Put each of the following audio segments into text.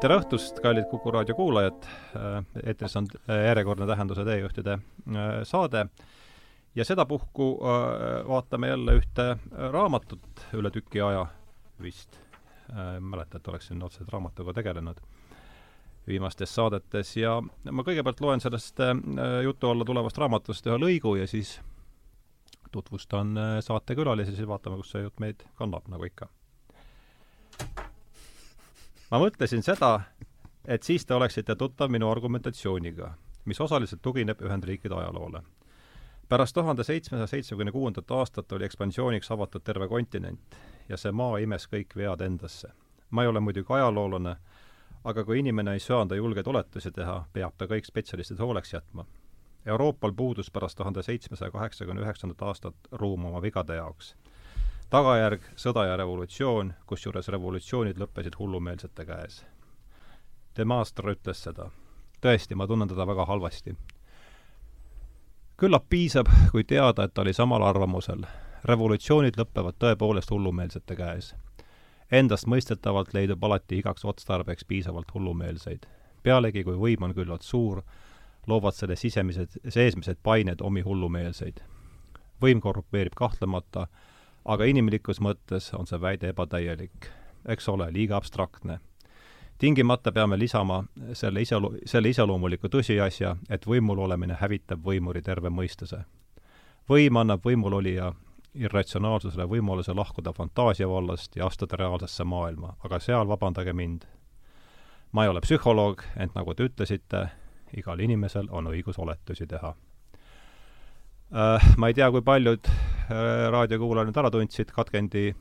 tere õhtust, kallid Kuku raadio kuulajad, eetris on järjekordne Tähenduse teejuhtide äh, saade. Ja sedapuhku äh, vaatame jälle ühte raamatut üle tüki aja vist. Äh, ei mäleta, et oleksin otseselt raamatuga tegelenud viimastes saadetes. Ja ma kõigepealt loen sellest jutu alla tulevast raamatust ühe lõigu ja siis tutvustan saatekülalisi, siis vaatame, kus see jutt meid kannab, nagu ikka ma mõtlesin seda, et siis te oleksite tuttav minu argumentatsiooniga, mis osaliselt tugineb Ühendriikide ajaloole. pärast tuhande seitsmesaja seitsmekümne kuuendat aastat oli ekspansiooniks avatud terve kontinent ja see maa imes kõik vead endasse. ma ei ole muidugi ajaloolane, aga kui inimene ei söanda julgeid oletusi teha, peab ta kõik spetsialistid hooleks jätma. Euroopal puudus pärast tuhande seitsmesaja kaheksakümne üheksandat aastat ruum oma vigade jaoks tagajärg sõda ja revolutsioon, kusjuures revolutsioonid lõppesid hullumeelsete käes. De Maastra ütles seda. tõesti, ma tunnen teda väga halvasti. küllap piisab, kui teada, et ta oli samal arvamusel. revolutsioonid lõpevad tõepoolest hullumeelsete käes. Endastmõistetavalt leidub alati igaks otstarbeks piisavalt hullumeelseid. pealegi, kui võim on küllalt suur, loovad selle sisemised, seesmised pained omi hullumeelseid. võim korrupeerib kahtlemata, aga inimlikus mõttes on see väide ebatäielik, eks ole, liiga abstraktne. tingimata peame lisama selle iseloo-, selle iseloomuliku tõsiasja, et võimul olemine hävitab võimuri terve mõistuse. võim annab võimulolija irratsionaalsusele võimaluse lahkuda fantaasia vallast ja astuda reaalsesse maailma, aga seal, vabandage mind, ma ei ole psühholoog, ent nagu te ütlesite, igal inimesel on õigus oletusi teha ma ei tea, kui paljud äh, raadiokuulajad nüüd ära tundsid katkendi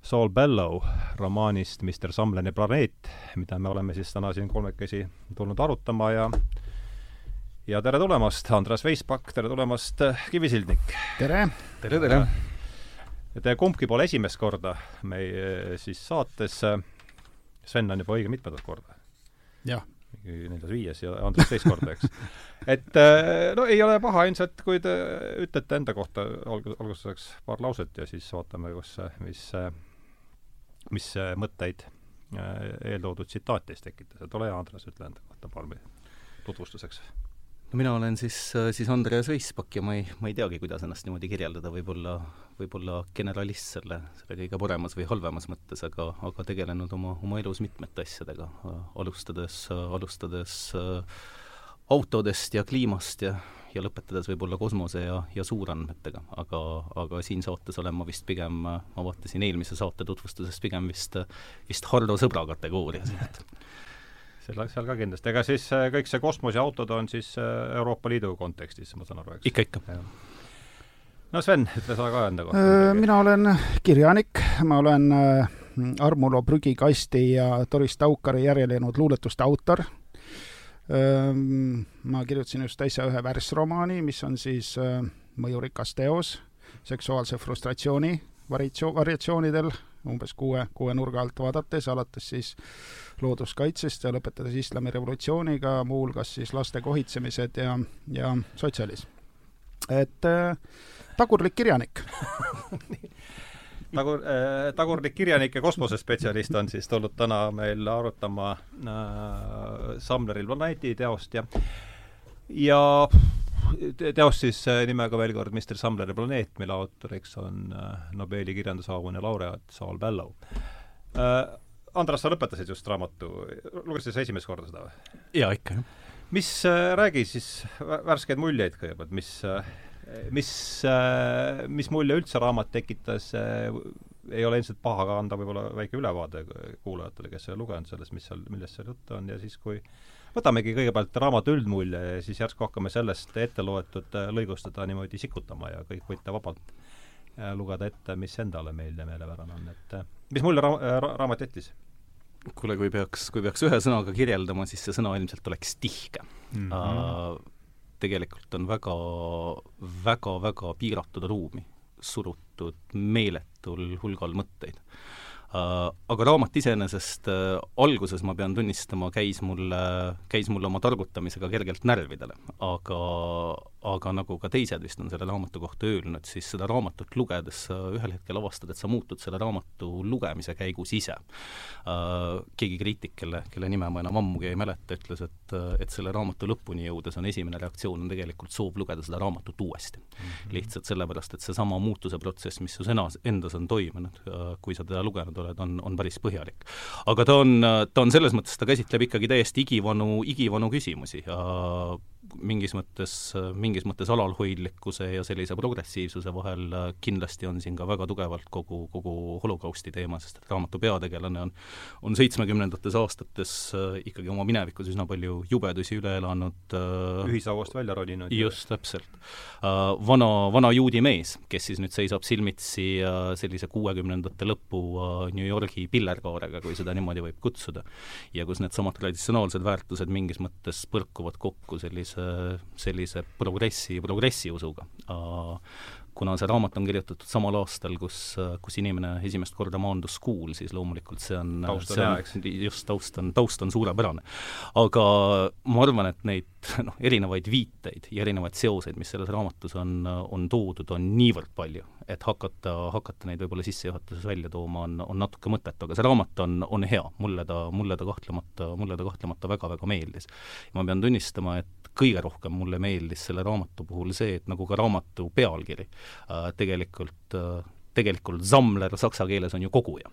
Saul Bellow romaanist Mr Samleni planeet, mida me oleme siis täna siin kolmekesi tulnud arutama ja ja tere tulemast, Andres Veispak, tere tulemast, äh, Kivisildnik! tere! tere, tere! Te kumbki pole esimest korda meie siis saates, Sven on juba õige mitmendat korda. jah mingi neljas-viies ja Andres teist korda, eks. et äh, no ei ole paha ilmselt, kui te ütlete enda kohta alg-, algustuseks paar lauset ja siis vaatame, kus, mis, mis mõtteid äh, eeltoodud tsitaat teis tekitas, et ole hea, Andres, ütle enda kohta paar tutvustuseks no mina olen siis, siis Andreas Veispak ja ma ei, ma ei teagi, kuidas ennast niimoodi kirjeldada, võib-olla, võib-olla generalist selle, selle kõige paremas või halvemas mõttes, aga, aga tegelenud oma, oma elus mitmete asjadega, alustades, alustades äh, autodest ja kliimast ja, ja lõpetades võib-olla kosmose ja, ja suurandmetega, aga, aga siin saates olen ma vist pigem, ma vaatasin eelmise saate tutvustuses pigem vist, vist Hardo sõbra kategoorias, et seal, seal ka kindlasti, ega siis äh, kõik see kosmoseautod on siis äh, Euroopa Liidu kontekstis, ma saan aru, eks? ikka, ikka. no Sven, ütle sa ka enda kohta. Äh, mina olen kirjanik, ma olen Armulo prügikasti ja Doris Taukari järele jäänud luuletuste autor. Ma kirjutasin just äsja ühe värsromaani, mis on siis mõjurikas teos seksuaalse frustratsiooni variatsioon, variatsioonidel umbes kuue, kuue nurga alt vaadates, alates siis looduskaitsest ja lõpetades islamirevolutsiooniga, muuhulgas siis laste kohitsemised ja, ja sotsialism. et äh, tagurlik kirjanik tagur äh,, tagurlik kirjanik ja kosmosespetsialist on siis tulnud täna meil arutama äh, Samleri planeedi teost ja ja teost siis äh, nimega veel kord Mr Samleri planeet, mille autoriks on äh, Nobeli kirjandusauhinna laureaat Saul Bellow. Äh, Andras, sa lõpetasid just raamatu, lugesid sa esimest korda seda või? jaa, ikka, jah. mis, räägi siis värskeid muljeid kõigepealt, mis, mis, mis mulje üldse raamat tekitas, ei ole ilmselt paha ka anda võib-olla väike ülevaade kuulajatele, kes ei ole lugenud sellest, mis seal, millest seal juttu on ja siis, kui võtamegi kõigepealt raamatu üldmulje ja siis järsku hakkame sellest ette loetud äh, lõigust seda niimoodi sikutama ja kõik võite vabalt äh, lugeda ette, mis endale meelde meelepärane on, et äh, mis mulje ra-, ra raamat jättis? kuule, kui peaks, kui peaks ühe sõnaga kirjeldama, siis see sõna ilmselt oleks tihke mm. -hmm. Uh, tegelikult on väga, väga, väga piiratud ruumi surutud meeletul hulgal mõtteid aga raamat iseenesest äh, alguses, ma pean tunnistama, käis mulle, käis mulle oma targutamisega kergelt närvidele, aga, aga nagu ka teised vist on selle raamatu kohta öelnud, siis seda raamatut lugedes sa ühel hetkel avastad, et sa muutud selle raamatu lugemise käigus ise uh,. Keegi kriitik, kelle, kelle nime ma enam ammugi ei mäleta, ütles, et, et selle raamatu lõpuni jõudes on esimene reaktsioon on tegelikult soov lugeda seda raamatut uuesti mm. -hmm. lihtsalt sellepärast, et seesama muutuse protsess, mis su sõnas, endas on toimunud uh,, kui sa teda lugenud oled, on, on päris põhjalik. aga ta on, ta on selles mõttes, ta käsitleb ikkagi täiesti igivanu, igivanu küsimusi ja mingis mõttes, mingis mõttes alalhoidlikkuse ja sellise progressiivsuse vahel kindlasti on siin ka väga tugevalt kogu, kogu holokausti teema, sest et raamatu peategelane on on seitsmekümnendates aastates äh, ikkagi oma minevikus üsna palju jubedusi üle elanud äh, ühisauast välja roninud. just, täpselt. Äh, vana, vana juudi mees, kes siis nüüd seisab silmitsi sellise kuuekümnendate lõpu New Yorgi pillerkaarega, kui seda niimoodi võib kutsuda, ja kus needsamad traditsionaalsed väärtused mingis mõttes põrkuvad kokku sellise sellise, sellise progressi, progressiusuga. kuna see raamat on kirjutatud samal aastal, kus, kus inimene esimest korda maandus kuul, siis loomulikult see on, see on, just, taust on, taust on suurepärane. aga ma arvan, et neid noh, erinevaid viiteid ja erinevaid seoseid, mis selles raamatus on, on toodud, on niivõrd palju, et hakata, hakata neid võib-olla sissejuhatuses välja tooma on, on natuke mõttetu, aga see raamat on, on hea, mulle ta, mulle ta kahtlemata, mulle ta kahtlemata väga-väga meeldis. ma pean tunnistama, et kõige rohkem mulle meeldis selle raamatu puhul see, et nagu ka raamatu pealkiri äh, tegelikult äh, tegelikult Sammler saksa keeles on ju koguja.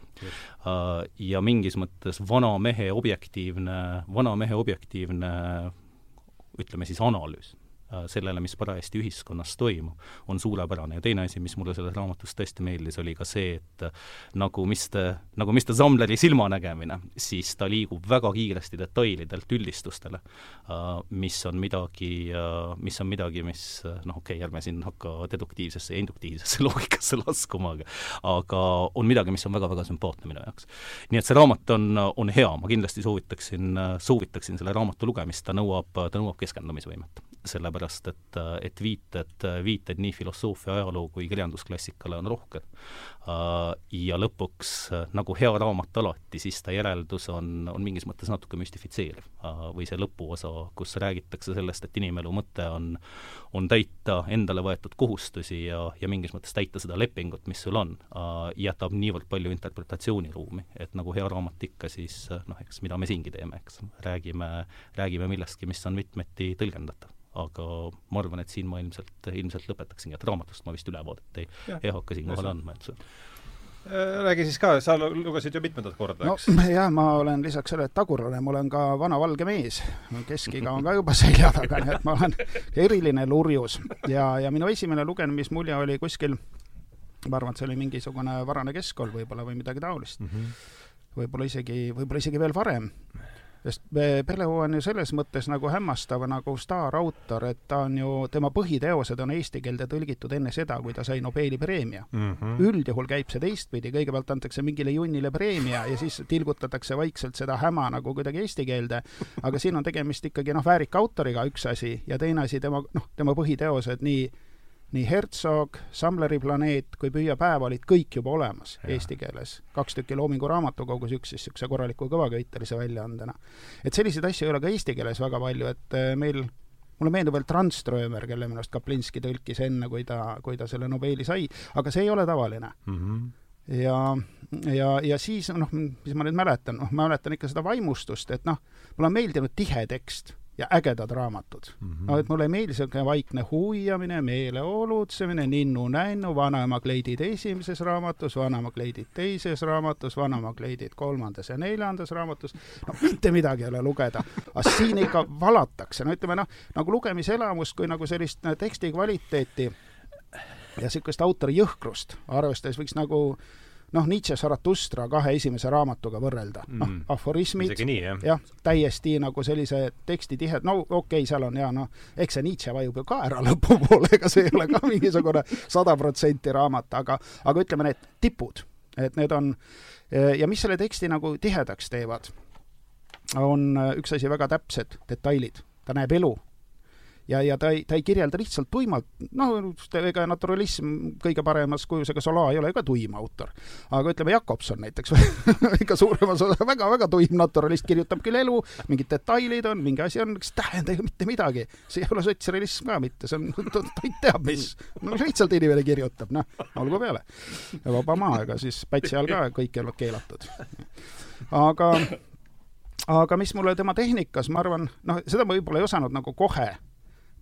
Uh, ja mingis mõttes vana mehe objektiivne, vana mehe objektiivne ütleme siis analüüs Äh, sellele, mis parajasti ühiskonnas toimub, on suurepärane. Ja teine asi, mis mulle selles raamatus tõesti meeldis, oli ka see, et äh, nagu Mr, nagu Mr Zambleri silmanägemine, siis ta liigub väga kiiresti detailidelt üldistustele, äh, mis on midagi, mis on midagi, mis noh, okei okay,, ärme siin hakka deduktiivsesse ja induktiivsesse loogikasse laskuma, aga aga on midagi, mis on väga-väga sümpaatne minu jaoks. nii et see raamat on, on hea, ma kindlasti soovitaksin, soovitaksin selle raamatu lugemist, ta nõuab, ta nõuab keskendumisvõimet sellepärast et, et viited, viited nii filosoofia, ajaloo kui kirjandusklassikale on rohked. Ja lõpuks, nagu hea raamat alati, siis ta järeldus on, on mingis mõttes natuke müstifitseeriv. või see lõpuosa, kus räägitakse sellest, et inimelu mõte on, on täita endale võetud kohustusi ja, ja mingis mõttes täita seda lepingut, mis sul on, jätab niivõrd palju interpretatsiooniruumi, et nagu hea raamat ikka, siis noh, eks mida me siingi teeme, eks, räägime, räägime millestki, mis on mitmeti tõlgendatav aga ma arvan, et siin ma ilmselt, ilmselt lõpetaksingi, et raamatust ma vist ülevaadet ei, ei hakka siinkohal andma, et see äh, räägi siis ka, sa lugesid ju mitmendat korda, eks? no jah, ma olen lisaks sellele tagurlane, ma olen ka vana valge mees. keskiga on ka juba selja taga, nii et ma olen eriline lurjus. ja, ja minu esimene lugemismulje oli kuskil, ma arvan, et see oli mingisugune varane keskkool võib-olla või midagi taolist mm. -hmm. võib-olla isegi, võib-olla isegi veel varem sest Peleu on ju selles mõttes nagu hämmastav nagu staarautor, et ta on ju, tema põhiteosed on eesti keelde tõlgitud enne seda, kui ta sai Nobeli preemia mm. -hmm. üldjuhul käib see teistpidi, kõigepealt antakse mingile junnile preemia ja siis tilgutatakse vaikselt seda häma nagu kuidagi eesti keelde, aga siin on tegemist ikkagi noh, väärika autoriga, üks asi, ja teine asi, tema noh, tema põhiteosed nii nii Herzog, Samleri planeet kui Püüa päev olid kõik juba olemas ja. eesti keeles. kaks tükki Loomingu raamatukogus, üks siis niisuguse korraliku kõvaköitelise väljaandena. et selliseid asju ei ole ka eesti keeles väga palju, et äh, meil mulle meenub veel Tranströmer, kelle minu arust Kaplinski tõlkis enne, kui ta, kui ta selle Nobeli sai, aga see ei ole tavaline mm. -hmm ja, ja, ja siis noh, mis ma nüüd mäletan, noh, ma mäletan ikka seda vaimustust, et noh, mulle on meeldinud tihe tekst ja ägedad raamatud mm. -hmm. no et mulle ei meeldi niisugune vaikne huiamine, meeleolutsemine, ninnu-nännu, vanaema kleidid esimeses raamatus, vanaema kleidid teises raamatus, vanaema kleidid kolmandas ja neljandas raamatus, no mitte midagi ei ole lugeda. aga siin ikka valatakse, no ütleme noh, nagu lugemiselamust kui nagu sellist teksti kvaliteeti ja niisugust autori jõhkrust arvestades võiks nagu noh, Nietzsche Zarathustra kahe esimese raamatuga võrrelda. Mm.. noh, aforismid, jah. ja,, täiesti nagu sellise teksti tihe, no okei okay,, seal on ja noh, eks see Nietzsche vajub ju ka ära lõpupoole, ega see ei ole ka mingisugune sada protsenti raamat, aga, aga ütleme, need tipud, et need on ja mis selle teksti nagu tihedaks teevad, on üks asi väga täpsed detailid. ta näeb elu ja, ja ta ei, ta ei kirjelda lihtsalt tuimalt, noh, ega naturalism kõige paremas kujus, ega Sola ei ole ka tuim autor. aga ütleme, Jakobson näiteks ikka suuremas osas väga-väga tuim naturalist, kirjutab küll elu, mingid detailid on, mingi asi on, kes ei tähenda ju mitte midagi. see ei ole sotsrealism ka mitte, see on, ta teab, mis, no lihtsalt inimene kirjutab, noh, olgu peale. vaba maa, ega siis Pätsi all ka kõik ei olnud keelatud. aga aga mis mulle tema tehnikas, ma arvan, noh, seda ma võib-olla ei osanud nagu kohe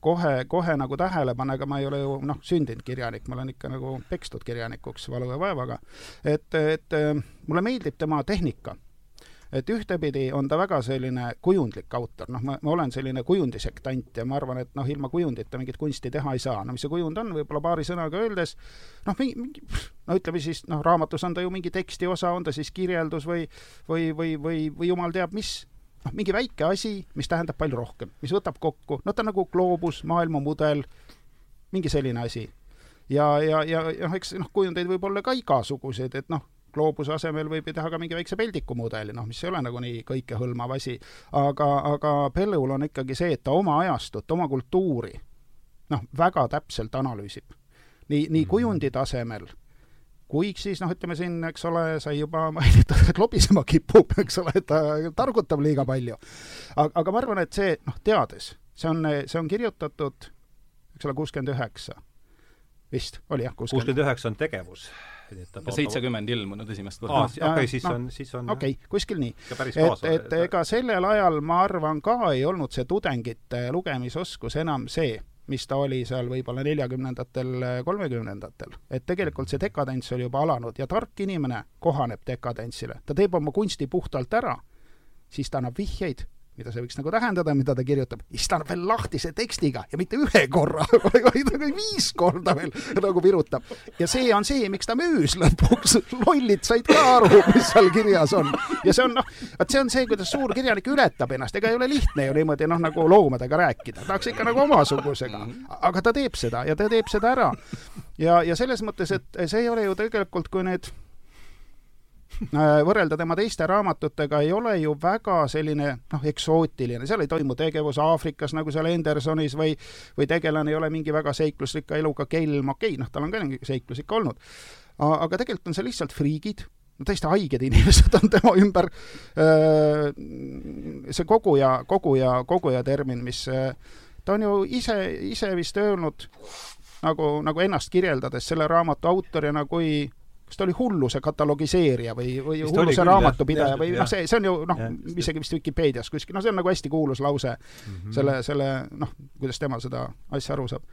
kohe, kohe nagu tähele panna, ega ma ei ole ju noh, sündinud kirjanik, ma olen ikka nagu pekstud kirjanikuks valu ja vaevaga. et, et mulle meeldib tema tehnika. et ühtepidi on ta väga selline kujundlik autor, noh, ma, ma olen selline kujundisektant ja ma arvan, et noh, ilma kujundita mingit kunsti teha ei saa. no mis see kujund on, võib-olla paari sõnaga öeldes, noh, mingi, mingi no ütleme siis, noh, raamatus on ta ju mingi teksti osa, on ta siis kirjeldus või või, või, või, või jumal teab mis noh, mingi väike asi, mis tähendab palju rohkem, mis võtab kokku, no ta on nagu gloobus, maailmamudel, mingi selline asi. ja, ja, ja, ja noh, eks noh, kujundeid võib olla ka igasuguseid, et noh, gloobuse asemel võib ju teha ka mingi väikse peldiku mudeli, noh, mis ei ole nagu nii kõikehõlmav asi. aga, aga Pellul on ikkagi see, et ta oma ajastut, oma kultuuri noh, väga täpselt analüüsib. nii, nii mhm. kujundi tasemel kuid siis noh, ütleme siin, eks ole, sai juba mainitud, et lobisema kipub, eks ole, et ta targutab liiga palju. aga, aga ma arvan, et see, noh, teades, see on, see on kirjutatud, eks ole, kuuskümmend üheksa vist, oli jah, kuuskümmend üheksa on tegevus. seitsekümmend ilmunud esimest korda. okei, siis no, on, siis on okei okay,, kuskil nii. et, et ega sellel ajal, ma arvan, ka ei olnud see tudengite lugemisoskus enam see mis ta oli seal võib-olla neljakümnendatel, kolmekümnendatel. et tegelikult see dekadents oli juba alanud ja tark inimene kohaneb dekadentsile. ta teeb oma kunsti puhtalt ära, siis ta annab vihjeid mida see võiks nagu tähendada, mida ta kirjutab, siis ta annab veel lahtise tekstiga ja mitte ühe korra, vaid viis korda veel nagu virutab. ja see on see, miks ta müüs lõpuks. lollid said ka aru, mis seal kirjas on. ja see on noh, vot see on see, kuidas suur kirjanik ületab ennast, ega ei ole lihtne ju niimoodi noh, nagu loomadega rääkida, tahaks ikka nagu omasugusega. aga ta teeb seda ja ta teeb seda ära. ja, ja selles mõttes, et see ei ole ju tegelikult, kui need võrrelda tema teiste raamatutega ei ole ju väga selline noh, eksootiline, seal ei toimu tegevus Aafrikas nagu seal Hendersonis või või tegelane ei ole mingi väga seiklusrikka eluga kelm, okei okay,, noh, tal on ka seiklus ikka olnud. aga tegelikult on see lihtsalt friigid, no täiesti haiged inimesed on tema ümber, äh, see koguja, koguja, koguja termin, mis ta on ju ise, ise vist öelnud nagu, nagu ennast kirjeldades selle raamatu autorina, kui kas ta oli hulluse katalogiseerija või, või Vist hulluse raamatupidaja või noh, see, see on ju noh, isegi vist Vikipeedias kuskil, no see on nagu hästi kuulus lause mm -hmm. selle, selle noh, kuidas tema seda asja aru saab.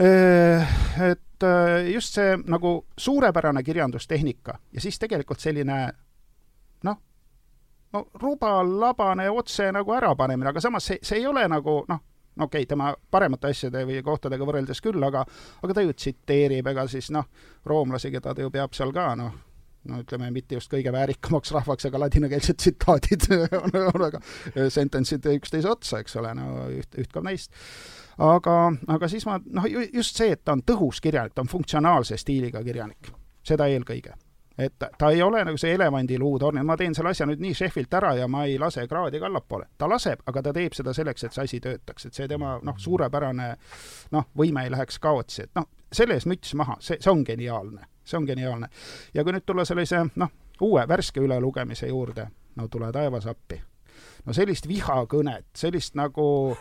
Et just see nagu suurepärane kirjandustehnika ja siis tegelikult selline noh, no rubal, labane, otse nagu ärapanemine, aga samas see, see ei ole nagu noh, no okei okay,, tema paremate asjade või kohtadega võrreldes küll, aga aga ta ju tsiteerib, ega siis noh, roomlasi, keda ta ju peab seal ka noh, no ütleme, mitte just kõige väärikamaks rahvaks, aga ladinakeelsed tsitaadid on, on väga, sentence'id üksteise otsa, eks ole, no üht, üht ka neist. aga, aga siis ma, noh, just see, et ta on tõhus kirjanik, ta on funktsionaalse stiiliga kirjanik, seda eelkõige et ta ei ole nagu see elevandiluutorn, et ma teen selle asja nüüd nii šefilt ära ja ma ei lase kraadi ka allapoole. ta laseb, aga ta teeb seda selleks, et see asi töötaks, et see tema noh, suurepärane noh, võime ei läheks kaotsi, et noh, selle ees müts maha, see, see on geniaalne, see on geniaalne. ja kui nüüd tulla sellise noh, uue värske ülelugemise juurde, no tule taevas appi. no sellist vihakõnet, sellist nagu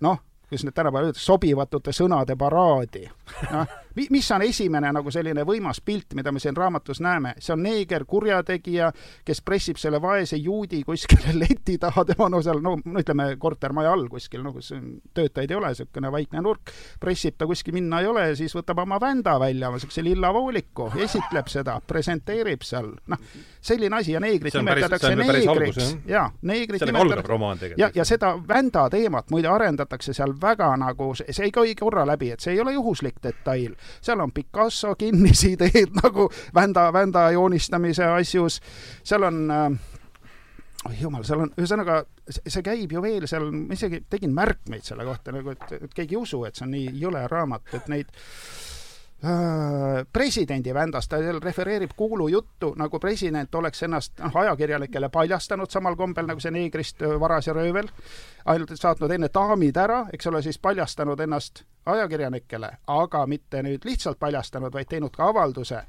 noh, kuidas nüüd tänapäeval öeldakse, sobivatute sõnade paraadi. noh, mis on esimene nagu selline võimas pilt, mida me siin raamatus näeme, see on neeger, kurjategija, kes pressib selle vaese juudi kuskile leti taha, tema no seal, no ütleme, kortermaja all kuskil, no kus töötajaid ei ole, niisugune vaikne nurk, pressib ta kuskil minna ei ole ja siis võtab oma vända välja, niisuguse lilla vooliku, esitleb seda, presenteerib seal, noh, selline asi ja neegrit nimetatakse neegriks. jaa, neegrit nimetatakse, ja, ja seda vända teemat muide arendatakse seal väga nagu, see ei käi korra läbi, et see ei ole juhuslik detail seal on Picasso kinnisideed nagu vända, vända joonistamise asjus, seal on äh, oi jumal, seal on, ühesõnaga, see käib ju veel seal, ma isegi tegin märkmeid selle kohta nagu, et, et keegi ei usu, et see on nii jõle raamat, et neid presidendi vändast, ta refereerib kuulujuttu, nagu president oleks ennast noh, ajakirjanikele paljastanud samal kombel nagu see neegrist äh, varas ja röövel, ainult et saatnud enne daamid ära, eks ole, siis paljastanud ennast ajakirjanikele, aga mitte nüüd lihtsalt paljastanud, vaid teinud ka avalduse.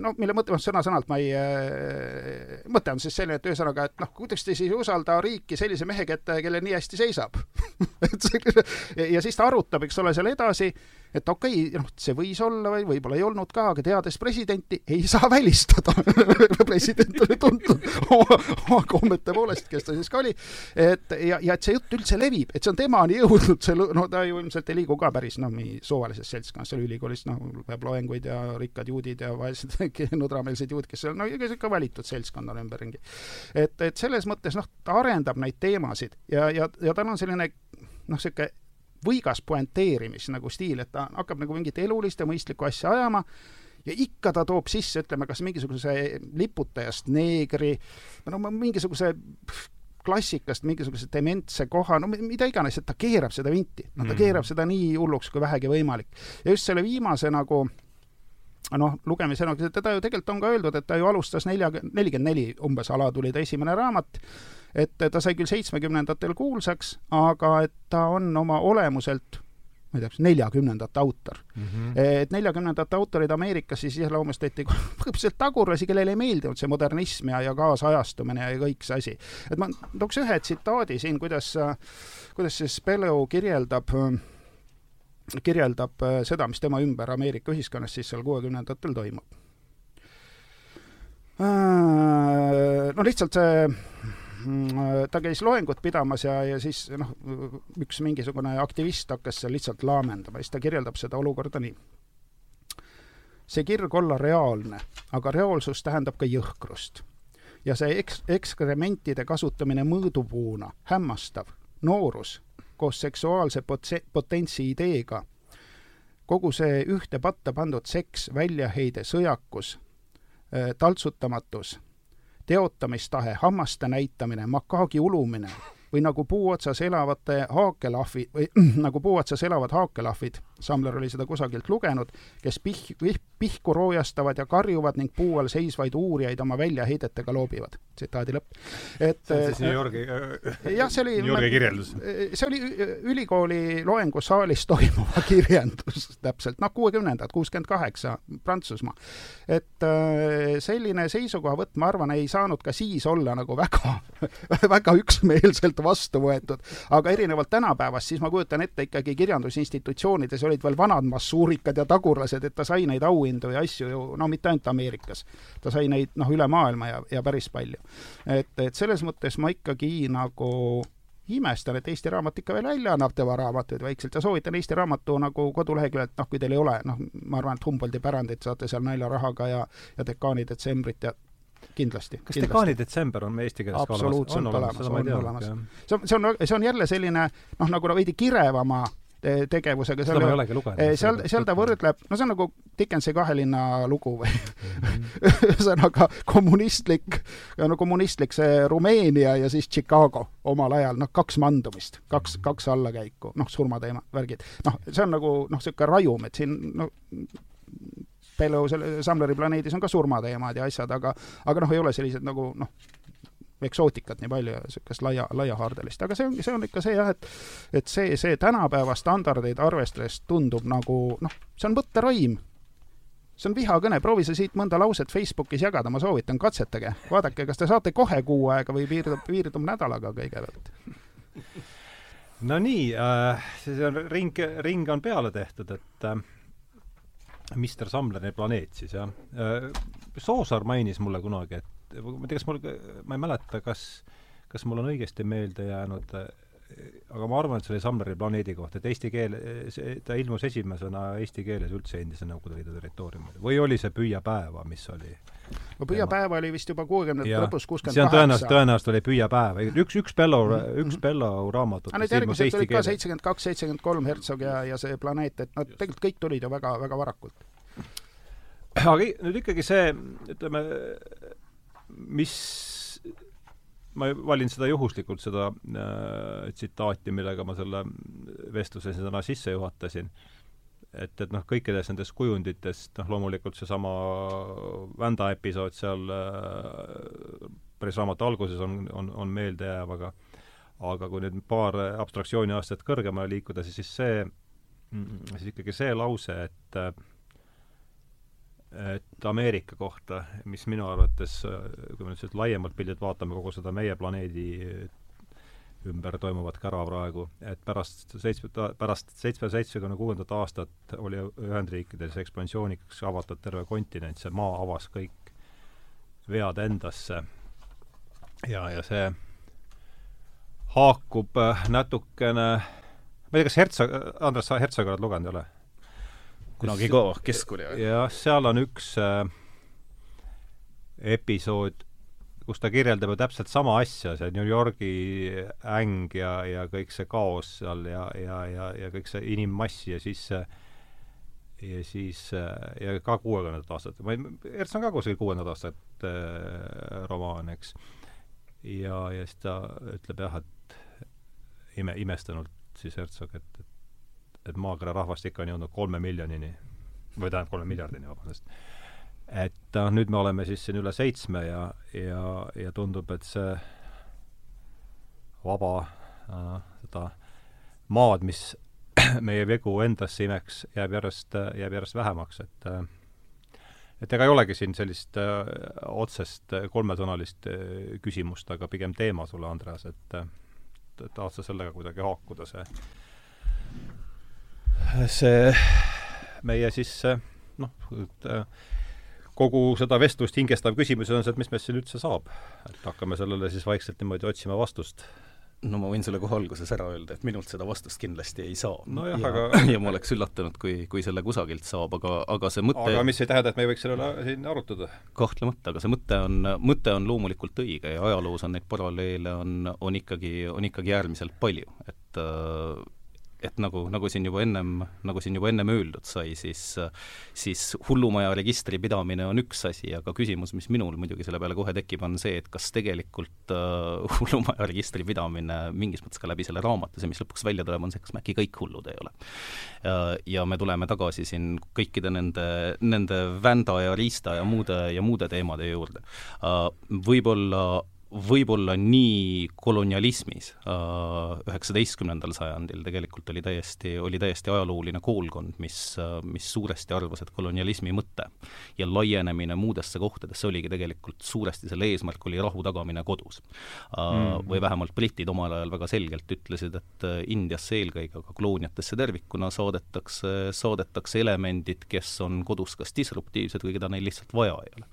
No mille mõte, sõna-sõnalt ma ei äh,, mõte on siis selline, et ühesõnaga, et noh, kuidas te siis ei usalda riiki sellise mehe kätte, kellel nii hästi seisab? Et see, ja siis ta arutab, eks ole, seal edasi, et okei okay,, noh, see võis olla või võib-olla ei olnud ka, aga teades presidenti, ei saa välistada president oli tuntud oma, oma kommete poolest, kes ta siis ka oli, et ja, ja et see jutt üldse levib, et see on temani jõudnud, see, no ta ju ilmselt ei liigu ka päris noh, nii suvalises seltskonnas seal ülikoolis, noh, peab loenguid ja rikkad juudid ja vaesed nudrameelsed juudid, kes seal, no ega ikka valitud seltskond on ümberringi. et, et selles mõttes noh, ta arendab neid teemasid ja, ja, ja tal on selline noh, niisugune võigas poenteerimis nagu stiil, et ta hakkab nagu mingit elulist ja mõistlikku asja ajama ja ikka ta toob sisse, ütleme, kas mingisuguse liputajast neegri, no mingisuguse klassikast mingisuguse dementse koha, no mida iganes, et ta keerab seda vinti. no ta mm. keerab seda nii hulluks kui vähegi võimalik. ja just selle viimase nagu noh, lugemisena, teda ju tegelikult on ka öeldud, et ta ju alustas nelja, nelikümmend neli umbes ala tuli ta esimene raamat et ta sai küll seitsmekümnendatel kuulsaks, aga et ta on oma olemuselt ma ei tea, kas neljakümnendate autor mm. -hmm. et neljakümnendate autorid Ameerikas siis iseloomustati põhimõtteliselt tagurlasi, kellele ei meeldinud see modernism ja, ja kaasajastumine ja kõik see asi. et ma tooks ühe tsitaadi siin, kuidas, kuidas siis Spello kirjeldab kirjeldab seda, mis tema ümber Ameerika ühiskonnas siis seal kuuekümnendatel toimub. no lihtsalt see ta käis loengut pidamas ja, ja siis noh, üks mingisugune aktivist hakkas seal lihtsalt laamendama siis ta kirjeldab seda olukorda nii. see kirg olla reaalne, aga reaalsus tähendab ka jõhkrust. ja see eks-, ekskrementide kasutamine mõõdupuuna, hämmastav, noorus koos seksuaalse potse-, potentsi ideega, kogu see ühte patta pandud seks, väljaheide, sõjakus, taltsutamatus teotamistahe, hammaste näitamine, makaagi ulumine või nagu puu otsas elavate haakelahvi või nagu puu otsas elavad haakelahvid Samler oli seda kusagilt lugenud, kes pih-, pih-, pihku roojastavad ja karjuvad ning puu all seisvaid uurijaid oma väljaheidetega loobivad. tsitaadi lõpp. et see on siis New Yorgi äh, jah, see oli New Yorgi kirjeldus? see oli ülikooli loengusaalis toimuva kirjandus täpselt, noh, kuuekümnendad, kuuskümmend kaheksa, Prantsusmaa. et selline seisukohavõtt, ma arvan, ei saanud ka siis olla nagu väga väga üksmeelselt vastu võetud, aga erinevalt tänapäevast, siis ma kujutan ette ikkagi kirjandusinstitutsioonides olid veel vanad massuurikad ja tagurlased, et ta sai neid auhindu ja asju ju, no mitte ainult Ameerikas. ta sai neid noh, üle maailma ja, ja päris palju. et, et selles mõttes ma ikkagi nagu imestan, et Eesti Raamat ikka veel välja annab tema raamatuid vaikselt ja soovitan Eesti Raamatu nagu koduleheküljelt, noh, kui teil ei ole, noh, ma arvan, et Humboldti pärandit saate seal naljarahaga ja, ja dekaani detsembrit ja kindlasti. kas Dekaani detsember on eesti keeles ka olemas? absoluutselt olemas, on olemas. see on, see on, see on jälle selline noh, nagu veidi kirevama tegevusega. seda ma ei olegi lugenud. Seal, seal ta võrdleb, no see on nagu Dickensi kahe linna lugu või mhm. ühesõnaga kommunistlik, no kommunistlik see Rumeenia ja siis Chicago omal ajal, noh, kaks mandumist, kaks, mhm. kaks allakäiku, noh, surmateema, värgid. noh, see on nagu noh, niisugune rajum, et siin noh, Pello selle Samleri planeedis on ka surmateemad ja asjad, aga aga noh, ei ole sellised nagu noh, eksootikat nii palju ja niisugust laia, laiahaardelist, aga see on, see on ikka see jah, et et see, see tänapäeva standardeid arvestades tundub nagu noh, see on võtteraim. see on vihakõne, proovi sa siit mõnda lauset Facebookis jagada, ma soovitan, katsetage, vaadake, kas te saate kohe kuu aega või piirdub, piirdub nädalaga kõigepealt. no nii äh,, see on ring, ring on peale tehtud, et äh, Mister Samleri planeet siis jah äh,. Soosaar mainis mulle kunagi, et ma ei tea, kas mul, ma ei mäleta, kas, kas mul on õigesti meelde jäänud, aga ma arvan, et see oli Samleri planeedi kohta, et eesti keel, ta ilmus esimesena eesti keeles üldse endise Nõukogude Liidu territooriumil. või oli see Püüa päeva, mis oli? no Püüa päeva oli vist juba kuuekümnendate lõpus, kuuskümmend kaheksa. tõenäoliselt, tõenäoliselt oli Püüa päev, üks, üks Bello, üks Bello raamatut. aga need järgmised olid ka seitsekümmend kaks, seitsekümmend kolm Hertsog ja, ja see planeet, et nad tegelikult kõik tulid ju väga, väga varakult. aga nüüd ikkagi see, ütleme, mis ma valin seda juhuslikult, seda äh, tsitaati, millega ma selle vestluse täna sisse juhatasin. et, et noh, kõikides nendes kujunditest, noh loomulikult seesama Vända episood seal äh, päris raamatu alguses on, on, on meeldejääv, aga aga kui nüüd paar abstraktsiooni aastat kõrgemale liikuda, siis, siis see, siis ikkagi see lause, et et Ameerika kohta, mis minu arvates, kui me nüüd sellist laiemalt pildilt vaatame kogu seda meie planeedi ümber toimuvat kära praegu, et pärast seitsme, pärast seitsme, seitsmekümne kuuendat aastat oli Ühendriikides ekspansiooniks avatud terve kontinent, see maa avas kõik vead endasse ja, ja see haakub äh, natukene, ma ei tea, kas Hertsog, Andres, sa Hertsogi oled lugenud, ei ole? Kunagi ka keskkooli ajal. jah, seal on üks äh, episood kus ta kirjeldab ju täpselt sama asja, see New Yorgi äng ja, ja kõik see kaos seal ja, ja, ja, ja kõik see inimmass ja siis ja siis ja ka kuuekümnendat aastat, ma ei, Erts on ka kuskil kuuendat aastat äh, romaan, eks. ja, ja siis ta ütleb jah, et ime, imestunult siis Hertsog, et, et et maakera rahvastik on jõudnud kolme miljonini või tähendab kolme miljardini, vabandust. Et noh, nüüd me oleme siis siin üle seitsme ja, ja, ja tundub, et see vaba äh, seda maad, mis meie vegu endasse imeks, jääb järjest, jääb järjest vähemaks, et äh, et ega ei olegi siin sellist äh, otsest kolmesõnalist äh, küsimust, aga pigem teema sulle, Andreas, et äh, tahad sa sellega kuidagi haakuda, see see meie siis noh, kogu seda vestlust hingestav küsimus on see, et mis meist siin üldse saab. et hakkame sellele siis vaikselt niimoodi otsima vastust. no ma võin sulle kohe alguses ära öelda, et minult seda vastust kindlasti ei saa. nojah, aga ja ma oleks üllatunud, kui, kui selle kusagilt saab, aga, aga see mõte aga mis ei tähenda, et me ei võiks selle üle siin arutada? kahtlemata, aga see mõte on, mõte on loomulikult õige ja ajaloos on neid paralleele, on, on ikkagi, on ikkagi äärmiselt palju, et äh, et nagu, nagu siin juba ennem, nagu siin juba ennem öeldud sai, siis siis hullumaja registri pidamine on üks asi, aga küsimus, mis minul muidugi selle peale kohe tekib, on see, et kas tegelikult uh, hullumaja registri pidamine mingis mõttes ka läbi selle raamatu, see, mis lõpuks välja tuleb, on see, kas me äkki kõik hullud ei ole uh,. Ja me tuleme tagasi siin kõikide nende, nende Vända ja Riista ja muude, ja muude teemade juurde uh,. Võib-olla võib-olla nii kolonialismis äh, üheksateistkümnendal sajandil tegelikult oli täiesti, oli täiesti ajalooline koolkond, mis, äh, mis suuresti arvas, et kolonialismi mõte ja laienemine muudesse kohtadesse oligi tegelikult suuresti, selle eesmärk oli rahu tagamine kodus. Mm.. Või vähemalt britid omal ajal väga selgelt ütlesid, et Indiasse eelkõige, aga kolooniatesse tervikuna saadetakse, saadetakse elemendid, kes on kodus kas disruptiivsed või keda neil lihtsalt vaja ei ole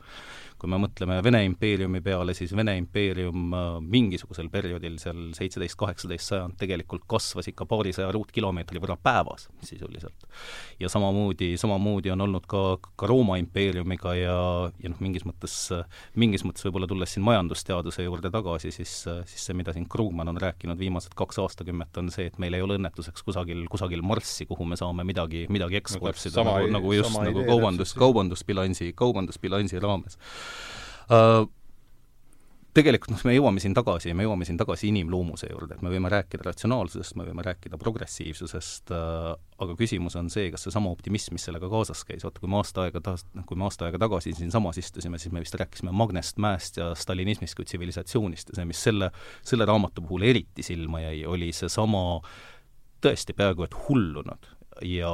kui me mõtleme Vene impeeriumi peale, siis Vene impeerium äh, mingisugusel perioodil seal seitseteist, kaheksateist sajand tegelikult kasvas ikka paarisaja ruutkilomeetri võrra päevas sisuliselt. ja samamoodi, samamoodi on olnud ka, ka Rooma impeeriumiga ja, ja noh, mingis mõttes, mingis mõttes võib-olla tulles siin majandusteaduse juurde tagasi, siis, siis see, mida siin Krugman on rääkinud viimased kaks aastakümmet, on see, et meil ei ole õnnetuseks kusagil, kusagil Marssi, kuhu me saame midagi, midagi eksportida, nagu, nagu just nagu kaubandus, kaubandusbilansi, kaubandusbilansi raames tegelikult noh, me jõuame siin tagasi, me jõuame siin tagasi inimloomuse juurde, et me võime rääkida ratsionaalsusest, me võime rääkida progressiivsusest äh,, aga küsimus on see, kas seesama optimism, mis sellega kaasas käis, vaata kui me aasta aega taas, kui me aasta aega tagasi siinsamas istusime, siis me vist rääkisime Magnest Mäest ja stalinismist kui tsivilisatsioonist ja see, mis selle, selle raamatu puhul eriti silma jäi, oli seesama tõesti peaaegu et hullunud ja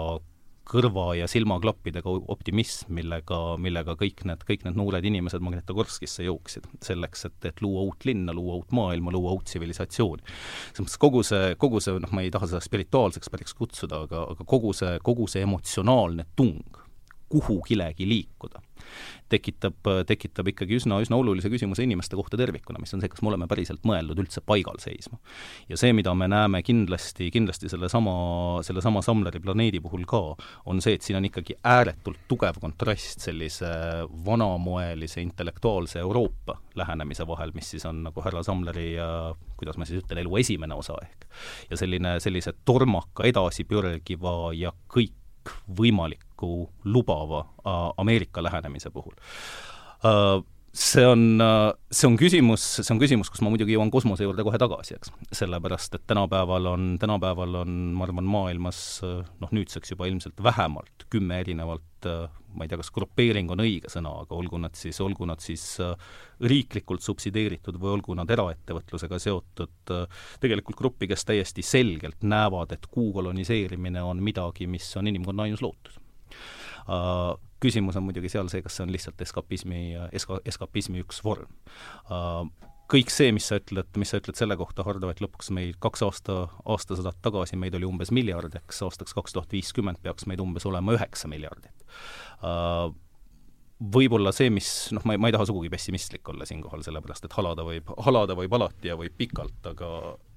kõrva- ja silmaklappidega optimism, millega, millega kõik need, kõik need noored inimesed Magnetogorskisse jooksid, selleks, et, et luua uut linna, luua uut maailma, luua uut tsivilisatsiooni. selles mõttes kogu see, kogu see, noh, ma ei taha seda spirituaalseks päriks kutsuda, aga, aga kogu see, kogu see emotsionaalne tung kuhugilegi liikuda tekitab, tekitab ikkagi üsna, üsna olulise küsimuse inimeste kohta tervikuna, mis on see, kas me oleme päriselt mõeldud üldse paigal seisma. ja see, mida me näeme kindlasti, kindlasti sellesama, sellesama Samleri planeedi puhul ka, on see, et siin on ikkagi ääretult tugev kontrast sellise vanamoelise intellektuaalse Euroopa lähenemise vahel, mis siis on nagu härra Samleri ja kuidas ma siis ütlen, elu esimene osa ehk. ja selline, sellise tormaka edasipürgiva ja kõik kõikvõimalikku lubava äh, Ameerika lähenemise puhul äh, see on, see on küsimus, see on küsimus, kus ma muidugi jõuan kosmose juurde kohe tagasi, eks. sellepärast, et tänapäeval on, tänapäeval on, ma arvan, maailmas noh, nüüdseks juba ilmselt vähemalt kümme erinevat ma ei tea, kas grupeering on õige sõna, aga olgu nad siis, olgu nad siis riiklikult subsideeritud või olgu nad eraettevõtlusega seotud, tegelikult gruppi, kes täiesti selgelt näevad, et kuu koloniseerimine on midagi, mis on inimkonna ainus lootus küsimus on muidugi seal see, kas see on lihtsalt eskapismi, eska-, eskapismi üks vorm uh,. Kõik see, mis sa ütled, mis sa ütled selle kohta, Hardo, et lõpuks meid kaks aasta, aastasadat tagasi meid oli umbes miljard, eks aastaks kaks tuhat viiskümmend peaks meid umbes olema üheksa miljardit uh, võib-olla see, mis noh, ma ei, ma ei taha sugugi pessimistlik olla siinkohal, sellepärast et halada võib, halada võib alati ja võib pikalt, aga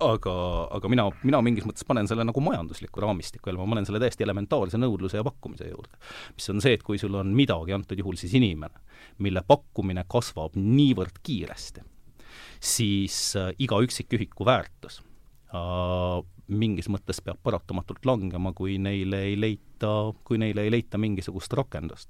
aga, aga mina, mina mingis mõttes panen selle nagu majandusliku raamistiku jälle, ma panen selle täiesti elementaarse nõudluse ja pakkumise juurde. mis on see, et kui sul on midagi, antud juhul siis inimene, mille pakkumine kasvab niivõrd kiiresti, siis äh, iga üksikühiku väärtus mingis mõttes peab paratamatult langema, kui neile ei leita, kui neile ei leita mingisugust rakendust.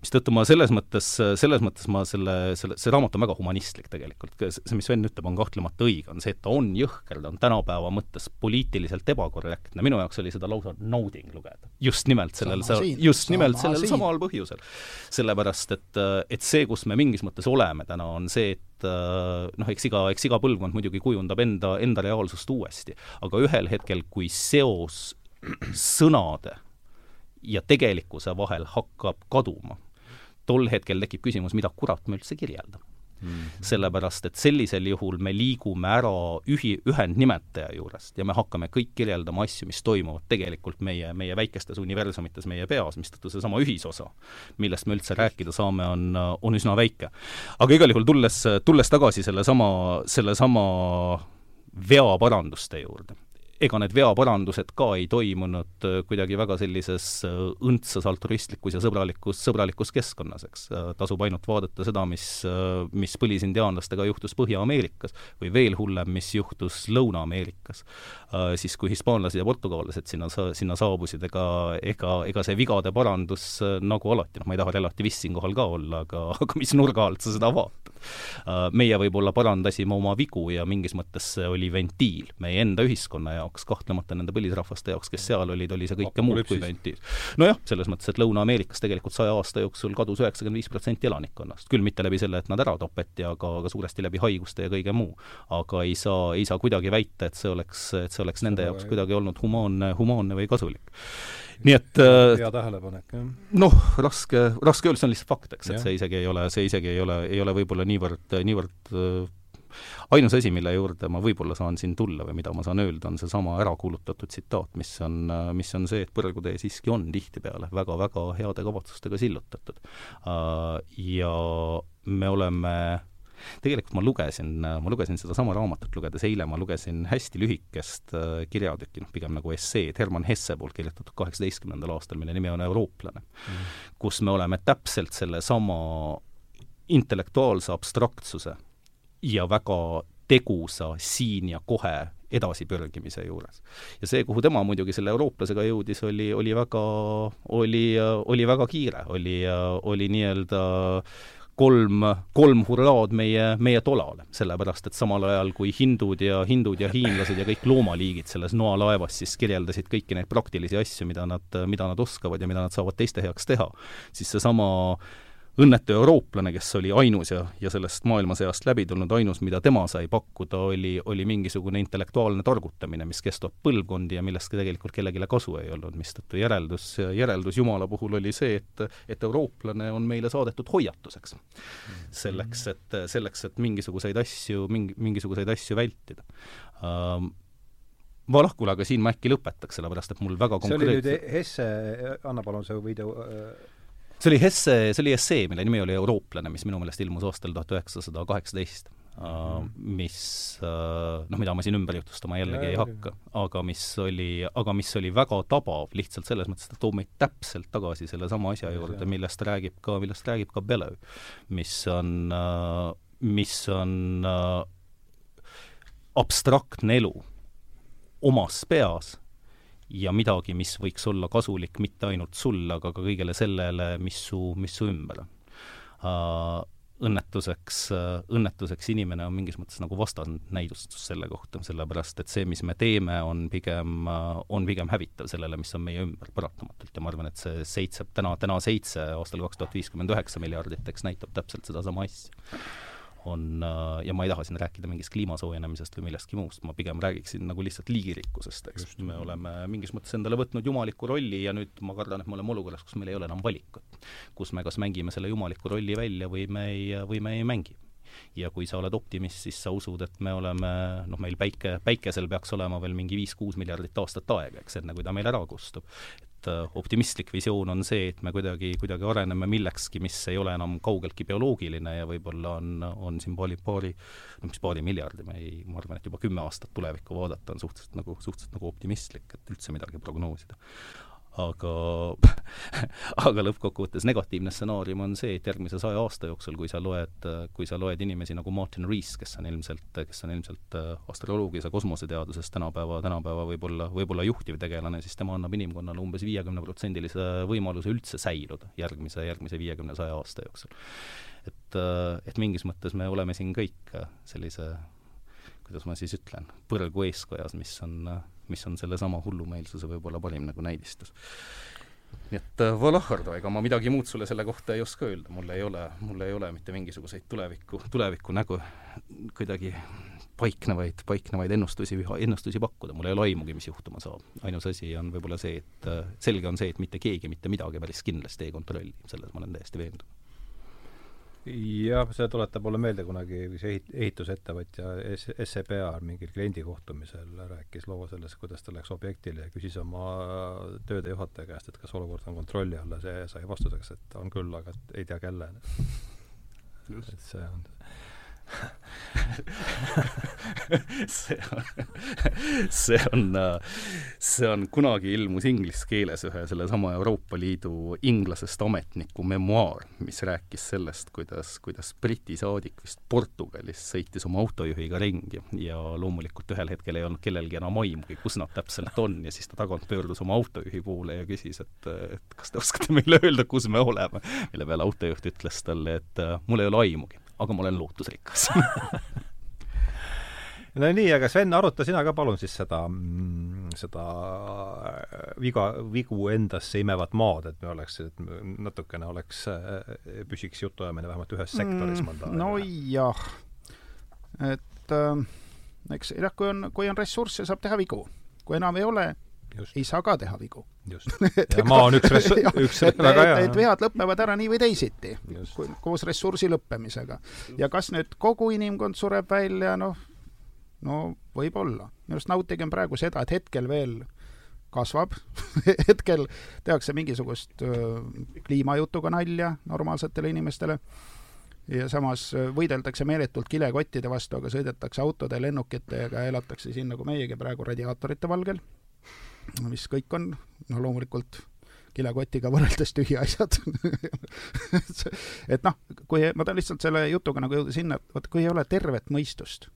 mistõttu ma selles mõttes, selles mõttes ma selle, selle, see raamat on väga humanistlik tegelikult, see, mis Sven ütleb, on kahtlemata õige, on see, et ta on jõhker, ta on tänapäeva mõttes poliitiliselt ebakorrektne, minu jaoks oli seda lausa nauding lugeda. just nimelt sellel, just nimelt sellel siin. samal põhjusel. sellepärast, et, et see, kus me mingis mõttes oleme täna, on see, et noh, eks iga, eks iga põlvkond muidugi kujundab enda, enda reaalsust uuesti, aga ühel hetkel, kui seos sõnade ja tegelikkuse vahel hakkab kaduma, tol hetkel tekib küsimus, mida kurat me üldse kirjeldame Mm sellepärast, et sellisel juhul me liigume ära ühi-, ühendnimetaja juurest ja me hakkame kõik kirjeldama asju, mis toimuvad tegelikult meie, meie väikestes universumites meie peas, mistõttu seesama ühisosa, millest me üldse rääkida saame, on, on üsna väike. aga igal juhul tulles, tulles tagasi sellesama, sellesama veaparanduste juurde ega need veaparandused ka ei toimunud äh, kuidagi väga sellises äh, õndsas altruistlikus ja sõbralikus, sõbralikus keskkonnas, eks. Äh, tasub ainult vaadata seda, mis, mis põlisindiaanlastega juhtus Põhja-Ameerikas või veel hullem, mis juhtus Lõuna-Ameerikas. Siis, kui hispaanlased ja portugallased sinna, sinna saabusid, ega, ega, ega see vigade parandus nagu alati, noh, ma ei taha relativist siinkohal ka olla, aga, aga mis nurga alt sa seda vaatad. Meie võib-olla parandasime oma vigu ja mingis mõttes see oli ventiil meie enda ühiskonna jaoks, kahtlemata nende põlisrahvaste jaoks, kes seal olid, oli see kõike muud kui ventiil. nojah, selles mõttes, et Lõuna-Ameerikas tegelikult saja aasta jooksul kadus üheksakümmend viis protsenti elanikkonnast, küll mitte läbi selle, et nad ära tapeti, aga, aga suuresti läbi haiguste ja kõige muu. aga ei saa, ei saa kuidagi väita, et see oleks, et see oleks nende jaoks kuidagi olnud humaanne, humaanne või kasulik nii et hea äh, tähelepanek, jah. noh, raske, raske öelda, see on lihtsalt fakt, eks, et see isegi ei ole, see isegi ei ole, ei ole võib-olla niivõrd, niivõrd äh, ainus asi, mille juurde ma võib-olla saan siin tulla või mida ma saan öelda, on seesama ärakuulutatud tsitaat, mis on, mis on see, et põrgutee siiski on tihtipeale väga-väga heade kavatsustega sillutatud. Äh, ja me oleme tegelikult ma lugesin, ma lugesin sedasama raamatut lugedes eile, ma lugesin hästi lühikest äh, kirjatükki, noh pigem nagu esseed Hermann Hesse poolt kirjutatud kaheksateistkümnendal aastal, mille nimi on Eurooplane mm., kus me oleme täpselt sellesama intellektuaalse abstraktsuse ja väga tegusa siin ja kohe edasipürgimise juures. ja see, kuhu tema muidugi selle eurooplasega jõudis, oli, oli väga, oli, oli väga kiire, oli, oli nii-öelda kolm, kolm hurraad meie, meie tolale, sellepärast et samal ajal, kui hindud ja, hindud ja hiinlased ja kõik loomaliigid selles noalaevas siis kirjeldasid kõiki neid praktilisi asju, mida nad, mida nad oskavad ja mida nad saavad teiste heaks teha, siis seesama äh, õnnetu eurooplane, kes oli ainus ja, ja sellest maailmasõjast läbi tulnud ainus, mida tema sai pakkuda, oli, oli mingisugune intellektuaalne targutamine, mis kestab põlvkondi ja millest ka tegelikult kellelegi kasu ei olnud, mistõttu järeldus, järeldus Jumala puhul oli see, et, et eurooplane on meile saadetud hoiatuseks. selleks, et, selleks, et mingisuguseid asju, mingi, mingisuguseid asju vältida Valah, kuule, aga siin ma äkki lõpetaks, sellepärast et mul väga see konkreetne... oli nüüd Hesse, anna palun see video äh see oli Hesse, see oli essee, mille nimi oli Eurooplane, mis minu meelest ilmus aastal tuhat üheksasada kaheksateist. Uh, mis uh, noh, mida ma siin ümber jutustama jällegi ja, ei hakka, aga mis oli, aga mis oli väga tabav lihtsalt selles mõttes, et ta toob meid täpselt tagasi sellesama asja juurde, millest räägib ka, millest räägib ka Bellow, mis on, uh, mis on abstraktne elu omas peas ja midagi, mis võiks olla kasulik mitte ainult sulle, aga ka kõigele sellele, mis su, mis su ümber on uh,. õnnetuseks, õnnetuseks inimene on mingis mõttes nagu vastandnäidustus selle kohta, sellepärast et see, mis me teeme, on pigem, on pigem hävitav sellele, mis on meie ümber paratamatult ja ma arvan, et see seitse, täna, täna seitse, aastal kaks tuhat viiskümmend üheksa miljardit, eks näitab täpselt sedasama asja on äh, ja ma ei taha siin rääkida mingist kliima soojenemisest või millestki muust, ma pigem räägiksin nagu lihtsalt liigirikkusest, eks. me oleme mingis mõttes endale võtnud jumaliku rolli ja nüüd ma kardan, et me oleme olukorras, kus meil ei ole enam valikut. kus me kas mängime selle jumaliku rolli välja või me ei, või me ei mängi ja kui sa oled optimist, siis sa usud, et me oleme, noh, meil päike, päikesel peaks olema veel mingi viis-kuus miljardit aastat aega, eks, enne kui ta meil ära kustub. Et äh, optimistlik visioon on see, et me kuidagi, kuidagi areneme millekski, mis ei ole enam kaugeltki bioloogiline ja võib-olla on, on siin paari, paari, no mis paari miljardi, me ei, ma arvan, et juba kümme aastat tulevikku vaadata on suhteliselt nagu, suhteliselt nagu optimistlik, et üldse midagi prognoosida aga aga lõppkokkuvõttes negatiivne stsenaarium on see, et järgmise saja aasta jooksul, kui sa loed, kui sa loed inimesi nagu Martin Rees, kes on ilmselt, kes on ilmselt äh, astroloogias ja kosmoseteaduses tänapäeva, tänapäeva võib-olla, võib-olla juhtiv tegelane, siis tema annab inimkonnale umbes viiekümneprotsendilise võimaluse üldse säiluda järgmise, järgmise viiekümne, saja aasta jooksul. et, äh, et mingis mõttes me oleme siin kõik sellise kuidas ma siis ütlen, põrgu eeskojas, mis on, mis on sellesama hullumeelsuse võib-olla parim nagu näidistus. nii et äh, voilà, Hardo, ega ma midagi muud sulle selle kohta ei oska öelda, mul ei ole, mul ei ole mitte mingisuguseid tuleviku, tuleviku nägu kuidagi paiknevaid, paiknevaid ennustusi, ennustusi pakkuda, mul ei ole aimugi, mis juhtuma saab. ainus asi on võib-olla see, et äh, selge on see, et mitte keegi mitte midagi päris kindlasti ei kontrolli, selles ma olen täiesti veendunud jah, see tuletab mulle meelde kunagi üks ehit-, ehitusettevõtja SEBA mingil kliendi kohtumisel rääkis loo sellest, kuidas ta läks objektile ja küsis oma tööde juhataja käest, et kas olukord on kontrolli all ja see sai vastuseks, et on küll, aga ei tea kelle. et see on see on, see on, see on, kunagi ilmus inglise keeles ühe sellesama Euroopa Liidu inglasest ametniku memuaar, mis rääkis sellest, kuidas, kuidas Briti saadik vist Portugalis sõitis oma autojuhiga ringi ja loomulikult ühel hetkel ei olnud kellelgi enam aimugi, kus nad täpselt on ja siis ta tagant pöördus oma autojuhi poole ja küsis, et, et kas te oskate meile öelda, kus me oleme. mille peale autojuht ütles talle, et mul ei ole aimugi aga ma olen lootusrikas no nii, aga Sven, aruta sina ka palun siis seda, mm, seda viga, vigu endasse imevat maad, et me oleks, et natukene oleks, püsiks jutuajamine vähemalt ühes sektoris mm, mõnda aega. nojah, et äh, eks jah, kui on, kui on ressursse, saab teha vigu. kui enam ei ole, ei saa ka teha vigu. just ja maa on üks res-, üks et, väga hea. et vead lõpevad ära nii või teisiti, koos ressursi lõppemisega. ja kas nüüd kogu inimkond sureb välja, noh, no võib-olla. minu arust nautigem praegu seda, et hetkel veel kasvab hetkel tehakse mingisugust öö, kliimajutuga nalja normaalsetele inimestele ja samas võideldakse meeletult kilekottide vastu, aga sõidetakse autode, lennukitega ja elatakse siin nagu meiegi praegu radiaatorite valgel mis kõik on noh, loomulikult kilekotiga võrreldes tühiasjad et noh, kui ma tahan lihtsalt selle jutuga nagu jõuda sinna, et vaata, kui ei ole tervet mõistust,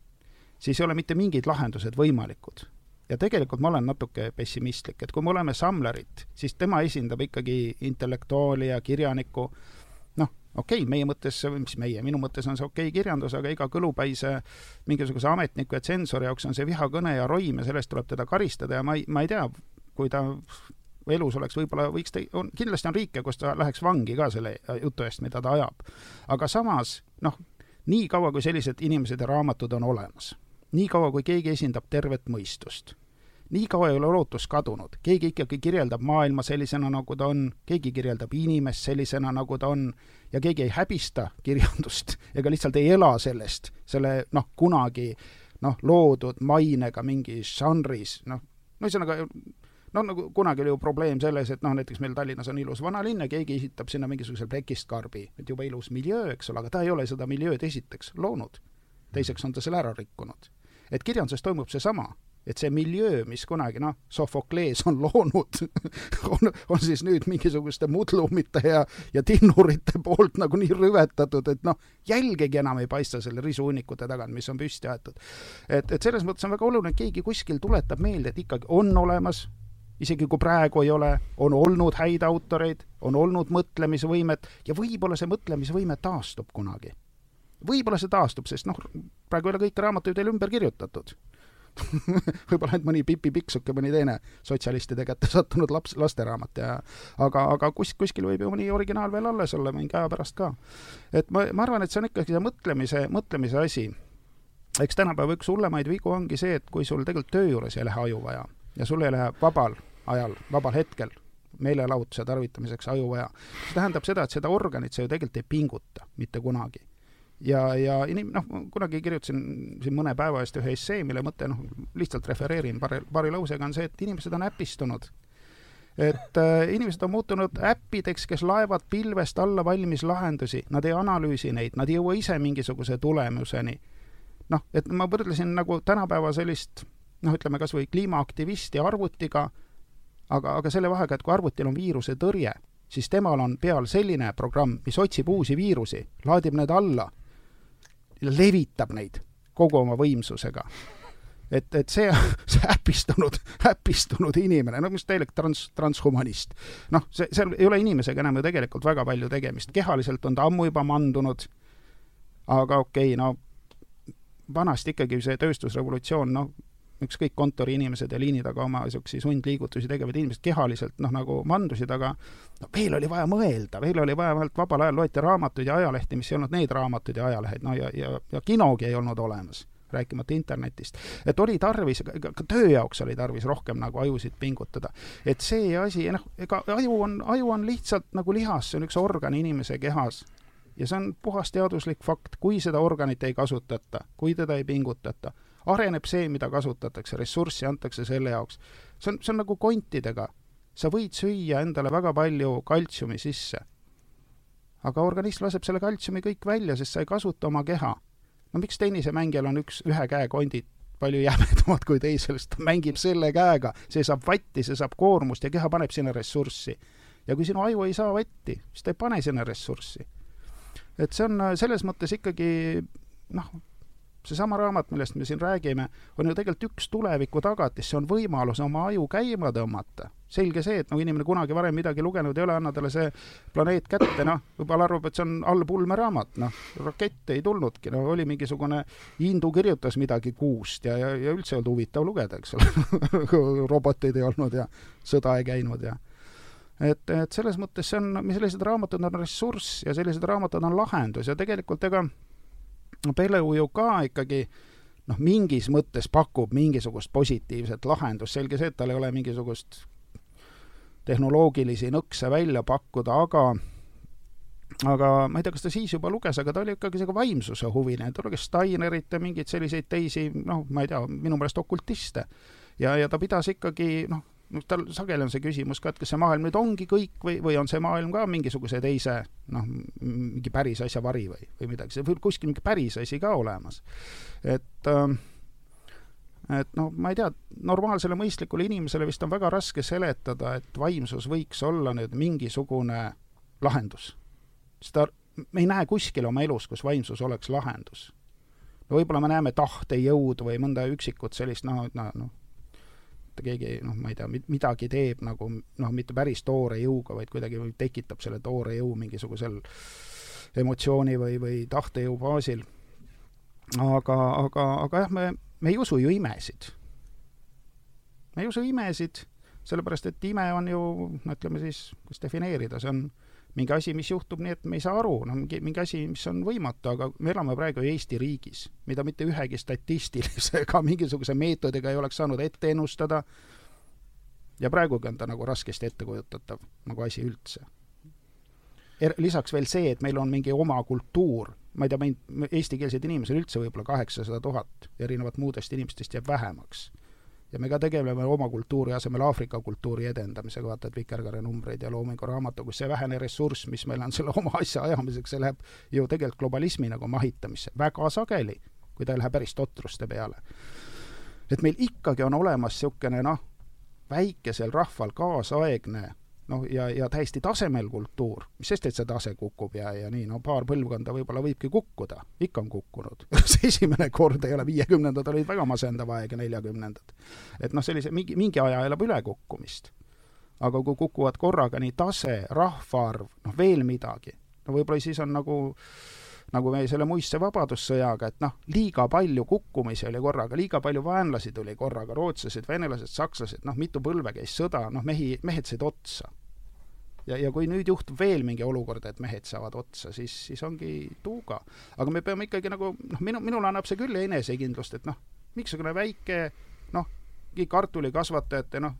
siis ei ole mitte mingid lahendused võimalikud. ja tegelikult ma olen natuke pessimistlik, et kui me oleme Samlerit, siis tema esindab ikkagi intellektuaali ja kirjanikku, okei okay,, meie mõttes, mis meie, minu mõttes on see okei okay kirjandus, aga iga kõlupäise mingisuguse ametniku ja tsensori jaoks on see vihakõne ja roim ja sellest tuleb teda karistada ja ma ei, ma ei tea, kui ta elus oleks, võib-olla võiks ta, on, kindlasti on riike, kus ta läheks vangi ka selle jutu eest, mida ta ajab. aga samas, noh, nii kaua, kui sellised inimesed ja raamatud on olemas, nii kaua, kui keegi esindab tervet mõistust nii kaua ei ole lootus kadunud, keegi ikkagi kirjeldab maailma sellisena, nagu ta on, keegi kirjeldab inimest sellisena, nagu ta on, ja keegi ei häbista kirjandust ega lihtsalt ei ela sellest, selle noh, kunagi noh, loodud mainega mingis žanris, noh, no ühesõnaga noh, nagu kunagi oli ju probleem selles, et noh, näiteks meil Tallinnas on ilus vanalinn ja keegi esitab sinna mingisuguse plekist karbi, et jube ilus miljöö, eks ole, aga ta ei ole seda miljööd esiteks loonud. teiseks on ta selle ära rikkunud. et kirjanduses toimub seesama et see miljöö, mis kunagi noh, Sofoklees on loonud on, on siis nüüd mingisuguste mudlumite ja, ja tinnurite poolt nagu nii rüvetatud, et noh, jälgegi enam ei paista selle risuunnikute tagant, mis on püsti aetud. et, et selles mõttes on väga oluline, et keegi kuskil tuletab meelde, et ikkagi on olemas isegi kui praegu ei ole, on olnud häid autoreid, on olnud mõtlemisvõimet ja võib-olla see mõtlemisvõime taastub kunagi võib-olla see taastub, sest noh, praegu ei ole kõiki raamatuid veel ümber kirjutatud võib-olla ainult mõni Pipi Pikksuke, mõni teine sotsialistide kätte sattunud laps, lasteraamat ja aga, aga kus, kuskil võib ju mõni originaal veel alles olla mingi aja pärast ka. et ma, ma arvan, et see on ikkagi see mõtlemise, mõtlemise asi. eks tänapäeva üks hullemaid vigu ongi see, et kui sul tegelikult töö juures ei lähe aju vaja ja sul ei lähe vabal ajal, vabal hetkel meelelahutuse tarvitamiseks aju vaja, see tähendab seda, et seda organit sa ju tegelikult ei pinguta mitte kunagi ja, ja inim-, noh, kunagi kirjutasin siin mõne päeva eest ühe essee, mille mõte, noh, lihtsalt refereerin paari, paari lausega, on see, et inimesed on äpistunud. et äh, inimesed on muutunud äppideks, kes laevad pilvest alla valmis lahendusi, nad ei analüüsi neid, nad ei jõua ise mingisuguse tulemuseni. noh, et ma võrdlesin nagu tänapäeva sellist noh, ütleme kas või kliimaaktivisti arvutiga, aga, aga selle vahega, et kui arvutil on viiruse tõrje, siis temal on peal selline programm, mis otsib uusi viirusi, laadib need alla levitab neid kogu oma võimsusega. et, et see, see äpistunud, äpistunud inimene, no mis täielik trans, transhumanist. noh, see, seal ei ole inimesega enam ju tegelikult väga palju tegemist, kehaliselt on ta ammu juba mandunud, aga okei okay,, no vanasti ikkagi see tööstusrevolutsioon, noh, ükskõik kontoriinimesed ja liini taga oma niisuguseid sundliigutusi tegevad inimesed kehaliselt noh, nagu mandusid, aga no veel oli vaja mõelda, veel oli vaja, vähemalt vabal ajal loeti raamatuid ja ajalehti, mis ei olnud need raamatud ja ajalehed, no ja, ja, ja kinogi ei olnud olemas, rääkimata internetist. et oli tarvis, ka töö jaoks oli tarvis rohkem nagu ajusid pingutada. et see asi, noh, ega aju on, aju on lihtsalt nagu lihas, see on üks organ inimese kehas ja see on puhas teaduslik fakt, kui seda organit ei kasutata, kui teda ei pingutata areneb see, mida kasutatakse, ressurssi antakse selle jaoks. see on, see on nagu kontidega. sa võid süüa endale väga palju kaltsiumi sisse. aga organism laseb selle kaltsiumi kõik välja, sest sa ei kasuta oma keha. no miks tennisemängijal on üks, ühe käe kondid palju jämedamad kui teisel, sest ta mängib selle käega, see saab vatti, see saab koormust ja keha paneb sinna ressurssi. ja kui sinu aju ei saa vatti, siis ta ei pane sinna ressurssi. et see on selles mõttes ikkagi noh, seesama raamat, millest me siin räägime, on ju tegelikult üks tuleviku tagatis, see on võimalus oma aju käima tõmmata. selge see, et no inimene kunagi varem midagi lugenud ei ole, anna talle see planeet kätte, noh, võib-olla arvab, et see on allpulme raamat, noh, rakette ei tulnudki, no oli mingisugune, Hindu kirjutas midagi kuust ja, ja, ja üldse ei olnud huvitav lugeda, eks ole roboteid ei olnud ja sõda ei käinud ja et, et selles mõttes see on, sellised raamatud on ressurss ja sellised raamatud on lahendus ja tegelikult ega Peleu ju ka ikkagi noh, mingis mõttes pakub mingisugust positiivset lahendust, selge see, et tal ei ole mingisugust tehnoloogilisi nõkse välja pakkuda, aga aga ma ei tea, kas ta siis juba luges, aga ta oli ikkagi selline vaimsuse huviline, ta luges Steinerit ja mingeid selliseid teisi, noh, ma ei tea, minu meelest okultiste. ja, ja ta pidas ikkagi noh, tal sageli on see küsimus ka, et kas see maailm nüüd ongi kõik või, või on see maailm ka mingisuguse teise noh, mingi päris asja vari või, või midagi, see võib kuskil mingi päris asi ka olemas. et äh, et noh, ma ei tea, normaalsele mõistlikule inimesele vist on väga raske seletada, et vaimsus võiks olla nüüd mingisugune lahendus. sest ta, me ei näe kuskil oma elus, kus vaimsus oleks lahendus. no võib-olla me näeme tahtejõudu või mõnda üksikut sellist noh, noh, noh, et keegi noh, ma ei tea, midagi teeb nagu noh, mitte päris toore jõuga, vaid kuidagi tekitab selle toore jõu mingisugusel emotsiooni või, või tahtejõu baasil. aga, aga, aga jah, me, me ei usu ju imesid. me ei usu imesid, sellepärast et ime on ju, no ütleme siis, kuidas defineerida, see on mingi asi, mis juhtub nii, et me ei saa aru, no mingi, mingi asi, mis on võimatu, aga me elame praegu Eesti riigis, mida mitte ühegi statistilise ega mingisuguse meetodiga ei oleks saanud ette ennustada, ja praegugi on ta nagu raskesti ettekujutatav nagu asi üldse. Er,. lisaks veel see, et meil on mingi oma kultuur, ma ei tea, meil eestikeelseid inimesi on üldse võib-olla kaheksasada tuhat, erinevalt muudest inimestest jääb vähemaks ja me ka tegeleme oma kultuuri asemel Aafrika kultuuri edendamisega, vaata, et Vikerkaare numbreid ja Loomingu raamatu, kus see vähene ressurss, mis meil on selle oma asja ajamiseks, see läheb ju tegelikult globalismi nagu mahitamisse väga sageli, kui ta ei lähe päris totruste peale. et meil ikkagi on olemas niisugune noh, väikesel rahval kaasaegne noh, ja, ja täiesti tasemel kultuur, mis sest, et see tase kukub ja, ja nii, no paar põlvkonda võib-olla võibki kukkuda, ikka on kukkunud see esimene kord ei ole, viiekümnendad olid väga masendav aeg ja neljakümnendad. et noh, sellise mingi, mingi aja elab ülekukkumist. aga kui kukuvad korraga nii tase, rahvaarv, noh veel midagi, no võib-olla siis on nagu nagu meie selle muistse vabadussõjaga, et noh, liiga palju kukkumisi oli korraga, liiga palju vaenlasi tuli korraga, rootslased, venelased, sakslased, noh, mitu põlve käis sõda, noh, mehi, mehed said otsa. ja, ja kui nüüd juhtub veel mingi olukord, et mehed saavad otsa, siis, siis ongi tuuga. aga me peame ikkagi nagu, noh, minu, minule annab see küll enesekindlust, et noh, mingisugune väike noh, kartulikasvatajate noh,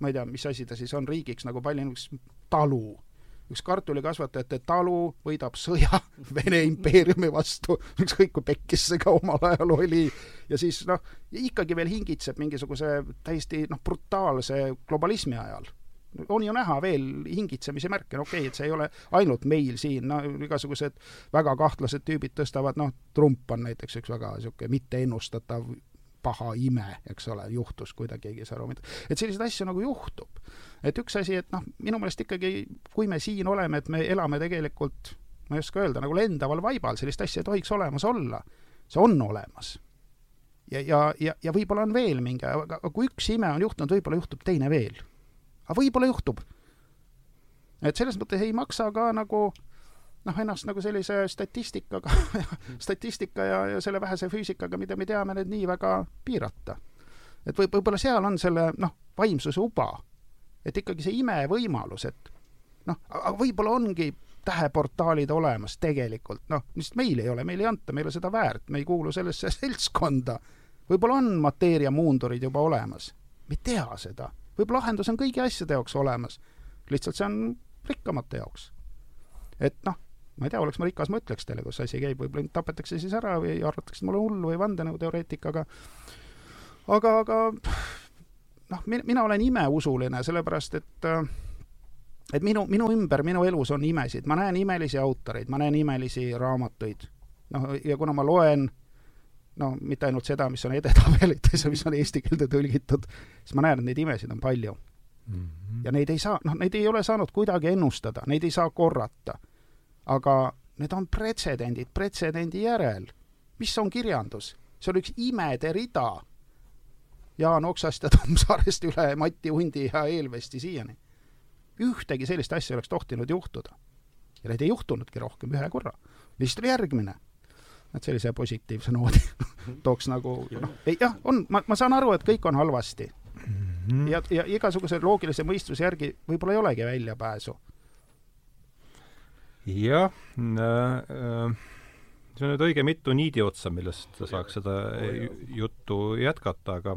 ma ei tea, mis asi ta siis on riigiks nagu palju, üks talu üks kartulikasvatajate talu võidab sõja Vene impeeriumi vastu, ükskõik kui pekkis see ka omal ajal oli, ja siis noh, ikkagi veel hingitseb mingisuguse täiesti noh, brutaalse globalismi ajal. On ju näha veel hingitsemise märke, no okei okay,, et see ei ole ainult meil siin, no igasugused väga kahtlased tüübid tõstavad, noh, Trump on näiteks üks väga niisugune mitteennustatav paha ime, eks ole, juhtus, kui ta keegi ei saa aru, et selliseid asju nagu juhtub. et üks asi, et noh, minu meelest ikkagi, kui me siin oleme, et me elame tegelikult, ma ei oska öelda, nagu lendaval vaibal, sellist asja ei tohiks olemas olla. see on olemas. ja, ja, ja, ja võib-olla on veel mingi, aga kui üks ime on juhtunud, võib-olla juhtub teine veel. aga võib-olla juhtub. et selles mõttes ei maksa ka nagu noh, ennast nagu sellise statistikaga statistika ja, ja selle vähese füüsikaga, mida me teame, nüüd nii väga piirata. et võib, võib-olla seal on selle noh, vaimsuse uba. et ikkagi see imevõimalus, et noh, aga võib-olla ongi täheportaalid olemas tegelikult, noh, lihtsalt meil ei ole, meile ei anta, meile seda väärt, me ei kuulu sellesse seltskonda. võib-olla on mateeriamuundurid juba olemas, me ei tea seda. võib-olla lahendus on kõigi asjade jaoks olemas, lihtsalt see on rikkamate jaoks. et noh, ma ei tea, oleks ma rikas, ma ütleks teile, kus asi käib, võib-olla mind tapetakse siis ära või arvatakse, et ma olen hull või vandenõuteoreetik, aga aga, aga noh, mina olen imeusuline, sellepärast et et minu, minu ümber, minu elus on imesid, ma näen imelisi autoreid, ma näen imelisi raamatuid. noh, ja kuna ma loen no mitte ainult seda, mis on edetabelites ja mis on eesti keelde tõlgitud, siis ma näen, et neid imesid on palju mm. -hmm. ja neid ei saa, noh, neid ei ole saanud kuidagi ennustada, neid ei saa korrata aga need on pretsedendid pretsedendi järel. mis on kirjandus? see on üks imede rida. Jaan Oksast ja Tammsaarest üle Mati Hundi ja Eelvesti siiani. ühtegi sellist asja ei oleks tohtinud juhtuda. ja need ei juhtunudki rohkem, ühe korra. ja siis tuli järgmine. et sellise positiivse noodi tooks nagu, noh, ei jah, on, ma, ma saan aru, et kõik on halvasti. Mhm. ja, ja igasuguse loogilise mõistuse järgi võib-olla ei olegi väljapääsu jah äh,, see on nüüd õige mitu niidi otsa, millest saaks seda juttu jätkata, aga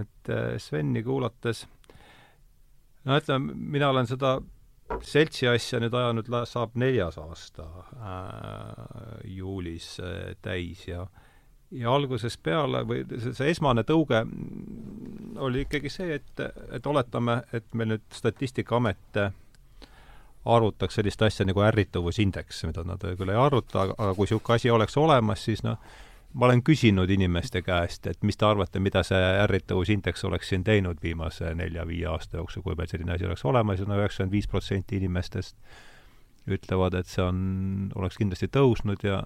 et äh, Sveni kuulates, no ütleme, mina olen seda seltsi asja nüüd ajanud, saab neljas aasta äh, juulis äh, täis ja ja algusest peale või see, see esmane tõuge oli ikkagi see, et, et oletame, et meil nüüd Statistikaamet äh, arvutaks sellist asja nagu ärrituvusindeks, mida nad küll ei arvuta, aga, kui niisugune asi oleks olemas, siis noh, ma olen küsinud inimeste käest, et mis te arvate, mida see ärritavusindeks oleks siin teinud viimase nelja-viie aasta jooksul, kui meil selline asi oleks olemas ja no üheksakümmend viis protsenti inimestest ütlevad, et see on, oleks kindlasti tõusnud ja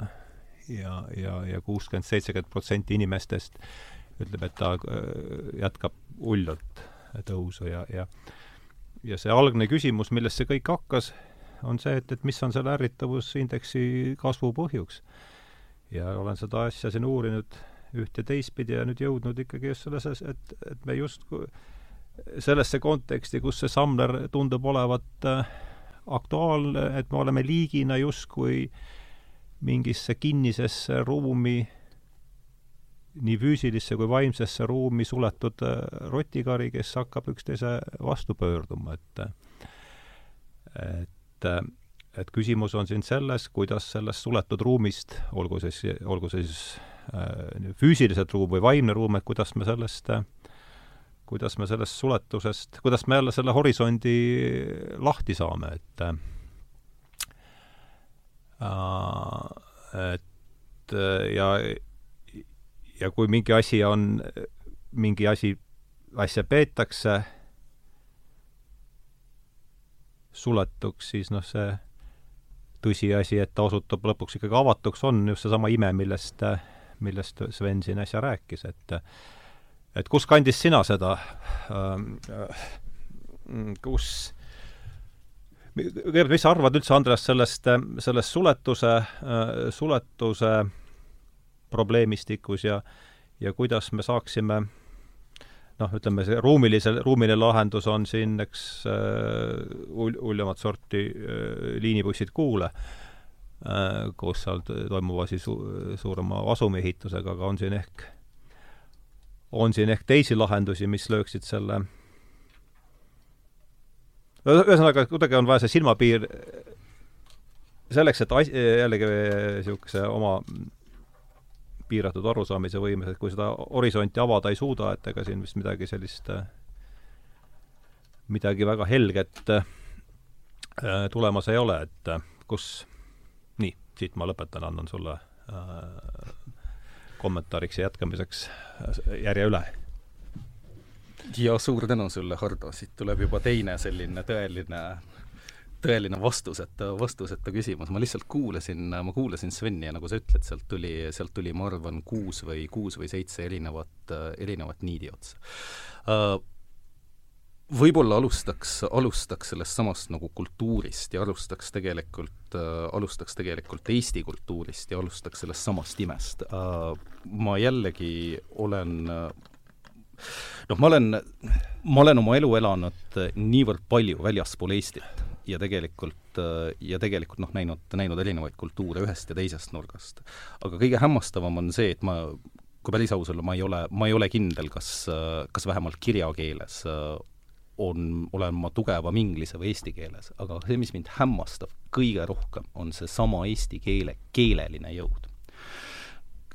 ja, ja, ja kuuskümmend, seitsekümmend protsenti inimestest ütleb, et ta äh, jätkab hullult tõusu ja, ja ja see algne küsimus, millest see kõik hakkas, on see, et, et mis on selle ärritavusindeksi kasvu põhjuks. ja olen seda asja siin uurinud üht ja teistpidi ja nüüd jõudnud ikkagi just selles, et, et me justkui sellesse konteksti, kus see Samler tundub olevat äh, aktuaalne, et me oleme liigina justkui mingisse kinnisesse ruumi nii füüsilisse kui vaimsesse ruumi suletud äh, rotikari, kes hakkab üksteise vastu pöörduma, et et, et küsimus on siin selles, kuidas sellest suletud ruumist, olgu siis, olgu see siis äh, füüsiliselt ruum või vaimne ruum, et kuidas me sellest kuidas me sellest suletusest, kuidas me jälle selle horisondi lahti saame, et äh, et ja ja kui mingi asi on, mingi asi, asja peetakse suletuks, siis noh, see tõsiasi, et ta osutub lõpuks ikkagi avatuks, on just seesama ime, millest, millest Sven siin äsja rääkis, et et kus kandis sina seda äh,, kus, kõigepealt, mis sa arvad üldse, Andres, sellest, sellest suletuse, suletuse probleemistikus ja ja kuidas me saaksime noh, ütleme see ruumilise, ruumiline lahendus on siin, eks äh, uljamat sorti äh, liinibussid Kuule äh,, kus seal toimuva siis su suurema asumi ehitusega, aga on siin ehk, on siin ehk teisi lahendusi, mis lööksid selle ühesõnaga, kuidagi on vaja see silmapiir selleks, et as-, jällegi niisuguse oma piiratud arusaamise võimes, et kui seda horisonti avada ei suuda, et ega siin vist midagi sellist, midagi väga helget äh, tulemas ei ole, et äh, kus, nii, siit ma lõpetan, annan sulle äh, kommentaariks ja jätkamiseks järje üle. ja suur tänu sulle, Hardo, siit tuleb juba teine selline tõeline tõeline vastuseta, vastuseta küsimus, ma lihtsalt kuulasin, ma kuulasin Sveni ja nagu sa ütled, sealt tuli, sealt tuli, ma arvan, kuus või, kuus või seitse erinevat, erinevat niidi otsa. Uh, võib-olla alustaks, alustaks sellest samast nagu kultuurist ja alustaks tegelikult äh,, alustaks tegelikult Eesti kultuurist ja alustaks sellest samast imest. Äh,. ma jällegi olen noh, ma olen, ma olen oma elu elanud niivõrd palju väljaspool Eestit ja tegelikult, ja tegelikult noh, näinud, näinud erinevaid kultuure ühest ja teisest nurgast. aga kõige hämmastavam on see, et ma, kui päris aus olla, ma ei ole, ma ei ole kindel, kas, kas vähemalt kirjakeeles on, olen ma tugevam inglise või eesti keeles, aga see, mis mind hämmastab kõige rohkem, on seesama eesti keele keeleline jõud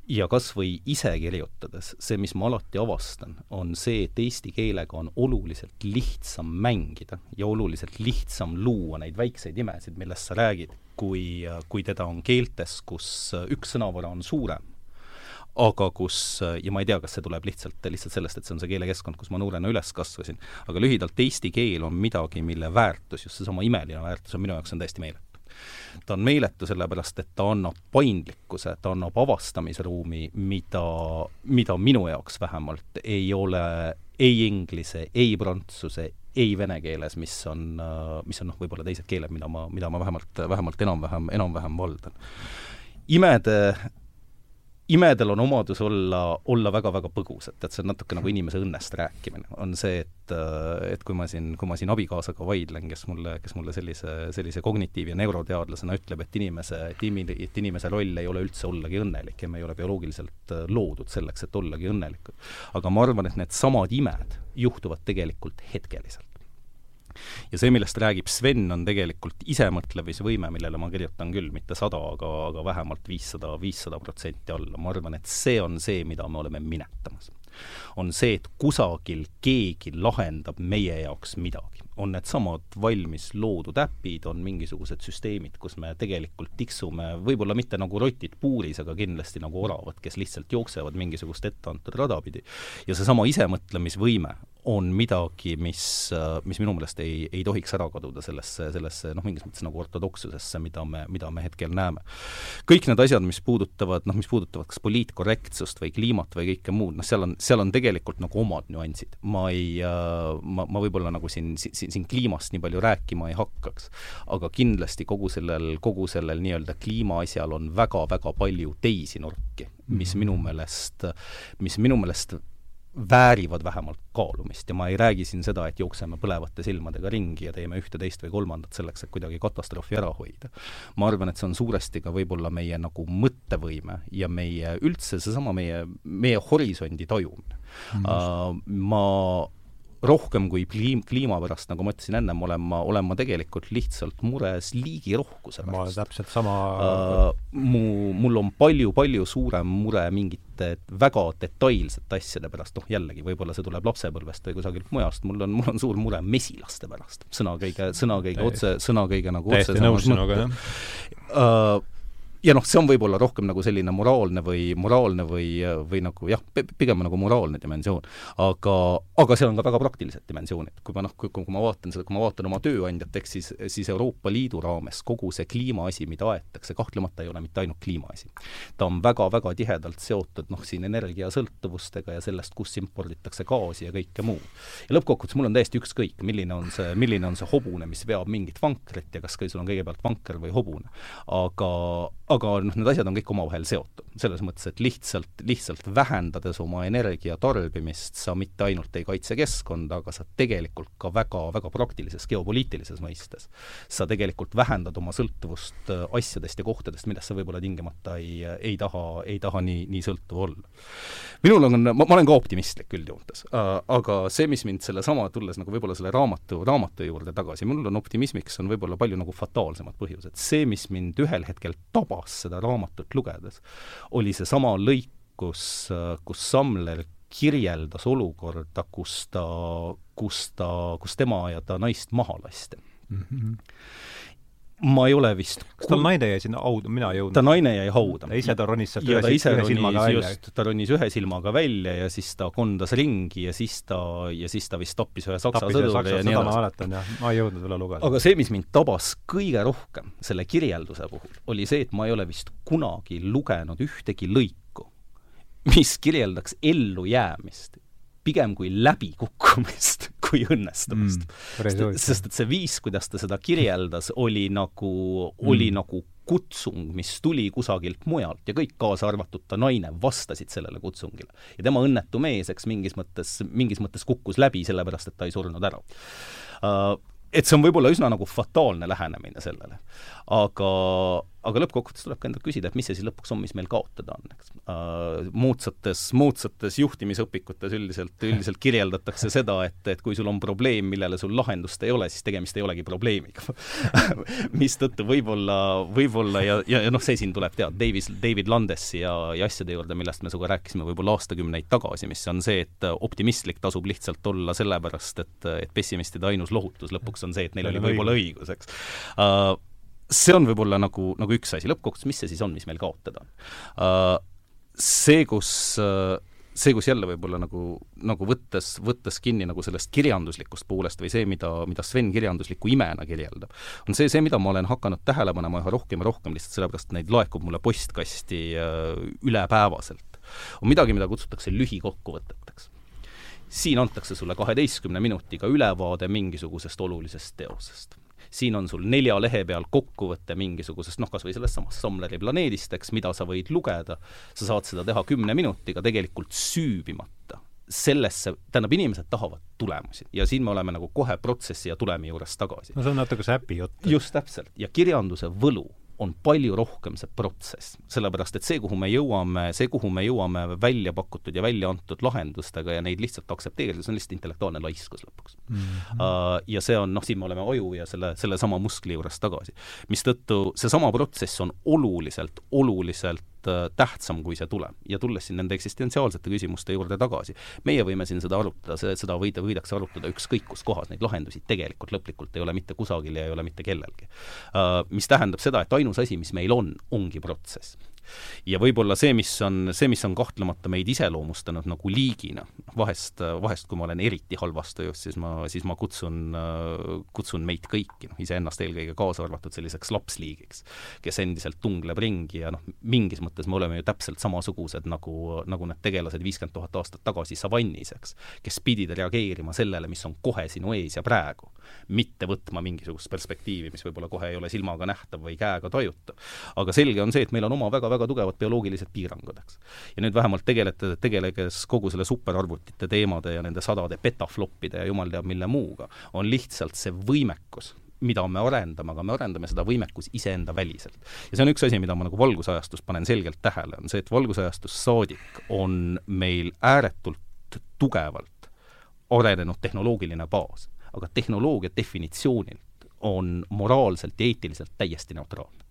ja kas või ise kirjutades, see, mis ma alati avastan, on see, et eesti keelega on oluliselt lihtsam mängida ja oluliselt lihtsam luua neid väikseid imesid, millest sa räägid, kui, kui teda on keeltes, kus üks sõnavara on suurem, aga kus, ja ma ei tea, kas see tuleb lihtsalt, lihtsalt sellest, et see on see keelekeskkond, kus ma noorena üles kasvasin, aga lühidalt, eesti keel on midagi, mille väärtus, just seesama imeline väärtus on minu jaoks on täiesti meeletu ta on meeletu sellepärast, et ta annab paindlikkuse, ta annab avastamisruumi, mida, mida minu jaoks vähemalt ei ole ei inglise, ei prantsuse, ei vene keeles, mis on, mis on noh, võib-olla teised keeled, mida ma, mida ma vähemalt, vähemalt enam-vähem, enam-vähem valdan. imede imedel on omadus olla, olla väga-väga põgus, et, et see on natuke nagu inimese õnnest rääkimine. on see, et, et kui ma siin, kui ma siin abikaasaga vaidlen, kes mulle, kes mulle sellise, sellise kognitiiv- ja neuroteadlasena ütleb, et inimese, et imi-, et inimese roll ei ole üldse ollagi õnnelik ja me ei ole bioloogiliselt loodud selleks, et ollagi õnnelikud. aga ma arvan, et needsamad imed juhtuvad tegelikult hetkeliselt ja see, millest räägib Sven, on tegelikult isemõtlemisvõime, millele ma kirjutan küll mitte sada, aga, aga vähemalt viissada, viissada protsenti alla. ma arvan, et see on see, mida me oleme minetamas. on see, et kusagil keegi lahendab meie jaoks midagi on needsamad valmis loodud äpid, on mingisugused süsteemid, kus me tegelikult tiksume võib-olla mitte nagu rotid puuris, aga kindlasti nagu oravad, kes lihtsalt jooksevad mingisugust etteantud rada pidi. ja seesama isemõtlemisvõime on midagi, mis, mis minu meelest ei, ei tohiks ära kaduda sellesse, sellesse noh, mingis mõttes nagu ortodoksusesse, mida me, mida me hetkel näeme. kõik need asjad, mis puudutavad, noh, mis puudutavad kas poliitkorrektsust või kliimat või kõike muud, noh, seal on, seal on tegelikult nagu omad nüansid. ma ei, ma, ma võib-olla nagu siin, siin, siin kliimast nii palju rääkima ei hakkaks. aga kindlasti kogu sellel, kogu sellel nii-öelda kliimaasjal on väga-väga palju teisi nurki, mis mhm. minu meelest, mis minu meelest väärivad vähemalt kaalumist ja ma ei räägi siin seda, et jookseme põlevate silmadega ringi ja teeme ühte, teist või kolmandat selleks, et kuidagi katastroofi ära hoida. ma arvan, et see on suuresti ka võib-olla meie nagu mõttevõime ja meie üldse seesama meie, meie horisondi tajumine mm. -hmm. Uh, ma rohkem kui kliim-, kliima pärast, nagu ma ütlesin ennem, olen ma, olen ma tegelikult lihtsalt mures liigirohkuse pärast. ma olen täpselt sama uh, mu, mul on palju-palju suurem mure mingite väga detailsete asjade pärast, noh jällegi, võib-olla see tuleb lapsepõlvest või kusagilt mujast, mul on, mul on suur mure mesilaste pärast. sõna kõige, sõna kõige otse, sõna kõige nagu täiesti nõus sinuga, jah uh, ja noh, see on võib-olla rohkem nagu selline moraalne või, moraalne või, või nagu jah, pigem nagu moraalne dimensioon. aga, aga seal on ka väga praktilised dimensioonid. kui ma noh, kui, kui ma vaatan seda, kui ma vaatan oma tööandjat, eks siis, siis Euroopa Liidu raames kogu see kliimaasi, mida aetakse, kahtlemata ei ole mitte ainult kliimaasi. ta on väga-väga tihedalt seotud noh, siin energiasõltuvustega ja sellest, kus imporditakse gaasi ja kõike muud. ja lõppkokkuvõttes mul on täiesti ükskõik, milline on see, milline on see hobune, mis veab mingit vankrit ja kas sul on kõigepealt vanker või hobune. aga aga noh, need asjad on kõik omavahel seotud. selles mõttes, et lihtsalt, lihtsalt vähendades oma energiatarbimist sa mitte ainult ei kaitse keskkonda, aga sa tegelikult ka väga, väga praktilises geopoliitilises mõistes, sa tegelikult vähendad oma sõltuvust äh, asjadest ja kohtadest, millest sa võib-olla tingimata ei, ei taha, ei taha nii, nii sõltuv olla. minul on, ma, ma olen ka optimistlik üldjoontes äh,, aga see, mis mind sellesama, tulles nagu võib-olla selle raamatu, raamatu juurde tagasi, mul on optimismiks on võib-olla palju nagu fataalsemad põhjused. see, mis mind ühel hetkel tabas, tabas seda raamatut lugedes, oli seesama lõik, kus, kus Samler kirjeldas olukorda, kus ta, kus ta, kus tema ja ta naist maha lasti mm. -hmm ma ei ole vist kas tal naine jäi sinna hauda, mina ei jõudnud? ta naine jäi hauda. ise ta ronis sealt ühe, ühe silmaga välja? ta ronis ühe silmaga välja ja siis ta kondas ringi ja siis ta, ja siis ta vist tappis ühe saksa sõduri ja nii edasi. ma mäletan jah, ma ei jõudnud üle lugeda. aga see, mis mind tabas kõige rohkem selle kirjelduse puhul, oli see, et ma ei ole vist kunagi lugenud ühtegi lõiku, mis kirjeldaks ellujäämist pigem kui läbikukkumist kui õnnestumist mm,. sest et see viis, kuidas ta seda kirjeldas, oli nagu mm., oli nagu kutsung, mis tuli kusagilt mujalt ja kõik, kaasa arvatud ta naine, vastasid sellele kutsungile. ja tema õnnetu mees, eks mingis mõttes, mingis mõttes kukkus läbi, sellepärast et ta ei surnud ära uh, et see on võib-olla üsna nagu fataalne lähenemine sellele. aga, aga lõppkokkuvõttes tuleb ka endalt küsida, et mis see siis lõpuks on, mis meil kaotada on, eks uh,. moodsates, moodsates juhtimisõpikutes üldiselt, üldiselt kirjeldatakse seda, et, et kui sul on probleem, millele sul lahendust ei ole, siis tegemist ei olegi probleemiga mistõttu võib-olla, võib-olla ja, ja, ja noh, see siin tuleb teada, Davis, David Landesi ja, ja asjade juurde, millest me sinuga rääkisime võib-olla aastakümneid tagasi, mis on see, et optimistlik tasub lihtsalt olla sellepärast, et, et pessimistide ainus lohutus lõpuks on see, et neil oli võib-olla õigus, eks uh, see on võib-olla nagu, nagu üks asi, lõppkokkuvõttes, mis see siis on, mis meil kaotada on? Uh,? See, kus uh, see, kus jälle võib-olla nagu, nagu võttes, võttes kinni nagu sellest kirjanduslikust poolest või see, mida, mida Sven kirjandusliku imena kirjeldab, on see, see, mida ma olen hakanud tähele panema üha rohkem ja rohkem lihtsalt sellepärast, et neid laekub mulle postkasti uh, ülepäevaselt, on midagi, mida kutsutakse lühikokkuvõteteks. Siin antakse sulle kaheteistkümne minutiga ülevaade mingisugusest olulisest teosest siin on sul nelja lehe peal kokkuvõte mingisugusest noh, kas või sellest samast Samleri planeedist, eks, mida sa võid lugeda, sa saad seda teha kümne minutiga tegelikult süüvimata sellesse, tähendab, inimesed tahavad tulemusi ja siin me oleme nagu kohe protsessi ja tulemi juures tagasi. no see on natuke see äpi jutt. just täpselt, ja kirjanduse võlu on palju rohkem see protsess. sellepärast, et see, kuhu me jõuame, see, kuhu me jõuame välja pakutud ja välja antud lahendustega ja neid lihtsalt aktsepteerida, see on lihtsalt intellektuaalne laiskus lõpuks mm. -hmm. Uh, ja see on, noh, siin me oleme aju ja selle, sellesama muskli juures tagasi. mistõttu seesama protsess on oluliselt, oluliselt tähtsam kui see tulem. ja tulles siin nende eksistentsiaalsete küsimuste juurde tagasi, meie võime siin seda arutada, seda võida, võidakse arutada ükskõik kus kohas, neid lahendusi tegelikult lõplikult ei ole mitte kusagil ja ei ole mitte kellelgi. Äh, mis tähendab seda, et ainus asi, mis meil on, ongi protsess ja võib-olla see, mis on, see, mis on kahtlemata meid iseloomustanud nagu liigina, vahest, vahest kui ma olen eriti halvasti just, siis ma, siis ma kutsun, kutsun meid kõiki, noh, iseennast eelkõige kaasa arvatud selliseks lapsliigiks, kes endiselt tungleb ringi ja noh, mingis mõttes me oleme ju täpselt samasugused nagu, nagu need tegelased viiskümmend tuhat aastat tagasi savannis, eks, kes pidid reageerima sellele, mis on kohe sinu ees ja praegu, mitte võtma mingisugust perspektiivi, mis võib-olla kohe ei ole silmaga nähtav või käega tajutav. aga selge on see, et meil on oma väga-väga väga tugevad bioloogilised piirangud, eks. ja nüüd vähemalt tegelete, tegeledes kogu selle superarvutite teemade ja nende sadade petafloppide ja jumal teab mille muuga, on lihtsalt see võimekus mida me arendame, aga me arendame seda võimekus iseenda väliselt. ja see on üks asi, mida ma nagu valgusajastust panen selgelt tähele, on see, et valgusajastust saadik on meil ääretult tugevalt arenenud tehnoloogiline baas, aga tehnoloogia definitsioonilt on moraalselt ja eetiliselt täiesti neutraalne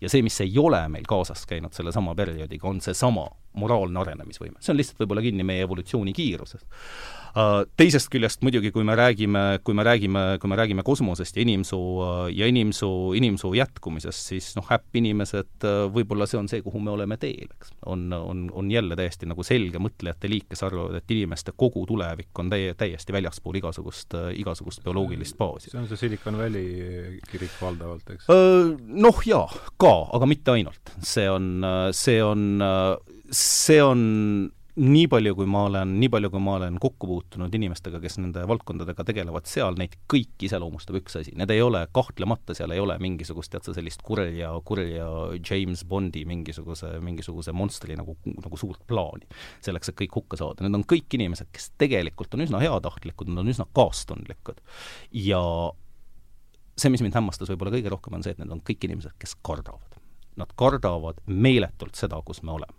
ja see, mis ei ole meil kaasas käinud sellesama perioodiga, on seesama moraalne arenemisvõime, see on lihtsalt võib-olla kinni meie evolutsiooni kiiruses. Äh, teisest küljest muidugi, kui me räägime, kui me räägime, kui me räägime kosmosest ja inimsuu, ja inimsuu, inimsuu jätkumisest, siis noh, äpp-inimesed, äh, võib-olla see on see, kuhu me oleme teel, eks. on, on, on jälle täiesti nagu selge mõtlejate liik, kes arvavad, et inimeste kogu tulevik on täie, täiesti väljaspool igasugust, igasugust bioloogilist baasi. see on see Silicon Valley kirik valdavalt, eks? Noh jaa, ka, aga mitte ainult. see on, see on, see on nii palju, kui ma olen, nii palju, kui ma olen kokku puutunud inimestega, kes nende valdkondadega tegelevad seal, neid kõiki iseloomustab üks asi, need ei ole, kahtlemata seal ei ole mingisugust, tead sa, sellist kurja, kurja James Bondi mingisuguse, mingisuguse monstri nagu, nagu suurt plaani. selleks, et kõik hukka saada, need on kõik inimesed, kes tegelikult on üsna heatahtlikud, nad on üsna kaastundlikud. ja see, mis mind hämmastas võib-olla kõige rohkem, on see, et need on kõik inimesed, kes kardavad. Nad kardavad meeletult seda, kus me oleme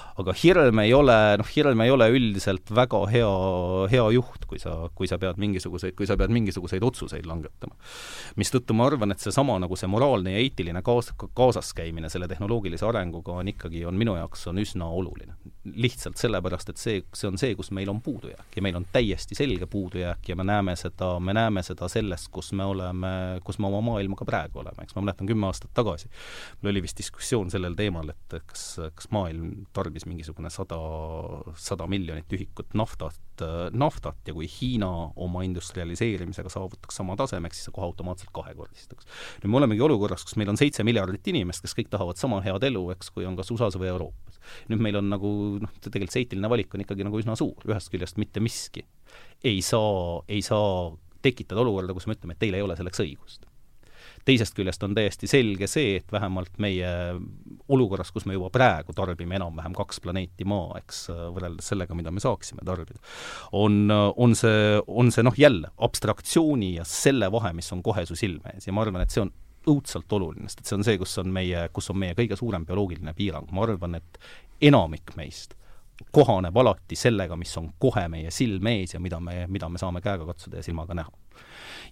aga hirm ei ole, noh, hirm ei ole üldiselt väga hea, hea juht, kui sa, kui sa pead mingisuguseid, kui sa pead mingisuguseid otsuseid langetama. mistõttu ma arvan, et seesama nagu see moraalne ja eetiline kaas-, kaasaskäimine selle tehnoloogilise arenguga on ikkagi, on minu jaoks, on üsna oluline. lihtsalt sellepärast, et see, see on see, kus meil on puudujääk ja meil on täiesti selge puudujääk ja me näeme seda, me näeme seda sellest, kus me oleme, kus me oma maailmaga praegu oleme, eks ma mäletan kümme aastat tagasi, mul oli vist diskussioon sellel teemal, et kas, kas maailm tarbis mingisugune sada, sada miljonit ühikut naftat, naftat ja kui Hiina oma industrialiseerimisega saavutaks sama tasemeks, siis see kohe automaatselt kahekordistaks. nüüd me olemegi olukorras, kus meil on seitse miljardit inimest, kes kõik tahavad sama head elu, eks, kui on kas USA-s või Euroopas. nüüd meil on nagu noh, tegelikult see eetiline valik on ikkagi nagu üsna suur, ühest küljest mitte miski ei saa, ei saa tekitada olukorda, kus me ütleme, et teil ei ole selleks õigust teisest küljest on täiesti selge see, et vähemalt meie olukorras, kus me juba praegu tarbime enam-vähem kaks planeeti Maa, eks, võrreldes sellega, mida me saaksime tarbida, on, on see, on see noh, jälle abstraktsiooni ja selle vahe, mis on kohe su silme ees. Ja ma arvan, et see on õudselt oluline, sest et see on see, kus on meie, kus on meie kõige suurem bioloogiline piirang, ma arvan, et enamik meist kohaneb alati sellega, mis on kohe meie silme ees ja mida me, mida me saame käega katsuda ja silmaga näha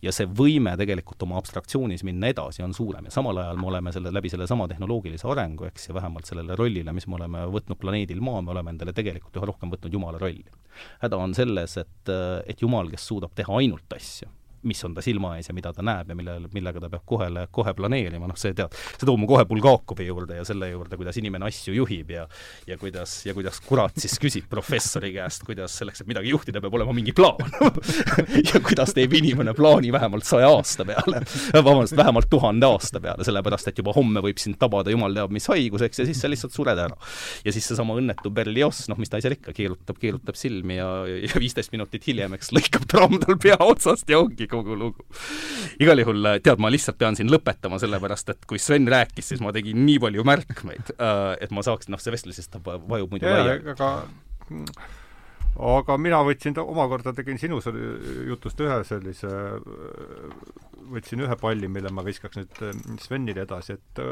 ja see võime tegelikult oma abstraktsioonis minna edasi on suurem ja samal ajal me oleme selle, läbi sellesama tehnoloogilise arengu, eks, ja vähemalt sellele rollile, mis me oleme võtnud planeedil Maa, me oleme endale tegelikult üha rohkem võtnud Jumala rolli. häda on selles, et, et Jumal, kes suudab teha ainult asju mis on ta silma ees ja mida ta näeb ja mille, millega ta peab kohe, kohe planeerima, noh see tead, see toob mu kohe Bulgakovi juurde ja selle juurde, kuidas inimene asju juhib ja ja kuidas, ja kuidas kurat siis küsib professori käest, kuidas selleks, et midagi juhtida, peab olema mingi plaan ja kuidas teeb inimene plaani vähemalt saja aasta peale, vabandust, vähemalt tuhande aasta peale, sellepärast et juba homme võib sind tabada jumal teab mis haigus, eks, ja siis sa lihtsalt sured ära. ja siis seesama õnnetu Berlioz, noh, mis ta seal ikka, keerutab, keerutab silmi ja, ja viisteist minutit hiljem, eks, lõikab tramm tal pea otsast ja ongi kogu lugu. igal juhul äh, tead, ma lihtsalt pean siin lõpetama, sellepärast et kui Sven rääkis, siis ma tegin nii palju märkmeid, äh, et ma saaks, noh, see vestlus lihtsalt vajub muidu laiali. aga aga mina võtsin, omakorda tegin sinu jutust ühe sellise, võtsin ühe palli, mille ma viskaks nüüd äh, Svenile edasi, et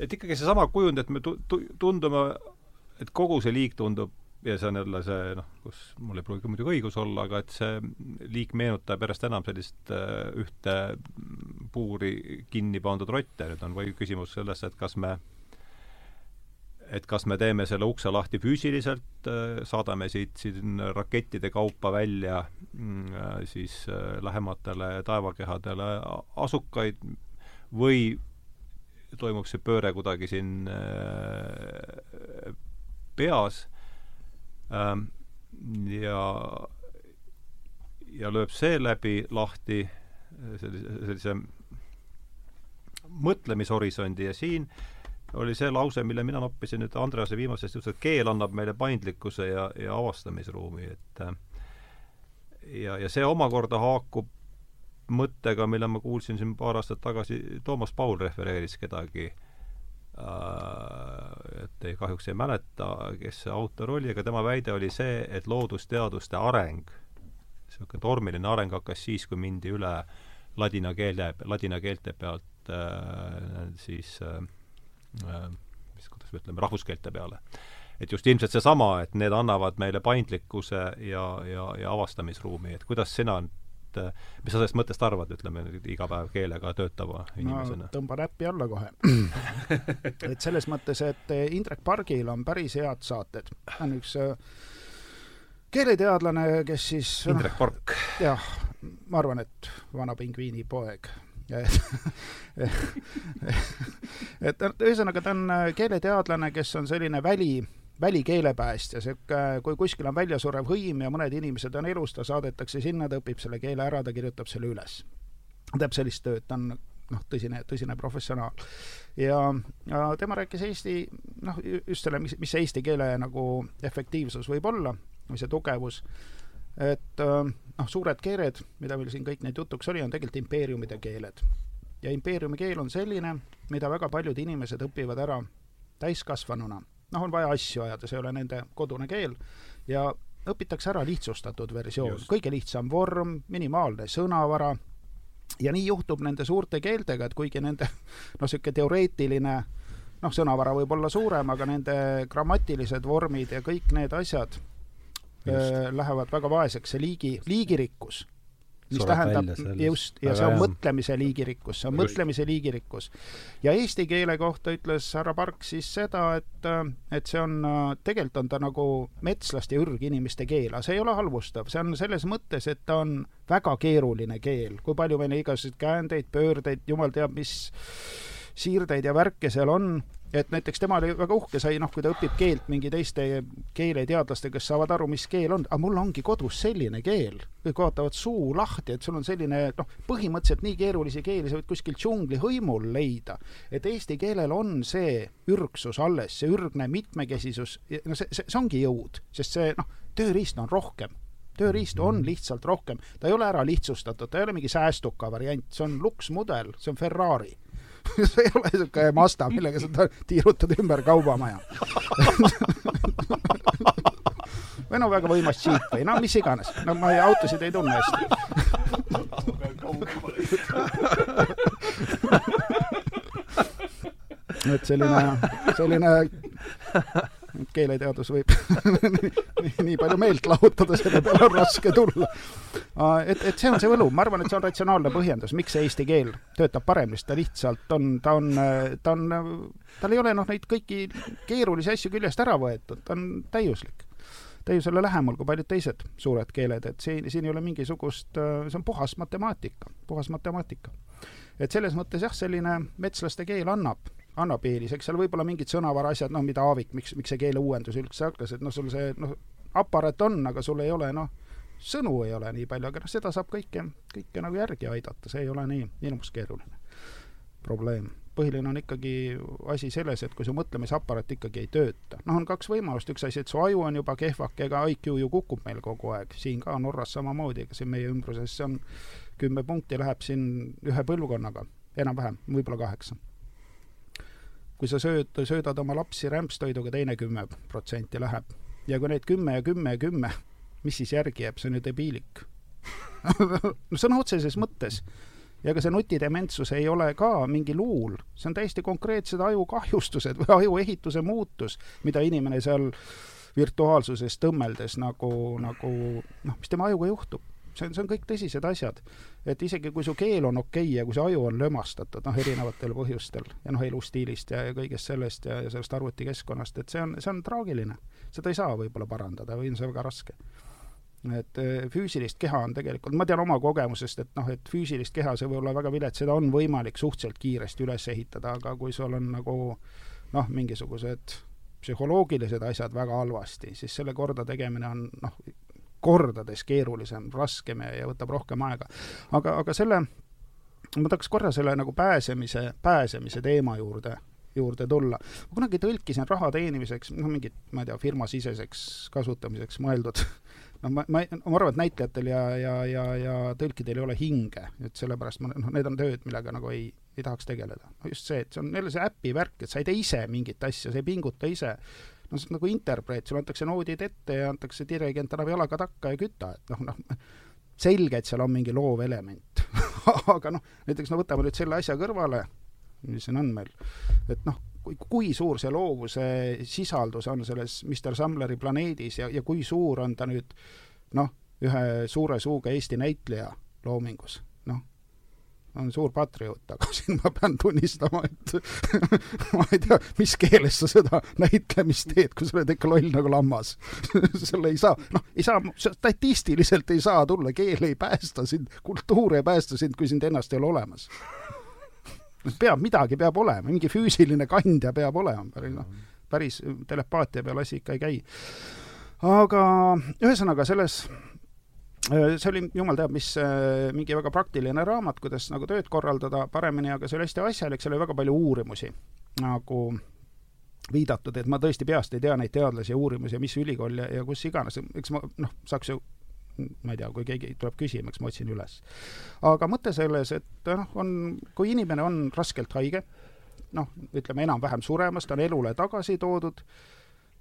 et ikkagi seesama kujund, et me tu-, tu-, tundume, et kogu see liik tundub ja see on jälle see noh, kus mul ei pruugi muidugi õigus olla, aga et see liik meenutab järjest enam sellist äh, ühte puuri kinni pandud rotte, nüüd on või küsimus selles, et kas me et kas me teeme selle ukse lahti füüsiliselt, äh, saadame siit siin rakettide kaupa välja mm, äh, siis lähematele taevakehadele asukaid või toimub see pööre kuidagi siin peas ja, ja lööb seeläbi lahti äh, sellise, sellise mõtlemishorisondi ja siin oli see lause, mille mina noppisin nüüd Andrease viimasest jutust, et keel annab meile paindlikkuse ja, ja avastamisruumi, et äh, ja, ja see omakorda haakub mõttega, mille ma kuulsin siin paar aastat tagasi, Toomas Paul refereeris kedagi Äh, et ei, kahjuks ei mäleta, kes see autor oli, aga tema väide oli see, et loodusteaduste areng, niisugune tormiline areng hakkas siis, kui mindi üle ladina keele, ladina keelte pealt äh, siis äh, äh, mis, kuidas me ütleme, rahvuskeelte peale. et just ilmselt seesama, et need annavad meile paindlikkuse ja, ja, ja avastamisruumi, et kuidas sina et mis sa sellest mõttest arvad, ütleme nüüd iga päev keelega töötava inimesena no,? tõmba näppi alla kohe et selles mõttes, et Indrek Pargil on päris head saated. ta on üks äh, keeleteadlane, kes siis Indrek Pork. jah, ma arvan, et vana pingviini poeg et ühesõnaga, ta on äh, keeleteadlane, kes on selline väli, välikeelepäästja, niisugune, kui kuskil on väljasurev hõim ja mõned inimesed on elus, ta saadetakse sinna, ta õpib selle keele ära, ta kirjutab selle üles. teeb sellist tööd, ta on noh, tõsine, tõsine professionaal. ja, ja tema rääkis Eesti, noh, just selle, mis, mis see eesti keele nagu efektiivsus võib olla või see tugevus, et noh, suured keeled, mida meil siin kõik neid jutuks oli, on tegelikult impeeriumide keeled. ja impeeriumi keel on selline, mida väga paljud inimesed õpivad ära täiskasvanuna. Noh, on vaja asju ajada, see ei ole nende kodune keel. Ja õpitakse ära lihtsustatud versioon, kõige lihtsam vorm, minimaalne sõnavara, ja nii juhtub nende suurte keeltega, et kuigi nende noh, niisugune teoreetiline noh, sõnavara võib olla suurem, aga nende grammatilised vormid ja kõik need asjad Just. lähevad väga vaeseks, see liigi, liigirikkus mis tähendab just, ja see on hea. mõtlemise liigirikkus, see on just. mõtlemise liigirikkus. ja eesti keele kohta ütles härra Park siis seda, et, et see on, tegelikult on ta nagu metslaste ja ürginimeste keel, aga see ei ole halvustav, see on selles mõttes, et ta on väga keeruline keel, kui palju meil igasuguseid käändeid, pöördeid, jumal teab mis siirdeid ja värke seal on et näiteks tema oli väga uhke, sai noh, kui ta õpib keelt mingi teiste keeleteadlastega, kes saavad aru, mis keel on, aga mul ongi kodus selline keel. kõik vaatavad suu lahti, et sul on selline noh, põhimõtteliselt nii keerulisi keeli sa võid kuskil džungli hõimul leida. et eesti keelel on see ürgsus alles, see ürgne mitmekesisus, no see, see, see ongi jõud, sest see noh, tööriist on rohkem tööriistu on lihtsalt rohkem, ta ei ole ära lihtsustatud, ta ei ole mingi säästuka variant, see on luksmudel, see on Ferrari see ei ole niisugune Mazda, millega sa tiirutad ümber kaubamaja. Või no väga võimas džiip või no mis iganes, no ma ei, autosid ei tunne hästi. Et selline, selline keeleteadus võib nii, nii palju meelt lahutada, selle peale on raske tulla. et, et see on see võlu, ma arvan, et see on ratsionaalne põhjendus, miks see eesti keel töötab paremini, sest ta lihtsalt on, ta on, ta on, tal ei ole noh, neid kõiki keerulisi asju küljest ära võetud, ta on täiuslik täiusele lähemal kui paljud teised suured keeled, et siin, siin ei ole mingisugust, see on puhas matemaatika, puhas matemaatika. et selles mõttes jah, selline metslaste keel annab annab eelis, eks seal võib olla mingid sõnavara asjad, noh, mida Aavik, miks, miks see keeleuuendus üldse hakkas, et noh, sul see noh, aparaat on, aga sul ei ole noh, sõnu ei ole nii palju, aga noh, seda saab kõike, kõike nagu järgi aidata, see ei ole nii hirmus keeruline probleem. põhiline on ikkagi asi selles, et kui su mõtlemisaparaat ikkagi ei tööta, noh, on kaks võimalust, üks asi, et su aju on juba kehvake, ega IQ ju kukub meil kogu aeg, siin ka Norras samamoodi, ega siin meie ümbruses on kümme punkti läheb siin ühe põlvkonnaga, enam-vähem, võib-olla kaheksa kui sa sööd, söödad oma lapsi rämpstoiduga, teine kümme protsenti läheb. ja kui neid kümme ja kümme ja kümme, mis siis järgi jääb, see on ju debiilik no sõna otseses mõttes. ja ega see nutidementsus ei ole ka mingi luul, see on täiesti konkreetsed ajukahjustused või ajuehituse muutus, mida inimene seal virtuaalsuses tõmmeldes nagu, nagu noh, mis tema ajuga juhtub see on, see on kõik tõsised asjad. et isegi kui su keel on okei okay ja kui su aju on lömastatud, noh, erinevatel põhjustel ja noh, elustiilist ja, ja kõigest sellest ja, ja sellest arvutikeskkonnast, et see on, see on traagiline. seda ei saa võib-olla parandada või on see väga raske. et eh, füüsilist keha on tegelikult, ma tean oma kogemusest, et noh, et füüsilist keha, see võib olla väga vilets, seda on võimalik suhteliselt kiiresti üles ehitada, aga kui sul on nagu noh, mingisugused psühholoogilised asjad väga halvasti, siis selle korda tegemine on noh, kordades keerulisem, raskem ja, ja võtab rohkem aega. aga, aga selle, ma tahaks korra selle nagu pääsemise, pääsemise teema juurde juurde tulla. ma kunagi tõlkisin raha teenimiseks, noh, mingit, ma ei tea, firmasiseseks kasutamiseks mõeldud noh, ma, ma, ma arvan, et näitlejatel ja, ja, ja, ja tõlkidel ei ole hinge, et sellepärast ma, noh, need on tööd, millega nagu ei, ei tahaks tegeleda. no just see, et see on jälle see äpi värk, et sa ei tee ise mingit asja, sa ei pinguta ise no see on nagu interpreet, sulle antakse noodid ette ja antakse dirigent annab jalaga takka ja küta, et noh, noh, selge, et seal on mingi loov element aga noh, näiteks no võtame nüüd selle asja kõrvale, mis siin on meil, et noh, kui, kui suur see loovuse sisaldus on selles Mr Samleri planeedis ja, ja kui suur on ta nüüd noh, ühe suure suuga Eesti näitleja loomingus, on suur patrioot, aga siin ma pean tunnistama, et ma ei tea, mis keeles sa seda näitlemist teed, kui sa oled ikka loll nagu lammas sul ei saa, noh, ei saa, statistiliselt ei saa tulla, keel ei päästa sind, kultuur ei päästa sind, kui sind ennast ei ole olemas. peab, midagi peab olema, mingi füüsiline kandja peab olema, päris noh, päris telepaatia peal asi ikka ei käi. aga ühesõnaga, selles see oli jumal teab mis äh, mingi väga praktiline raamat, kuidas nagu tööd korraldada paremini, aga see oli hästi asjalik, seal oli väga palju uurimusi nagu viidatud, et ma tõesti peast ei tea neid teadlasi ja uurimusi ja mis ülikool ja, ja kus iganes, eks ma noh, saaks ju ma ei tea, kui keegi tuleb küsima, eks ma otsin üles. aga mõte selles, et noh, on, kui inimene on raskelt haige, noh, ütleme enam-vähem suremas, ta on elule tagasi toodud,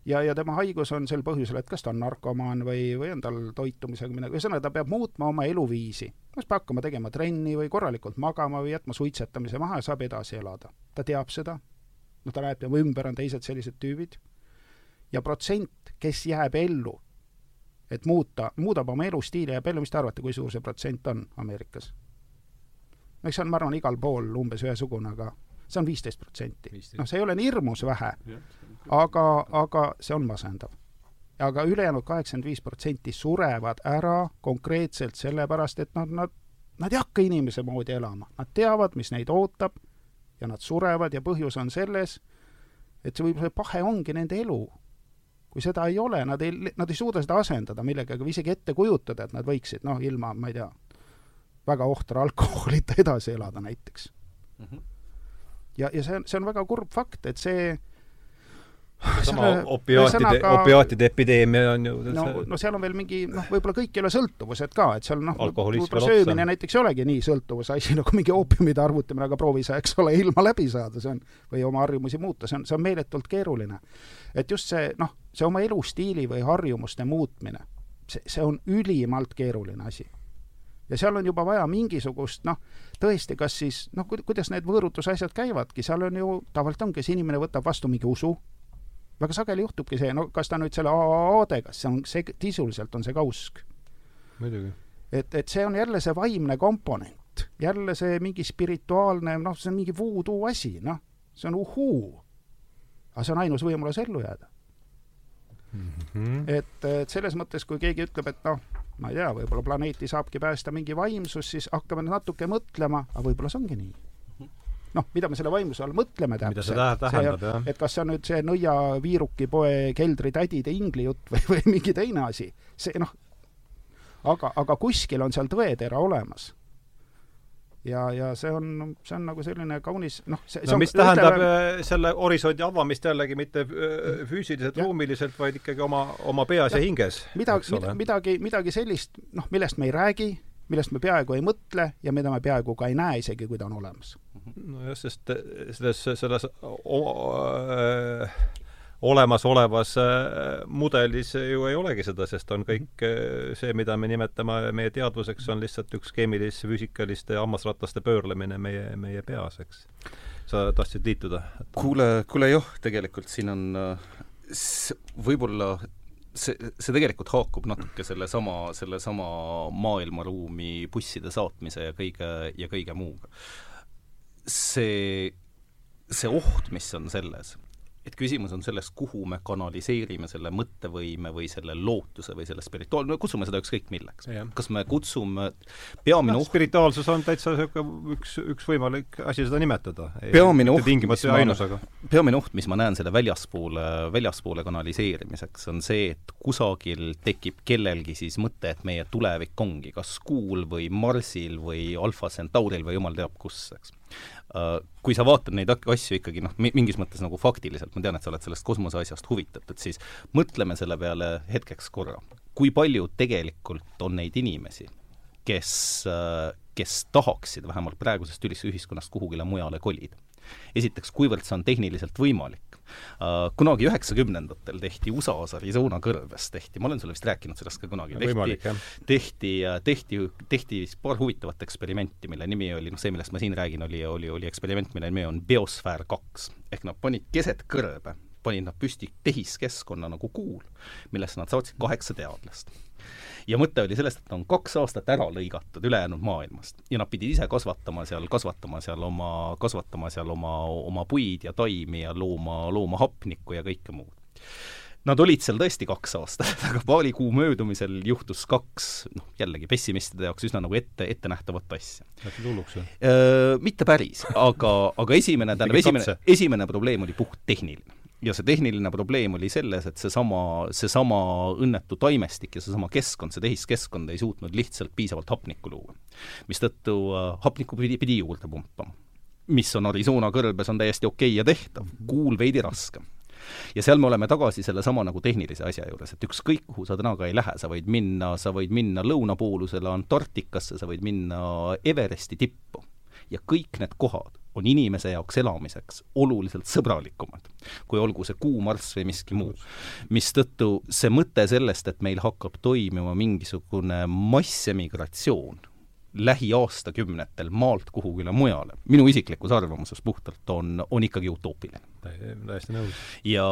ja, ja tema haigus on sel põhjusel, et kas ta on narkomaan või, või on tal toitumisega midagi, ühesõnaga ta peab muutma oma eluviisi. kas peab hakkama tegema trenni või korralikult magama või jätma suitsetamise maha ja saab edasi elada. ta teab seda, noh, ta näeb, tema ümber on teised sellised tüübid, ja protsent, kes jääb ellu, et muuta, muudab oma elustiili, jääb ellu, mis te arvate, kui suur see protsent on Ameerikas? no eks see on, ma arvan, igal pool umbes ühesugune, aga see on viisteist protsenti. noh, see ei ole nii hirmus vähe, aga, aga see on masendav. aga ülejäänud kaheksakümmend viis protsenti surevad ära konkreetselt sellepärast, et nad, nad, nad ei hakka inimese moodi elama, nad teavad, mis neid ootab ja nad surevad ja põhjus on selles, et see võib-olla pahe ongi nende elu. kui seda ei ole, nad ei, nad ei suuda seda asendada millegagi või isegi ette kujutada, et nad võiksid noh, ilma, ma ei tea, väga ohtra alkoholita edasi elada näiteks mm. -hmm ja, ja see on, see on väga kurb fakt, et see sama opiaatide, opiaatide epideemia on ju no, no seal on veel mingi noh, võib-olla kõik ei ole sõltuvused ka, et seal noh, võib-olla söömine näiteks ei olegi nii sõltuvuse asi nagu mingi oopiumide arvutamine, aga proovi sa, eks ole, ilma läbi saada, see on, või oma harjumusi muuta, see on, see on meeletult keeruline. et just see noh, see oma elustiili või harjumuste muutmine, see, see on ülimalt keeruline asi ja seal on juba vaja mingisugust noh, tõesti, kas siis noh, kuidas need võõrutusasjad käivadki, seal on ju, tavaliselt ongi, kas inimene võtab vastu mingi usu, väga sageli juhtubki see, no kas ta nüüd selle AAD-ga, see on, see sisuliselt on see ka usk. muidugi. et, et see on jälle see vaimne komponent, jälle see mingi spirituaalne, noh, see on mingi voodoo asi, noh, see on uhuu. aga see on ainus võimalus ellu jääda mm. -hmm. et, et selles mõttes, kui keegi ütleb, et noh, ma ei tea, võib-olla planeeti saabki päästa mingi vaimsus, siis hakkame natuke mõtlema, aga võib-olla see ongi nii. noh, mida me selle vaimsuse all mõtleme täpselt. et kas see on nüüd see nõiaviiruki poe keldritädide ingli jutt või, või mingi teine asi, see noh, aga, aga kuskil on seal tõetera olemas ja, ja see on, see on nagu selline kaunis noh, see no mis on, tähendab ütleme, äh, selle horisondi avamist jällegi mitte äh, füüsiliselt, ruumiliselt, vaid ikkagi oma, oma peas ja, ja hinges. midagi, mida, midagi, midagi sellist, noh, millest me ei räägi, millest me peaaegu ei mõtle ja mida me peaaegu ka ei näe, isegi kui ta on olemas. nojah, sest selles, selles o, äh, olemasolevas äh, mudelis ju ei olegi seda, sest on kõik äh, see, mida me nimetame meie teadvuseks, on lihtsalt üks keemilis-füüsikaliste hammasrataste pöörlemine meie, meie peas, eks. sa tahtsid liituda? kuule, kuule jah, tegelikult siin on võib-olla see, see tegelikult haakub natuke sellesama, sellesama maailmaruumi busside saatmise ja kõige, ja kõige muuga. see, see oht, mis on selles, et küsimus on selles, kuhu me kanaliseerime selle mõttevõime või selle lootuse või selle spirituaal-, no kutsume seda ükskõik milleks. kas me kutsume, peamine no, spirituaalsus on täitsa niisugune üks, üks võimalik asi seda nimetada. peamine oht, mis ma, peamine oht, mis ma näen selle väljaspoole, väljaspoole kanaliseerimiseks, on see, et kusagil tekib kellelgi siis mõte, et meie tulevik ongi kas Kuul või Marsil või Alfa Centauril või jumal teab kus, eks kui sa vaatad neid asju ikkagi noh, mingis mõttes nagu faktiliselt, ma tean, et sa oled sellest kosmose asjast huvitatud, siis mõtleme selle peale hetkeks korra. kui palju tegelikult on neid inimesi, kes, äh, kes tahaksid vähemalt praegusest ühiskonnast kuhugile mujale kolida? esiteks, kuivõrd see on tehniliselt võimalik, kunagi üheksakümnendatel tehti USA-s Arizona kõrves, tehti, ma olen sulle vist rääkinud sellest ka kunagi, tehti, tehti, tehti, tehti paar huvitavat eksperimenti, mille nimi oli, noh see, millest ma siin räägin, oli, oli, oli eksperiment, mille nimi on Biosfäär kaks. ehk nad panid keset kõrbe panid nad püsti tehiskeskkonna nagu Kuul, millesse nad saatsid kaheksa teadlast ja mõte oli sellest, et on kaks aastat ära lõigatud ülejäänud maailmast ja nad pidid ise kasvatama seal, kasvatama seal oma, kasvatama seal oma, oma puid ja taimi ja looma, looma hapnikku ja kõike muud. Nad olid seal tõesti kaks aastat, aga paari kuu möödumisel juhtus kaks, noh jällegi pessimistide jaoks üsna nagu ette, ettenähtavat asja. Läksid hulluks või? Mitte päris, aga, aga esimene, tähendab esimene, esimene probleem oli puhttehniline ja see tehniline probleem oli selles, et seesama, seesama õnnetu taimestik ja seesama keskkond, see tehiskeskkond ei suutnud lihtsalt piisavalt hapnikku luua. mistõttu äh, hapnikku pidi, pidi juurde pumpama. mis on Arizona kõrbes, on täiesti okei okay ja tehtav, kuul veidi raskem ja seal me oleme tagasi sellesama nagu tehnilise asja juures, et ükskõik, kuhu sa täna ka ei lähe, sa võid minna, sa võid minna lõunapoolusele Antarktikasse, sa võid minna Everesti tippu ja kõik need kohad on inimese jaoks elamiseks oluliselt sõbralikumad, kui olgu see kuumarss või miski muu. mistõttu see mõte sellest, et meil hakkab toimima mingisugune massemigratsioon lähiaastakümnetel maalt kuhugile mujale, minu isiklikus arvamuses puhtalt, on, on ikkagi utoopiline. Täiesti nõus. ja,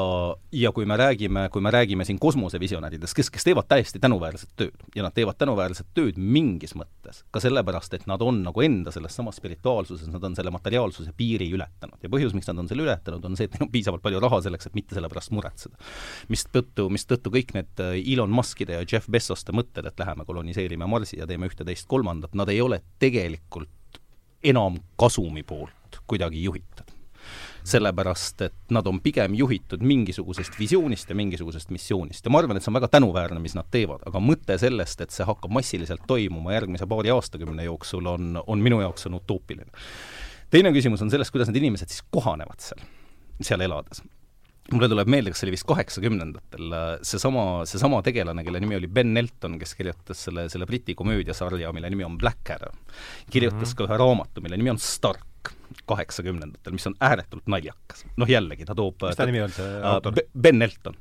ja kui me räägime, kui me räägime siin kosmosevisionäridest, kes, kes teevad täiesti tänuväärset tööd ja nad teevad tänuväärset tööd mingis mõttes, ka sellepärast, et nad on nagu enda selles samas spirituaalsuses, nad on selle materiaalsuse piiri ületanud. ja põhjus, miks nad on selle ületanud, on see, et neil on piisavalt palju raha selleks, et mitte selle pärast muretseda. mistõttu, mistõttu kõik need äh, Elon Muskide ja Jeff Bezoste mõtted, et läheme koloniseerime Marsi ja teeme ühte-teist-kolmandat, nad ei ole tegelikult enam kasumi poolt kuidagi juhitud sellepärast et nad on pigem juhitud mingisugusest visioonist ja mingisugusest missioonist. Ja ma arvan, et see on väga tänuväärne, mis nad teevad, aga mõte sellest, et see hakkab massiliselt toimuma järgmise paari aastakümne jooksul, on, on minu jaoks on utoopiline. teine küsimus on selles, kuidas need inimesed siis kohanevad seal, seal elades. Mulle tuleb meelde, kas see oli vist kaheksakümnendatel, seesama, seesama tegelane, kelle nimi oli Ben Elton, kes kirjutas selle, selle Briti komöödiasarja, mille nimi on Blackadder, kirjutas mm -hmm. ka ühe raamatu, mille nimi on Stark kaheksakümnendatel, mis on ääretult naljakas. noh jällegi, ta toob mis ta nimi on, see äh, autor? Ben Elton.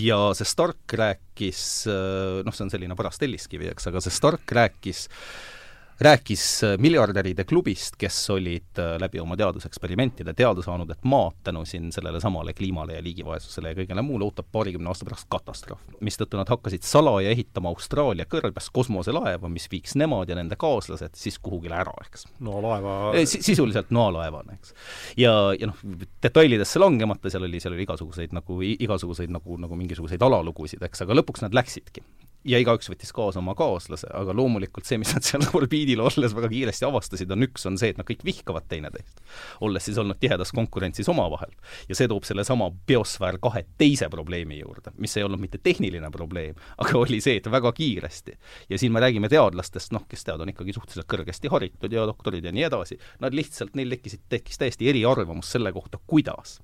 ja see Stark rääkis, äh, noh, see on selline paras telliskivi, eks, aga see Stark rääkis äh, rääkis äh, miljardäride klubist, kes olid äh, läbi oma teaduseksperimentide teada saanud, et maad tänu siin sellele samale kliimale ja liigivaesusele ja kõigele muule ootab paarikümne aasta pärast katastroof. mistõttu nad hakkasid salaja ehitama Austraalia kõrbes kosmoselaeva, mis viiks nemad ja nende kaaslased siis kuhugile ära, eks. no laeva S sisuliselt noalaevana, eks. ja, ja noh, detailidesse langemata, seal oli, seal oli igasuguseid nagu, igasuguseid nagu, nagu mingisuguseid alalugusid, eks, aga lõpuks nad läksidki ja igaüks võttis kaasa oma kaaslase, aga loomulikult see, mis nad seal orbiidil olles väga kiiresti avastasid, on üks, on see, et nad kõik vihkavad teineteist. olles siis olnud tihedas konkurentsis omavahel. ja see toob sellesama biosfäär kahe teise probleemi juurde, mis ei olnud mitte tehniline probleem, aga oli see, et väga kiiresti, ja siin me räägime teadlastest, noh, kes tead, on ikkagi suhteliselt kõrgesti haritud ja doktorid ja nii edasi, nad lihtsalt, neil tekkisid, tekkis täiesti eriarvamus selle kohta, kuidas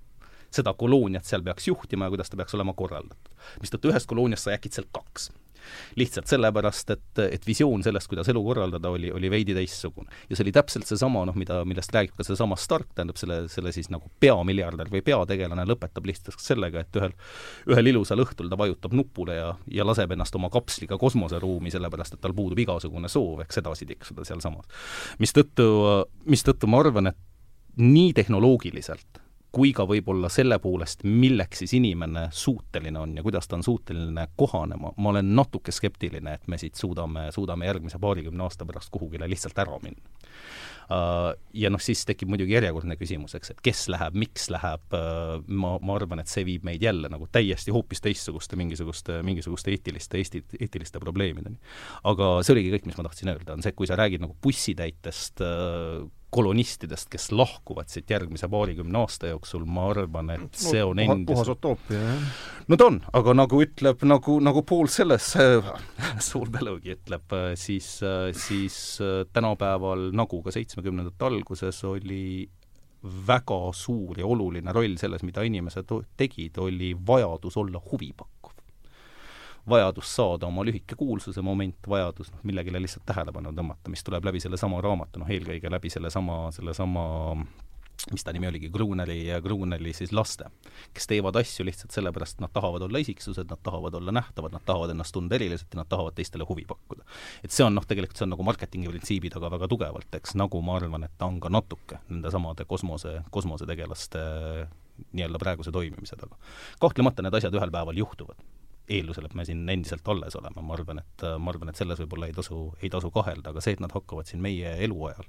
seda kolooniat seal peaks juhtima ja kuidas ta peaks olema korraldatud. mistõttu ühest kolooniast sai äkitselt kaks lihtsalt sellepärast, et, et visioon sellest, kuidas elu korraldada, oli, oli veidi teistsugune. ja see oli täpselt seesama, noh, mida, millest räägib ka seesama Stark, tähendab selle, selle siis nagu peamiljardär või peategelane lõpetab lihtsalt sellega, et ühel, ühel ilusal õhtul ta vajutab nupule ja, ja laseb ennast oma kapsliga kosmoseruumi, sellepärast et tal puudub igasugune soov, eks edasi tiksuda sealsamas. mistõttu, mistõttu ma arvan, et nii tehnoloogiliselt kui ka võib-olla selle poolest, milleks siis inimene suuteline on ja kuidas ta on suuteline kohanema, ma olen natuke skeptiline, et me siit suudame, suudame järgmise paarikümne aasta pärast kuhugile lihtsalt ära minna. Uh, ja noh, siis tekib muidugi järjekordne küsimus, eks, et kes läheb, miks läheb, uh, ma, ma arvan, et see viib meid jälle nagu täiesti hoopis teistsuguste mingisuguste, mingisuguste eetiliste, Eesti, eetiliste probleemideni. aga see oligi kõik, mis ma tahtsin öelda, on see, et kui sa räägid nagu bussitäitest uh, kolonistidest, kes lahkuvad siit järgmise paarikümne aasta jooksul, ma arvan, et see on no, endiselt puhas utoopia, jah. no ta on, aga nagu ütleb, nagu, nagu Paul selles äh,, Saul Bellogi ütleb, siis, siis tänapäeval, nagu ka seitsmekümnendate alguses, oli väga suur ja oluline roll selles, mida inimesed tegid, oli vajadus olla huvipakkuv vajadus saada oma lühike kuulsuse moment, vajadus noh, millegile lihtsalt tähelepanu tõmmata, mis tuleb läbi sellesama raamatu, noh eelkõige läbi sellesama, sellesama mis ta nimi oligi, Gruneri ja Gruneri siis laste, kes teevad asju lihtsalt sellepärast, et nad tahavad olla isiksused, nad tahavad olla nähtavad, nad tahavad ennast tunda eriliselt ja nad tahavad teistele huvi pakkuda. et see on noh, tegelikult see on nagu marketingi printsiibi taga väga tugevalt, eks, nagu ma arvan, et ta on ka natuke nendesamade kosmose, kosmosetegelaste nii-öelda praeguse toimimise taga. kahtlemata need asjad ühel päeval juhtuvad eeldusel, et me siin endiselt alles oleme, ma arvan, et, ma arvan, et selles võib-olla ei tasu, ei tasu kahelda, aga see, et nad hakkavad siin meie eluajal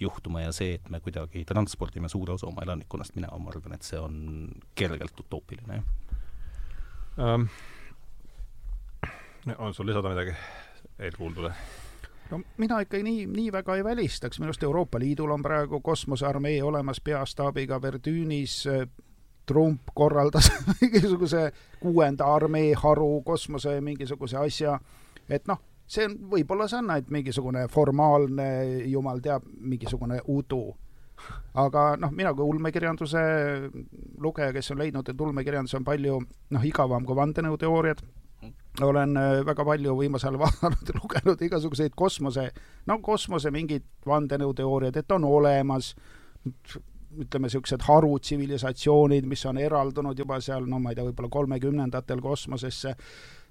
juhtuma ja see, et me kuidagi transpordime suure osa oma elanikkonnast minema, ma arvan, et see on kergelt utoopiline, jah um,. on sul lisada midagi eelkuuldule? no mina ikka nii, nii väga ei välistaks, minu arust Euroopa Liidul on praegu kosmosearmee olemas peastaabiga Verdüünis, Trump korraldas mingisuguse kuuenda armee haru kosmose mingisuguse asja, et noh, see on, võib-olla see on ainult mingisugune formaalne, jumal teab, mingisugune udu. aga noh, mina kui ulmekirjanduse lugeja, kes on leidnud, et ulmekirjandus on palju noh, igavam kui vandenõuteooriad, olen äh, väga palju viimasel ajal vaadanud ja lugenud igasuguseid kosmose, no kosmose mingid vandenõuteooriad, et on olemas, ütleme, niisugused harutsivilisatsioonid, mis on eraldunud juba seal, no ma ei tea, võib-olla kolmekümnendatel kosmosesse,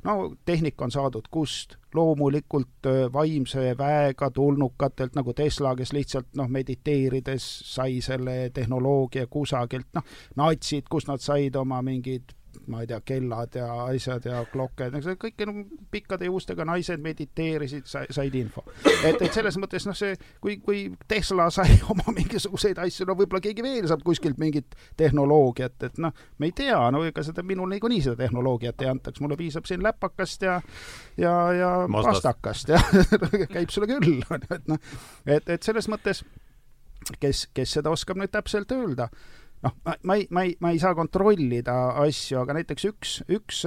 no tehnika on saadud kust? loomulikult vaimse väega tulnukatelt nagu Tesla, kes lihtsalt noh, mediteerides sai selle tehnoloogia kusagilt, noh, natsid, kust nad said oma mingid ma ei tea, kellad ja asjad ja klokked, kõik no, pikkade juustega naised mediteerisid, said info. et, et selles mõttes noh, see, kui, kui Tesla sai oma mingisuguseid asju, no võib-olla keegi veel saab kuskilt mingit tehnoloogiat, et noh, me ei tea, no ega seda, minul niikuinii seda tehnoloogiat ei antaks, mulle piisab siin läpakast ja ja, ja pastakast ja käib sulle küll, on ju, et noh, et, et selles mõttes kes, kes seda oskab nüüd täpselt öelda noh, ma ei, ma ei, ma ei saa kontrollida asju, aga näiteks üks, üks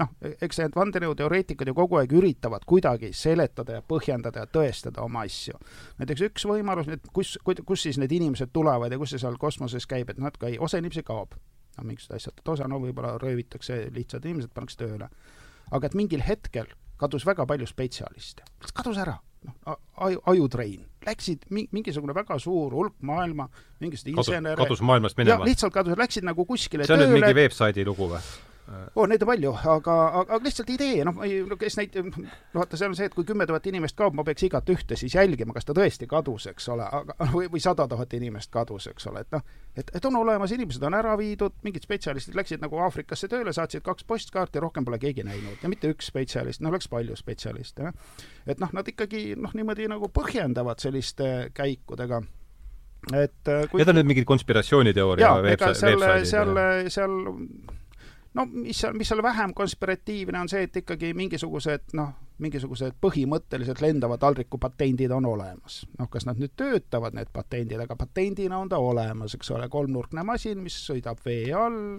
noh, eks need vandenõuteoreetikud ju kogu aeg üritavad kuidagi seletada ja põhjendada ja tõestada oma asju. näiteks üks võimalus, et kus, kus siis need inimesed tulevad ja kus see seal kosmoses käib, et noh, et kui osa inimesi kaob, no mingisugused asjad, et osa no võib-olla röövitakse, lihtsad inimesed pannakse tööle. aga et mingil hetkel kadus väga palju spetsialiste, kadus ära noh, aju, ajutrein, läksid mi-, mingisugune väga suur hulk maailma, mingisugused insenere kadus maailmast minema? lihtsalt kadus, läksid nagu kuskile see on tööle. nüüd mingi veebsaidi lugu või? Oo, neid on palju, aga, aga, lihtsalt idee, noh, kes neid, vaata, seal on see, et kui kümme tuhat inimest kaob, ma peaks igat ühte siis jälgima, kas ta tõesti kadus, eks ole, aga või, või sada tuhat inimest kadus, eks ole, et noh, et, et on olemas, inimesed on ära viidud, mingid spetsialistid läksid nagu Aafrikasse tööle, saatsid kaks postkaarti, rohkem pole keegi näinud ja mitte üks spetsialist, no läks palju spetsialiste, jah. et noh, nad ikkagi noh, niimoodi nagu põhjendavad selliste käikudega et kui Need on nüüd mingid konspiratsiooniteooria veebsaidid? seal, seal, seal no mis seal, mis seal vähem konspiratiivne on see, et ikkagi mingisugused noh, mingisugused põhimõtteliselt lendava taldriku patendid on olemas. noh, kas nad nüüd töötavad, need patendid, aga patendina on ta olemas, eks ole, kolmnurkne masin, mis sõidab vee all,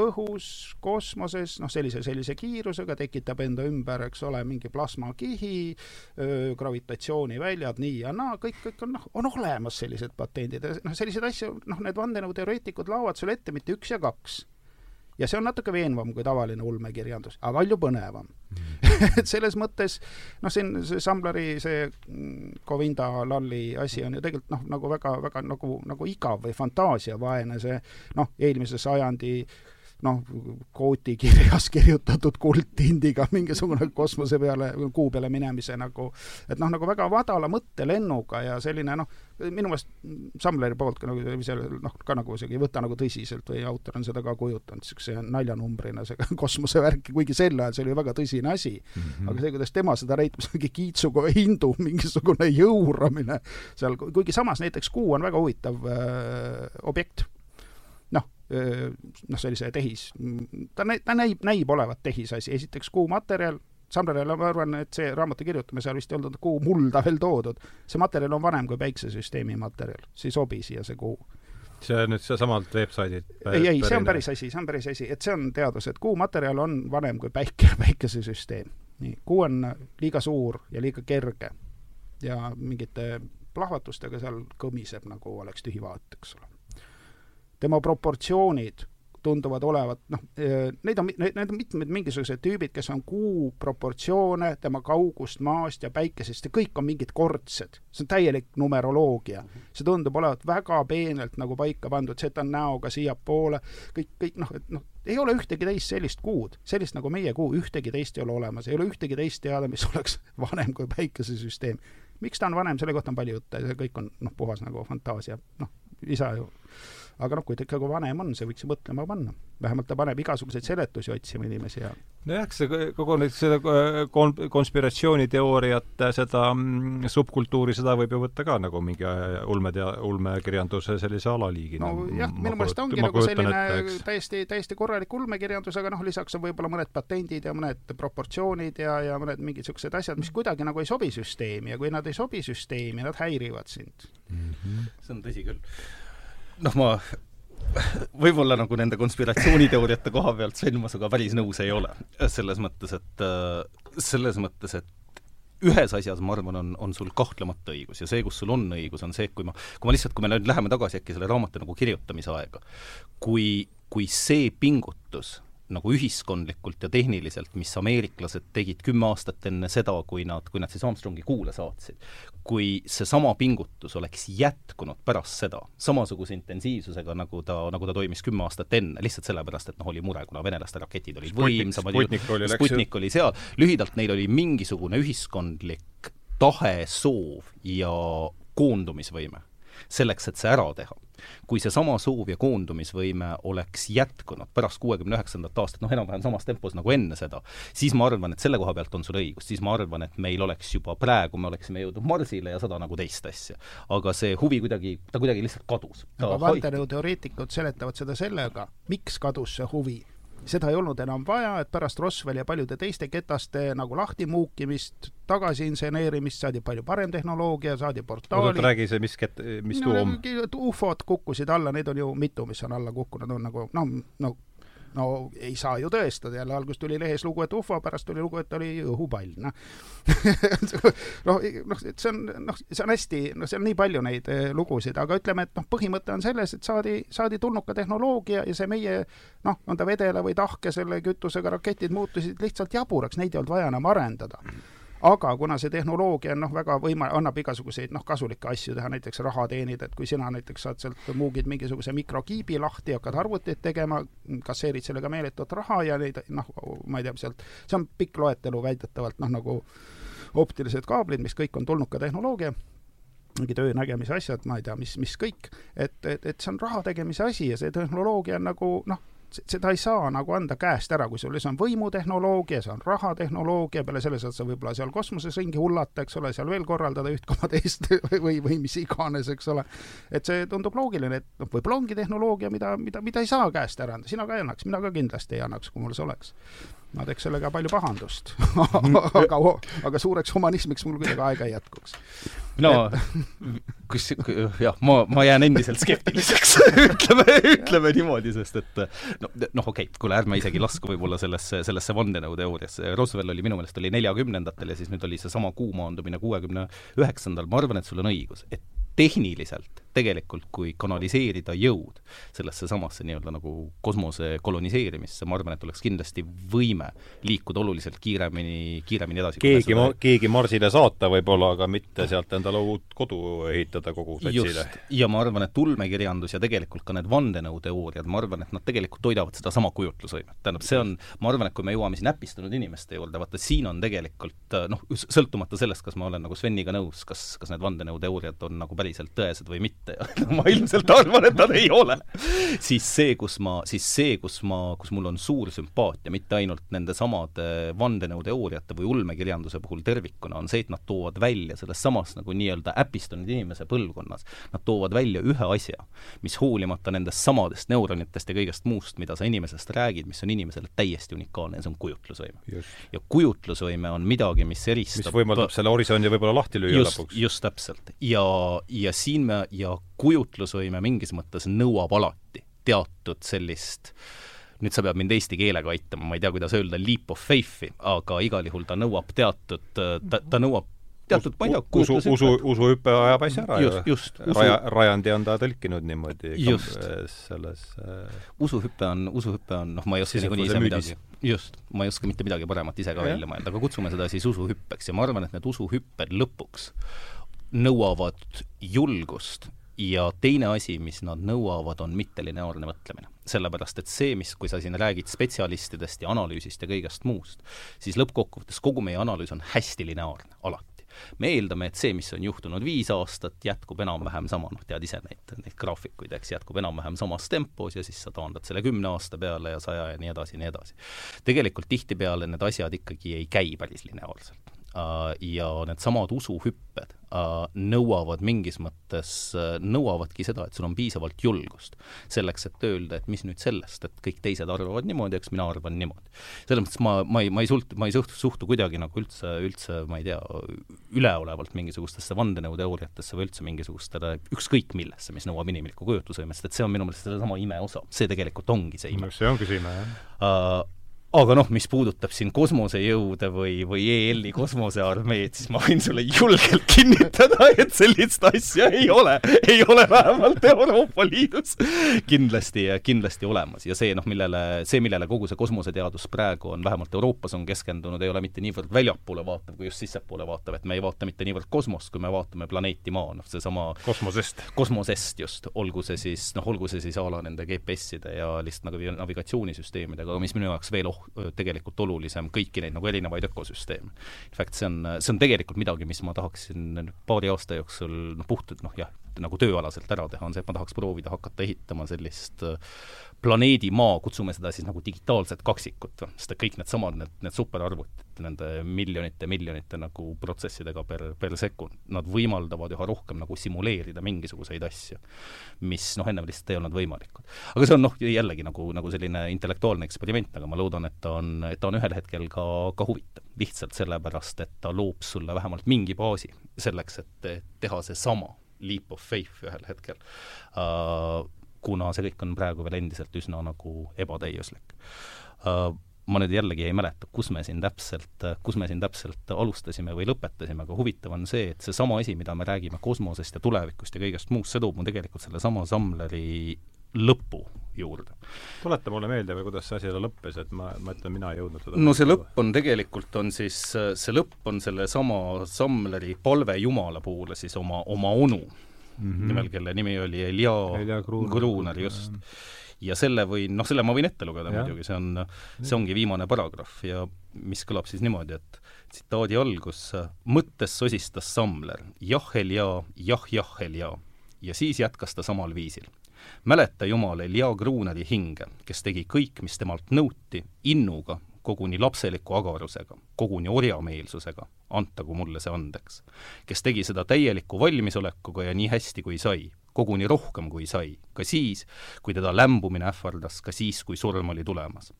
õhus, kosmoses, noh, sellise, sellise kiirusega, tekitab enda ümber, eks ole, mingi plasmakihi, gravitatsiooniväljad, nii ja naa, kõik, kõik on noh, on olemas sellised patendid ja noh, selliseid asju, noh, need vandenõuteoreetikud laovad sulle ette mitte üks ja kaks ja see on natuke veenvam kui tavaline ulmekirjandus, aga palju põnevam mm. et selles mõttes noh, siin see Sambleri see mm, Lalli asi on ju tegelikult noh, nagu väga, väga nagu, nagu igav või fantaasiavaene see noh, eelmise sajandi noh, kootikirjas kirjutatud kuldtindiga mingisugune kosmose peale, kuu peale minemise nagu, et noh, nagu väga madala mõttelennuga ja selline noh, minu meelest Samleri poolt ka nagu seal noh, ka nagu isegi ei võta nagu tõsiselt või autor on seda ka kujutanud niisuguse naljanumbrina, see kosmosevärk, kuigi sel ajal see oli väga tõsine asi mm. -hmm. aga see, kuidas tema seda näitab, see mingi kiitsuga hindu mingisugune jõuramine seal, kuigi samas näiteks Kuu on väga huvitav äh, objekt noh, sellise tehis, ta nä-, ta näib, näib olevat tehisasi, esiteks kuumaterjal, Samleril ma arvan, et see raamatu kirjutamisel vist ei olnud kuu mulda veel toodud. see materjal on vanem kui päiksesüsteemi materjal, see ei sobi siia, see kuu. see on nüüd seesamalt veebsaidilt ei, ei, see on päris asi, see on päris asi, et see on teadus, et kuu materjal on vanem kui päike, päikesesüsteem. nii, kuu on liiga suur ja liiga kerge. Ja mingite plahvatustega seal kõmiseb, nagu oleks tühi vaat, eks ole tema proportsioonid tunduvad olevat, noh, neid on, need on mitmed mingisugused tüübid, kes on kuu proportsioone, tema kaugust maast ja päikesest ja kõik on mingid kordsed. see on täielik numeroloogia. see tundub olevat väga peenelt nagu paika pandud, see, et ta on näoga siiapoole, kõik, kõik noh, et noh, ei ole ühtegi teist sellist kuud, sellist nagu meie kuu, ühtegi teist ei ole olemas, ei ole ühtegi teist teada, mis oleks vanem kui päikesesüsteem. miks ta on vanem, selle kohta on palju jutte, see kõik on noh, puhas nagu fantaasia, noh isa ju aga noh, kui ta ikkagi vanem on, see võiks ju mõtlema panna. vähemalt ta paneb igasuguseid seletusi otsima inimesi ja nojah, see kogu nüüd seda kon-, konspiratsiooniteooriat, seda mm, subkultuuri, seda võib ju võtta ka nagu mingi ulmetea-, ulmekirjanduse sellise alaliigina. nojah, minu meelest ongi nagu selline ette, täiesti, täiesti korralik ulmekirjandus, aga noh, lisaks on võib-olla mõned patendid ja mõned proportsioonid ja, ja mõned mingid niisugused asjad, mis kuidagi nagu ei sobi süsteemi ja kui nad ei sobi süsteemi, nad häirivad sind mm. -hmm. see on tõsi küll noh, ma võib-olla nagu nende konspiratsiooniteooriate koha pealt, Sven, ma sinuga päris nõus ei ole. selles mõttes, et selles mõttes, et ühes asjas, ma arvan, on, on sul kahtlemata õigus ja see, kus sul on õigus, on see, et kui ma, kui ma lihtsalt, kui me nüüd läheme tagasi äkki selle raamatu nagu kirjutamise aega, kui, kui see pingutus nagu ühiskondlikult ja tehniliselt, mis ameeriklased tegid kümme aastat enne seda, kui nad, kui nad siis Armstrongi kuule saatsid, kui seesama pingutus oleks jätkunud pärast seda samasuguse intensiivsusega, nagu ta, nagu ta toimis kümme aastat enne, lihtsalt sellepärast, et noh, oli mure, kuna venelaste raketid olid võimsamad, Sputnik oli, Sputnik oli seal, lühidalt neil oli mingisugune ühiskondlik tahe, soov ja koondumisvõime selleks, et see ära teha kui seesama soov ja koondumisvõime oleks jätkunud pärast kuuekümne üheksandat aastat, noh, enam-vähem samas tempos nagu enne seda, siis ma arvan, et selle koha pealt on sul õigus, siis ma arvan, et meil oleks juba praegu, me oleksime jõudnud Marsile ja sada nagu teist asja. aga see huvi kuidagi, ta kuidagi lihtsalt kadus. aga vandenõuteoreetikud seletavad seda sellega, miks kadus see huvi seda ei olnud enam vaja, et pärast Roswelli ja paljude teiste ketaste nagu lahtimuukimist, tagasi inseneerimist saadi palju parem tehnoloogia, saadi portaalid. räägi see, mis ket-, mis no,? ufod kukkusid alla, neid on ju mitu, mis on alla kukkunud, on nagu noh, no no ei saa ju tõestada, jälle alguses tuli lehes lugu, et ufo, pärast tuli lugu, et oli õhupall, noh. Noh, noh, et see on, noh, see on hästi, noh, seal on nii palju neid eh, lugusid, aga ütleme, et noh, põhimõte on selles, et saadi, saadi tulnuka tehnoloogia ja see meie noh, on ta vedela või tahke selle kütusega raketid muutusid lihtsalt jaburaks, neid ei olnud vaja enam arendada aga kuna see tehnoloogia on noh, väga võima-, annab igasuguseid noh, kasulikke asju teha, näiteks raha teenida, et kui sina näiteks saad sealt, muugid mingisuguse mikrokiibi lahti, hakkad arvuteid tegema, kasseerid sellega meeletut raha ja neid noh, ma ei tea, sealt, see on pikk loetelu väidetavalt noh, nagu optilised kaablid, mis kõik on tulnuka tehnoloogia mingi töö nägemise asjad, ma ei tea, mis, mis kõik, et, et, et see on raha tegemise asi ja see tehnoloogia on nagu noh, seda ei saa nagu anda käest ära, kui sul see on võimutehnoloogia, see on rahatehnoloogia, peale selle saad sa võib-olla seal kosmoses ringi hullata, eks ole, seal veel korraldada üht koma teist või, või mis iganes, eks ole. et see tundub loogiline, et noh, võib-olla ongi tehnoloogia, mida, mida, mida ei saa käest ära anda, sina ka ei annaks, mina ka kindlasti ei annaks, kui mul see oleks ma teeks sellega palju pahandust. Aga, aga suureks humanismiks mul kuidagi aega ei jätkuks. no kus, jah, ma, ma jään endiselt skeptiliseks. Ütleme, ütleme niimoodi, sest et no, noh, okei okay,, kuule, ärme isegi lasku võib-olla sellesse, sellesse vandenõuteooriasse, Roswell oli minu meelest oli neljakümnendatel ja siis nüüd oli seesama kuumaandumine kuuekümne üheksandal, ma arvan, et sul on õigus, et tehniliselt tegelikult, kui kanaliseerida jõud sellesse samasse nii-öelda nagu kosmose koloniseerimisse, ma arvan, et oleks kindlasti võime liikuda oluliselt kiiremini, kiiremini edasi. keegi, keegi Marsile saata võib-olla, aga mitte sealt endale uut kodu ehitada kogu satsile. ja ma arvan, et ulmekirjandus ja tegelikult ka need vandenõuteooriad, ma arvan, et nad tegelikult toidavad sedasama kujutlusvõimet. tähendab, see on, ma arvan, et kui me jõuame siin äpistunud inimeste juurde, vaata siin on tegelikult noh, sõltumata sellest, kas ma olen nagu Sveniga nõus, kas, kas need vandenõuteooriad on nagu päriselt tõesed või mitte, mitte ma ilmselt arvan, et nad ei ole, siis see, kus ma, siis see, kus ma, kus mul on suur sümpaatia mitte ainult nende samade vandenõuteooriate või ulmekirjanduse puhul tervikuna, on see, et nad toovad välja selles samas nagu nii-öelda äpistunud inimese põlvkonnas, nad toovad välja ühe asja, mis hoolimata nendest samadest neuronitest ja kõigest muust, mida sa inimesest räägid, mis on inimesele täiesti unikaalne ja see on kujutlusvõime. ja kujutlusvõime on midagi, mis eristab mis võimaldab selle horisondi võib-olla lahti lüüa just, lõpuks. just täpselt. ja, ja siin me, ja kujutlusvõime mingis mõttes nõuab alati teatud sellist nüüd sa pead mind eesti keelega aitama, ma ei tea, kuidas öelda, leap of faith'i, aga igal juhul ta nõuab teatud, ta, ta nõuab teatud, ma ei tea, usu, usu, usuhüpe ajab asja ära just, ju. just. Raja, Rajandi on ta tõlkinud niimoodi just. selles äh... usuhüpe on, usuhüpe on, noh, ma ei oska niikuinii ise midagi, just, ma ei oska mitte midagi paremat ise ka ja. välja mõelda, aga kutsume seda siis usuhüppeks ja ma arvan, et need usuhüpped lõpuks nõuavad julgust ja teine asi, mis nad nõuavad, on mittelineaarne mõtlemine. sellepärast, et see, mis, kui sa siin räägid spetsialistidest ja analüüsist ja kõigest muust, siis lõppkokkuvõttes kogu meie analüüs on hästi lineaarne, alati me eeldame, et see, mis on juhtunud viis aastat, jätkub enam-vähem sama, noh, tead ise neid, neid graafikuid, eks, jätkub enam-vähem samas tempos ja siis sa taandad selle kümne aasta peale ja saja ja nii edasi, nii edasi. tegelikult tihtipeale need asjad ikkagi ei käi päris lineaarselt ja needsamad usuhüpped äh, nõuavad mingis mõttes, äh, nõuavadki seda, et sul on piisavalt julgust selleks, et öelda, et mis nüüd sellest, et kõik teised arvavad niimoodi, eks mina arvan niimoodi. selles mõttes ma, ma ei, ma ei sult-, ma ei suhtu, suhtu kuidagi nagu üldse, üldse ma ei tea, üleolevalt mingisugustesse vandenõuteooriatesse või üldse mingisugustele, ükskõik millesse, mis nõuab inimlikku kujutlusvõimest, et see on minu meelest sellesama ime osa, see tegelikult ongi see ime. see ongi see ime, jah uh, aga noh, mis puudutab siin kosmosejõude või, või EL-i kosmosearmeed, siis ma võin sulle julgelt kinnitada, et sellist asja ei ole, ei ole vähemalt Euroopa Liidus. Kindlasti, kindlasti olemas. ja see noh, millele, see, millele kogu see kosmoseteadus praegu on, vähemalt Euroopas on keskendunud, ei ole mitte niivõrd väljapoole vaatav, kui just sissepoole vaatav, et me ei vaata mitte niivõrd kosmost, kui me vaatame planeeti Maa, noh seesama kosmosest. kosmosest just, olgu see siis, noh, olgu see siis a la nende GPS-ide ja lihtsalt nagu navigatsioonisüsteemidega, aga mis minu jaoks veel oh-, tegelikult olulisem kõiki neid nagu erinevaid ökosüsteeme. In fact, see on, see on tegelikult midagi, mis ma tahaksin paari aasta jooksul noh, puhtalt noh jah, nagu tööalaselt ära teha, on see, et ma tahaks proovida hakata ehitama sellist planeedi Maa, kutsume seda siis nagu digitaalset kaksikut, sest et kõik needsamad, need, need superarvutid, nende miljonite, miljonite nagu protsessidega per, per sekund, nad võimaldavad üha rohkem nagu simuleerida mingisuguseid asju, mis noh, ennem lihtsalt ei olnud võimalikud. aga see on noh, jällegi nagu, nagu selline intellektuaalne eksperiment, aga ma loodan, et ta on, et ta on ühel hetkel ka, ka huvitav. lihtsalt sellepärast, et ta loob sulle vähemalt mingi baasi selleks, et teha seesama leap of faith ühel hetkel uh, kuna see kõik on praegu veel endiselt üsna nagu ebatäiuslik. Äh, ma nüüd jällegi ei mäleta, kus me siin täpselt, kus me siin täpselt alustasime või lõpetasime, aga huvitav on see, et seesama asi, mida me räägime kosmosest ja tulevikust ja kõigest muust, see toob mu tegelikult sellesama Samleri lõpu juurde. tuleta mulle meelde või kuidas see asi lõppes, et ma, ma ütlen, mina ei jõudnud seda no see lõpp on tegelikult, on siis, see lõpp on sellesama Samleri palve Jumala poole siis oma, oma onu mm, -hmm. nimel, kelle nimi oli Elia, Elia Gruuner, just. ja selle võin, noh, selle ma võin ette lugeda ja. muidugi, see on, see ongi viimane paragrahv ja mis kõlab siis niimoodi, et tsitaadi algus, mõttes sosistas Samler, jah, Elia, jah, jah, Elia. ja siis jätkas ta samal viisil mäleta Jumal Elia Gruuneri hinge, kes tegi kõik, mis temalt nõuti, innuga, koguni lapseliku agarusega, koguni orjameelsusega, antagu mulle see andeks. kes tegi seda täieliku valmisolekuga ja nii hästi, kui sai, koguni rohkem, kui sai, ka siis, kui teda lämbumine ähvardas, ka siis, kui surm oli tulemas.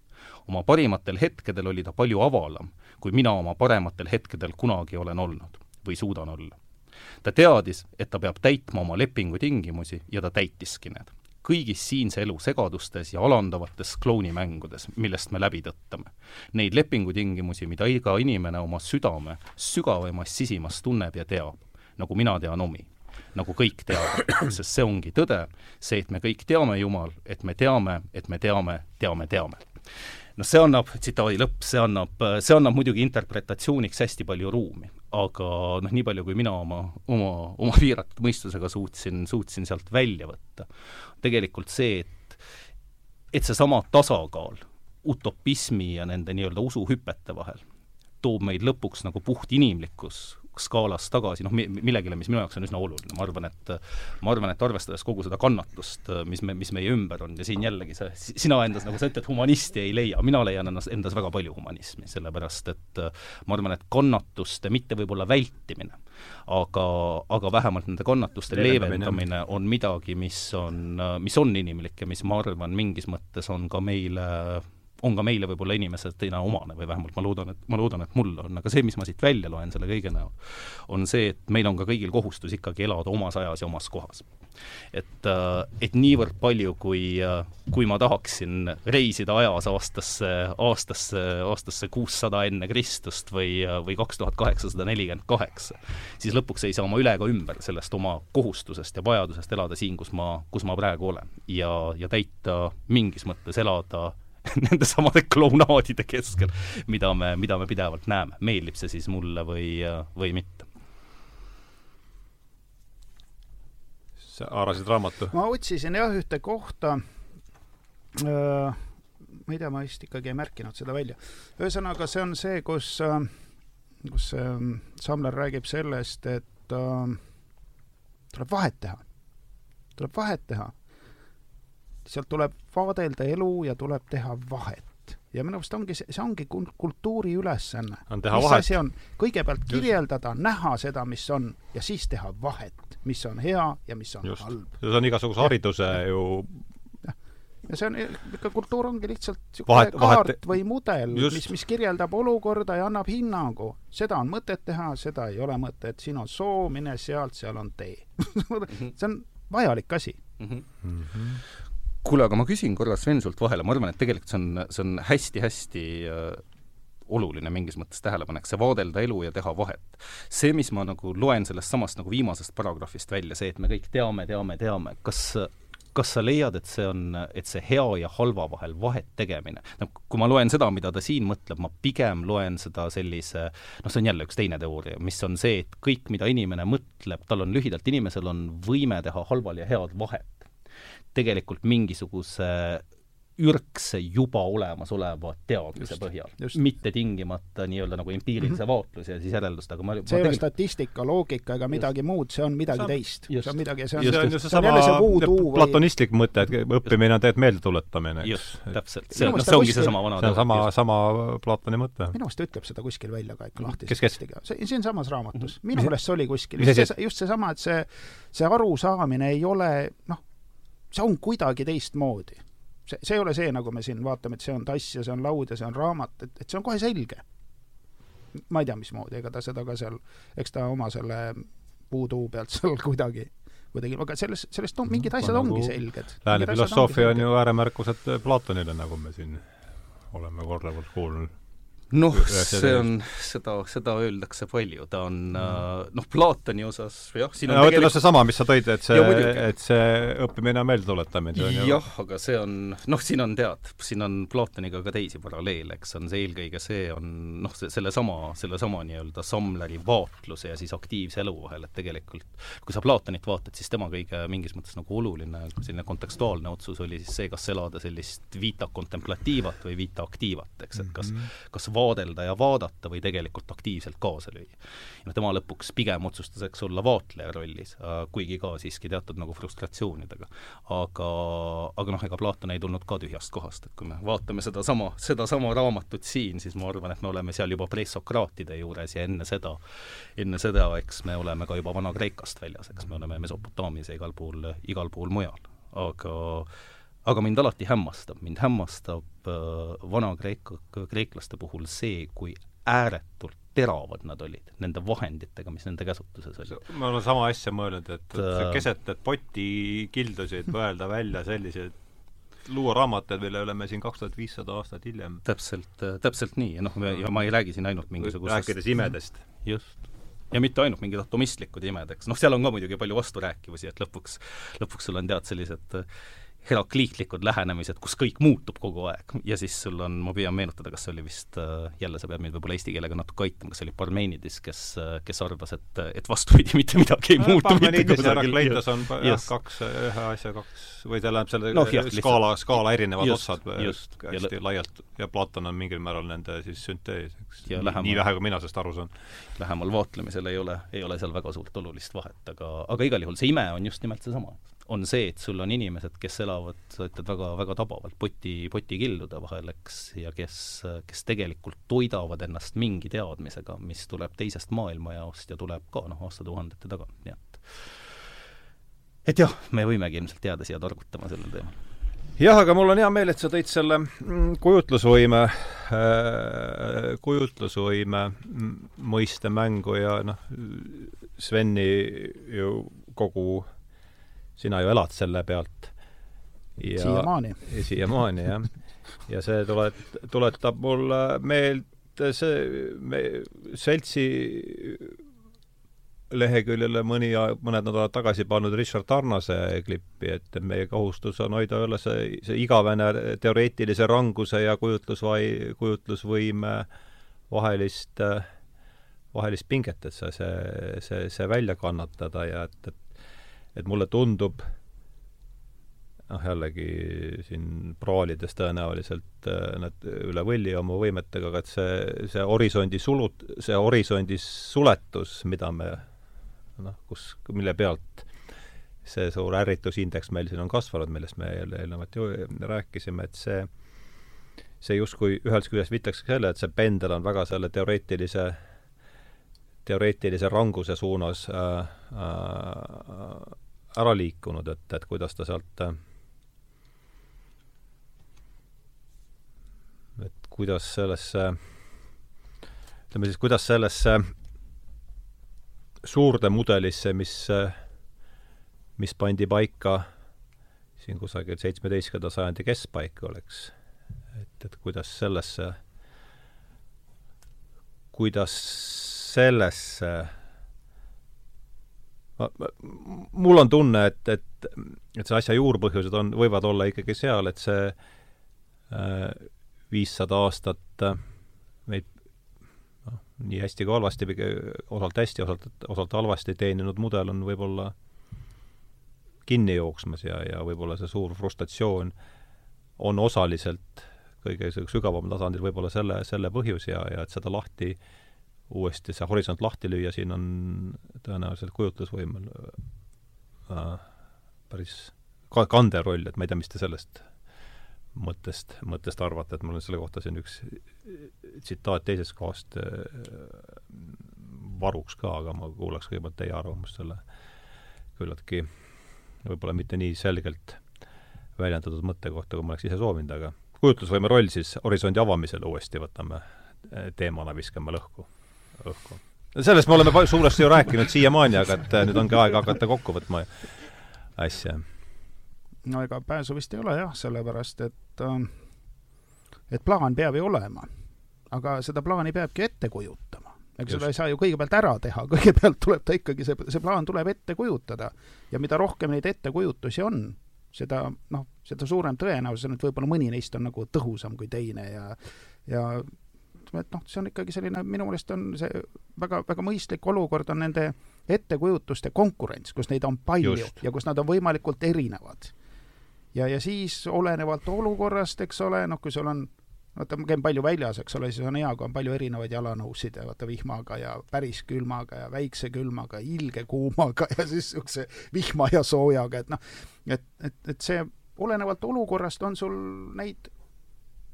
oma parimatel hetkedel oli ta palju avalam, kui mina oma parematel hetkedel kunagi olen olnud või suudan olla. ta teadis, et ta peab täitma oma lepingu tingimusi ja ta täitiski need kõigis siinse elu segadustes ja alandavates klounimängudes, millest me läbi tõttame. Neid lepingutingimusi, mida iga inimene oma südame sügavamas sisimas tunneb ja teab, nagu mina tean omi nagu kõik teavad, sest see ongi tõde, see, et me kõik teame Jumal, et me teame, et me teame, teame, teame. Noh, see annab, tsitaadi lõpp, see annab, see annab muidugi interpretatsiooniks hästi palju ruumi, aga noh, nii palju, kui mina oma, oma, oma piiratud mõistusega suutsin, suutsin sealt välja võtta, tegelikult see, et et seesama tasakaal utopismi ja nende nii-öelda usuhüpete vahel toob meid lõpuks nagu puhtinimlikkus skaalas tagasi noh, millegile, mis minu jaoks on üsna oluline, ma arvan, et ma arvan, et arvestades kogu seda kannatust, mis me, mis meie ümber on ja siin jällegi sa, sina endas, nagu sa ütled, humanisti ei leia, mina leian ennast, endas väga palju humanismi, sellepärast et ma arvan, et kannatuste mitte võib-olla vältimine, aga, aga vähemalt nende kannatuste leevendamine. on midagi, mis on, mis on inimlik ja mis ma arvan, mingis mõttes on ka meile on ka meile võib-olla inimesena omane või vähemalt ma loodan, et, ma loodan, et mul on, aga see, mis ma siit välja loen selle kõige näol, on see, et meil on ka kõigil kohustus ikkagi elada omas ajas ja omas kohas. et, äh, et niivõrd palju, kui, äh, kui ma tahaksin reisida ajas aastasse, aastasse, aastasse kuussada enne Kristust või, äh, või kaks tuhat kaheksasada nelikümmend kaheksa, siis lõpuks ei saa ma üle ega ümber sellest oma kohustusest ja vajadusest elada siin, kus ma, kus ma praegu olen. ja, ja täita mingis mõttes elada nende samade klounaadide keskel, mida me, mida me pidevalt näeme, meeldib see siis mulle või, või mitte. sa haarasid raamatu? ma otsisin jah ühte kohta, ma ei tea, ma vist ikkagi ei märkinud seda välja. ühesõnaga, see on see, kus kus Samler räägib sellest, et tuleb vahet teha. tuleb vahet teha. Sealt tuleb vaadelda elu ja tuleb teha vahet ja minu arust ongi see, see ongi kultuuri ülesanne. on teha mis vahet. on, kõigepealt kirjeldada, näha seda, mis on, ja siis teha vahet, mis on hea ja mis on Just. halb. see on igasuguse hariduse ju ja see on, ikka kultuur ongi lihtsalt niisugune kaart vahet... või mudel, mis, mis kirjeldab olukorda ja annab hinnangu. seda on mõtet teha, seda ei ole mõtet, siin on soo, mine sealt, seal on tee see on vajalik asi mm. -hmm. Mm -hmm kuule, aga ma küsin korra Sven sult vahele, ma arvan, et tegelikult see on, see on hästi-hästi äh, oluline mingis mõttes tähelepanek, see vaadelda elu ja teha vahet. see, mis ma nagu loen sellest samast nagu viimasest paragrahvist välja, see, et me kõik teame, teame, teame, kas kas sa leiad, et see on, et see hea ja halva vahel vahet tegemine, no kui ma loen seda, mida ta siin mõtleb, ma pigem loen seda sellise, noh, see on jälle üks teine teooria, mis on see, et kõik, mida inimene mõtleb, tal on lühidalt, inimesel on võime teha halval ja head vahet tegelikult mingisuguse ürgse juba olemasoleva teadmise just, põhjal, mitte tingimata nii-öelda nagu empiirilise mm -hmm. vaatluse ja siis järeldustega. see ei ole statistika, loogika ega midagi just. muud, see on midagi see on, teist. see on midagi, see on, see on, see on sama see voodoo platonistlik või... mõte, et õppimine on tegelikult meeldetuletamine, eks. just, täpselt, see on, noh, see ongi seesama vana see on sama, sama Platoni mõte. minu meelest ta ütleb seda kuskil välja ka ikka lahtise tekstiga. see, siinsamas raamatus. minu meelest see oli kuskil. just, just seesama, et see, see arusaamine ei ole, noh, see on kuidagi teistmoodi. see, see ei ole see, nagu me siin vaatame, et see on tass ja see on laud ja see on raamat, et, et see on kohe selge. ma ei tea, mismoodi, ega ta seda ka seal, eks ta oma selle puutuu pealt seal kuidagi kuidagi, aga selles, sellest on, mingid asjad nagu ongi selged. Lääne filosoofia on ju ääremärkused Platonile, nagu me siin oleme korduvalt kuulnud noh, see on, seda, seda öeldakse palju, ta on mm. noh, Platoni osas jah, siin on no, tegelikult noh, seesama, mis sa tõid, et see, et see õppimine on meeldetuletamine. jah, aga see on, noh, siin on tead, siin on Platoniga ka teisi paralleele, eks, on see eelkõige see on noh, see, sellesama, sellesama nii-öelda Samleri vaatluse ja siis aktiivse elu vahel, et tegelikult kui sa Platonit vaatad, siis tema kõige mingis mõttes nagu oluline selline kontekstuaalne otsus oli siis see, kas elada sellist vita contemplativat või vita activat, eks, et kas, mhm. kas vaadelda ja vaadata või tegelikult aktiivselt kaasa lüüa. noh, tema lõpuks pigem otsustas, eks, olla vaatleja rollis, äh, kuigi ka siiski teatud nagu frustratsioonidega. aga, aga noh, ega Platon ei tulnud ka tühjast kohast, et kui me vaatame sedasama, sedasama raamatut siin, siis ma arvan, et me oleme seal juba presokraatide juures ja enne seda, enne seda, eks me oleme ka juba Vana-Kreekast väljas, eks me oleme Mesopotaamias ja igal pool, igal pool mujal, aga aga mind alati hämmastab, mind hämmastab äh, Vana-Kreeka, kreeklaste puhul see, kui ääretult teravad nad olid nende vahenditega, mis nende käsutuses olid. ma olen sama asja mõelnud, et, et äh, keset et potikildusid mõelda välja selliseid luua raamatuid, mille üle me siin kaks tuhat viissada aastat hiljem täpselt, äh, täpselt nii ja noh, ja ma ei räägi siin ainult mingisugusest rääkides imedest. just ja mitte ainult mingid atomistlikud imed, eks noh, seal on ka muidugi palju vasturääkivusi, et lõpuks, lõpuks sul on tead sellised herakliitlikud lähenemised, kus kõik muutub kogu aeg ja siis sul on, ma püüan meenutada, kas see oli vist äh,, jälle sa pead mind võib-olla eesti keelega natuke aitama, kas see oli Parmenides, kes äh,, kes arvas, et, et vastupidi, mitte midagi ei no, muutu mitte kusagil. Herakleitos on jah, kaks, ühe asja kaks, või tähendab selle no, jah, skaala, skaala erinevad just, otsad just, hästi ja laialt ja Platon on mingil määral nende siis süntees, eks. nii vähe, kui mina sellest aru saan. lähemal vaatlemisel ei ole, ei ole seal väga suurt olulist vahet, aga, aga igal juhul see ime on just nimelt seesama, on see, et sul on inimesed, kes elavad, sa ütled väga, väga tabavalt, poti, potikildude vahel, eks, ja kes, kes tegelikult toidavad ennast mingi teadmisega, mis tuleb teisest maailmajaost ja tuleb ka noh, aastatuhandete tagant, nii et et jah, me võimegi ilmselt jääda siia targutama sellel teemal. jah, aga mul on hea meel, et sa tõid selle mm, kujutlusvõime äh,, kujutlusvõime mõiste mängu ja noh, Sveni ju kogu sina ju elad selle pealt. siiamaani. siiamaani, jah. ja see tulet-, tuletab mulle meelde see, me seltsi leheküljele mõni, mõned nädalad tagasi pannud Richard Tarnase klippi, et meie kohustus on hoida üle see, see igavene teoreetilise ranguse ja kujutlusvai-, kujutlusvõime vahelist, vahelist pinget, et see, see, see, see välja kannatada ja et, et et mulle tundub, noh, jällegi siin praalides tõenäoliselt äh, nad üle võlli oma võimetega, aga et see, see horisondi sulut-, see horisondi suletus, mida me noh, kus, mille pealt see suur ärritusindeks meil siin on kasvanud, millest me eelnevalt ju rääkisime, et see see justkui ühest küljest viitaks selle, et see pendel on väga selle teoreetilise teoreetilise ranguse suunas äh, äh, ära liikunud, et, et kuidas ta sealt et kuidas sellesse, ütleme siis, kuidas sellesse suurde mudelisse, mis, mis pandi paika siin kusagil seitsmeteistkümnenda sajandi keskpaika oleks, et, et kuidas sellesse, kuidas sellesse mul on tunne, et, et, et see asja juurpõhjused on, võivad olla ikkagi seal, et see äh, viissada äh, aastat äh, meid noh, nii hästi kui halvasti, osalt hästi, osalt, osalt halvasti teeninud mudel on võib-olla kinni jooksmas ja, ja võib-olla see suur frustratsioon on osaliselt kõige sügavamal tasandil võib-olla selle, selle põhjus ja, ja et seda lahti äh, uuesti see horisont lahti lüüa, siin on tõenäoliselt kujutlusvõimel äh, päris ka-, kandev roll, et ma ei tea, mis te sellest mõttest, mõttest arvate, et mul on selle kohta siin üks tsitaat teisest kohast äh, varuks ka, aga ma kuulaks kõigepealt teie arvamust selle küllaltki võib-olla mitte nii selgelt väljendatud mõtte kohta, kui ma oleks ise soovinud, aga kujutlusvõime roll siis horisondi avamisel uuesti võtame teemana, viskame lõhku õhku. sellest me oleme suuresti ju rääkinud siiamaani, aga et äh, nüüd ongi aeg hakata kokku võtma asja. no ega pääsu vist ei ole jah, sellepärast et äh, et plaan peab ju olema. aga seda plaani peabki ette kujutama. ega seda ei saa ju kõigepealt ära teha, kõigepealt tuleb ta ikkagi, see, see plaan tuleb ette kujutada. ja mida rohkem neid ettekujutusi on, seda noh, seda suurem tõenäosus on, et võib-olla mõni neist on nagu tõhusam kui teine ja ja ütleme, et noh, see on ikkagi selline, minu meelest on see väga, väga mõistlik olukord on nende ettekujutuste konkurents, kus neid on palju Just. ja kus nad on võimalikult erinevad. ja, ja siis olenevalt olukorrast, eks ole, noh, kui sul on vaata, ma käin palju väljas, eks ole, siis on hea, kui on palju erinevaid jalanõusid ja vaata vihmaga ja päris külmaga ja väikse külmaga, ilge kuumaga ja siis niisuguse vihma ja soojaga, et noh, et, et, et see olenevalt olukorrast on sul neid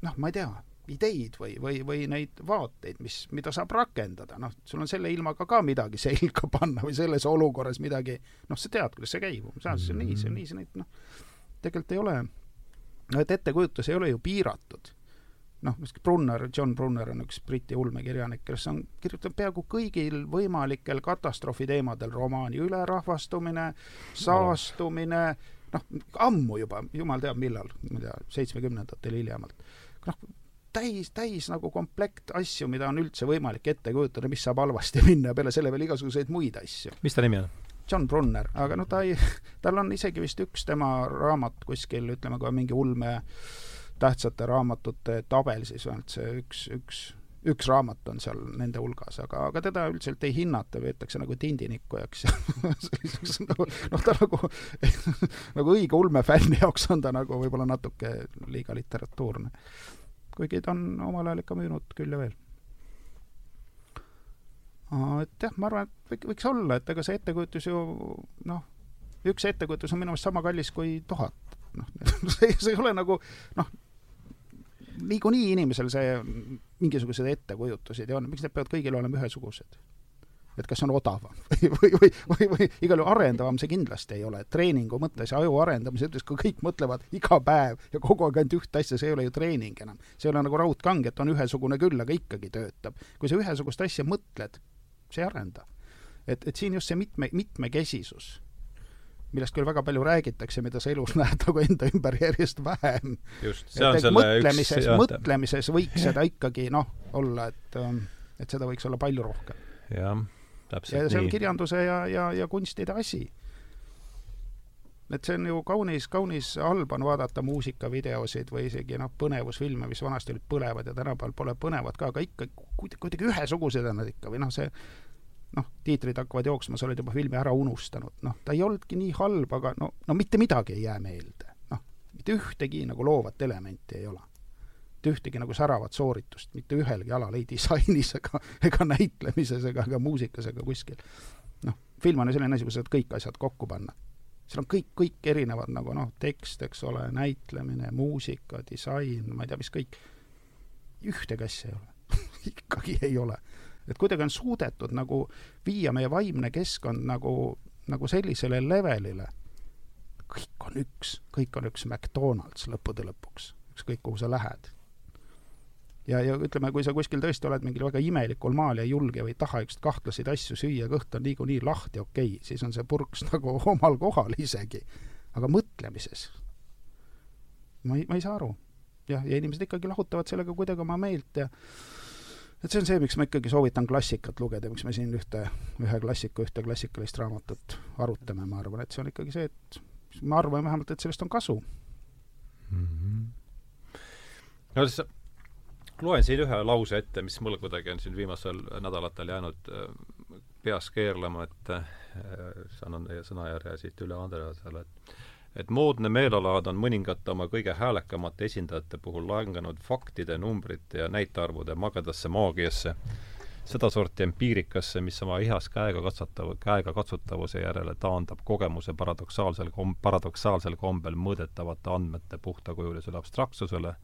noh, ma ei tea, ideid või, või, või neid vaateid, mis, mida saab rakendada, noh, sul on selle ilmaga ka midagi selga panna või selles olukorras midagi, noh, sa tead, kuidas see käib, see on nii, see on nii, see on nii, noh, tegelikult ei ole, et ettekujutus ei ole ju piiratud. noh, Brunner, John Brunner on üks Briti ulmekirjanik, kes on kirjutanud peaaegu kõigil võimalikel katastroofiteemadel romaani, ülerahvastumine, saastumine, noh, ammu juba, jumal teab millal, ma ei tea, seitsmekümnendatel hiljemalt. noh, täis, täis nagu komplekt asju, mida on üldse võimalik ette kujutada, mis saab halvasti minna peale selle veel igasuguseid muid asju. mis ta nimi on? John Brunner, aga noh, ta ei, tal on isegi vist üks tema raamat kuskil, ütleme, kui on mingi ulme tähtsate raamatute tabel, siis on see üks, üks, üks raamat on seal nende hulgas, aga, aga teda üldiselt ei hinnata, peetakse nagu tindinikkujaks ja selliseks nagu noh, ta nagu nagu õige ulmefänni jaoks on ta nagu võib-olla natuke liiga literatuurne kuigi ta on omal ajal ikka müünud küll ja veel. et jah, ma arvan, et võik, võiks olla, et ega see ettekujutus ju noh, üks ettekujutus on minu meelest sama kallis kui tuhat. noh, see, see ei ole nagu noh, niikuinii inimesel see mingisugused ettekujutused ja on, miks need peavad kõigil olema ühesugused? Et kas on odavam või, või, või, või, igal juhul arendavam see kindlasti ei ole, treeningu mõttes ja aju arendamise ütles, kui kõik mõtlevad iga päev ja kogu aeg ainult ühte asja, see ei ole ju treening enam. see ei ole nagu raudkang, et on ühesugune küll, aga ikkagi töötab. kui sa ühesugust asja mõtled, see ei arenda. et, et siin just see mitme, mitmekesisus, millest küll väga palju räägitakse, mida sa elus näed nagu enda ümber järjest vähem. just, see on selle mõtlemises, mõtlemises võiks seda ikkagi noh, olla, et ähm, et seda võiks olla palju rohkem. jah ja see on kirjanduse ja, ja, ja kunstide asi. et see on ju kaunis, kaunis halb on vaadata muusikavideosid või isegi noh, põnevusfilme, mis vanasti olid põlevad ja tänapäeval pole põnevad ka, aga ikka kuidagi ühesugused on nad ikka või noh, see noh, tiitrid hakkavad jooksma, sa oled juba filmi ära unustanud, noh, ta ei olnudki nii halb, aga no, no mitte midagi ei jää meelde. noh, mitte ühtegi nagu loovat elementi ei ole. Mitte ühtegi nagu säravat sooritust, mitte ühelgi alal, ei disainis ega, ega näitlemises ega ka muusikas ega kuskil. noh, film on ju selline asi, kus saad kõik asjad kokku panna. seal on kõik, kõik erinevad nagu noh, tekst, eks ole, näitlemine, muusika, disain, ma ei tea, mis kõik, ühtegi asja ei ole ikkagi ei ole. et kuidagi on suudetud nagu viia meie vaimne keskkond nagu, nagu sellisele levelile kõik on üks, kõik on üks McDonalds lõppude lõpuks, ükskõik kuhu sa lähed. Ja, ja ütleme, kui sa kuskil tõesti oled mingil väga imelikul maal ja ei julge või ei taha üks kahtlaseid asju süüa, kõht on niikuinii lahti, okei okay,, siis on see purks nagu omal kohal isegi. aga mõtlemises ma ei, ma ei saa aru. jah, ja inimesed ikkagi lahutavad sellega kuidagi oma meelt ja et see on see, miks ma ikkagi soovitan klassikat lugeda, miks me siin ühte, ühe klassiku, ühte klassikalist raamatut arutame, ma arvan, et see on ikkagi see, et ma arvan vähemalt, et sellest on kasu mm. -hmm. no siis loen siin ühe lause ette, mis mul kuidagi on siin viimasel nädalatel jäänud äh, peas keerlema, et äh, annan teie sõnajärje siit üle Andreasele, et et moodne meelelaad on mõningate oma kõige häälekamate esindajate puhul langenud faktide, numbrite ja näitearvude magedasse maagiasse sedasorti empiirikasse, mis oma ihas käega katsatav, käega katsutavuse järele taandab kogemuse paradoksaalsel kom-, paradoksaalsel kombel mõõdetavate andmete puhtakujulisele abstraktsusele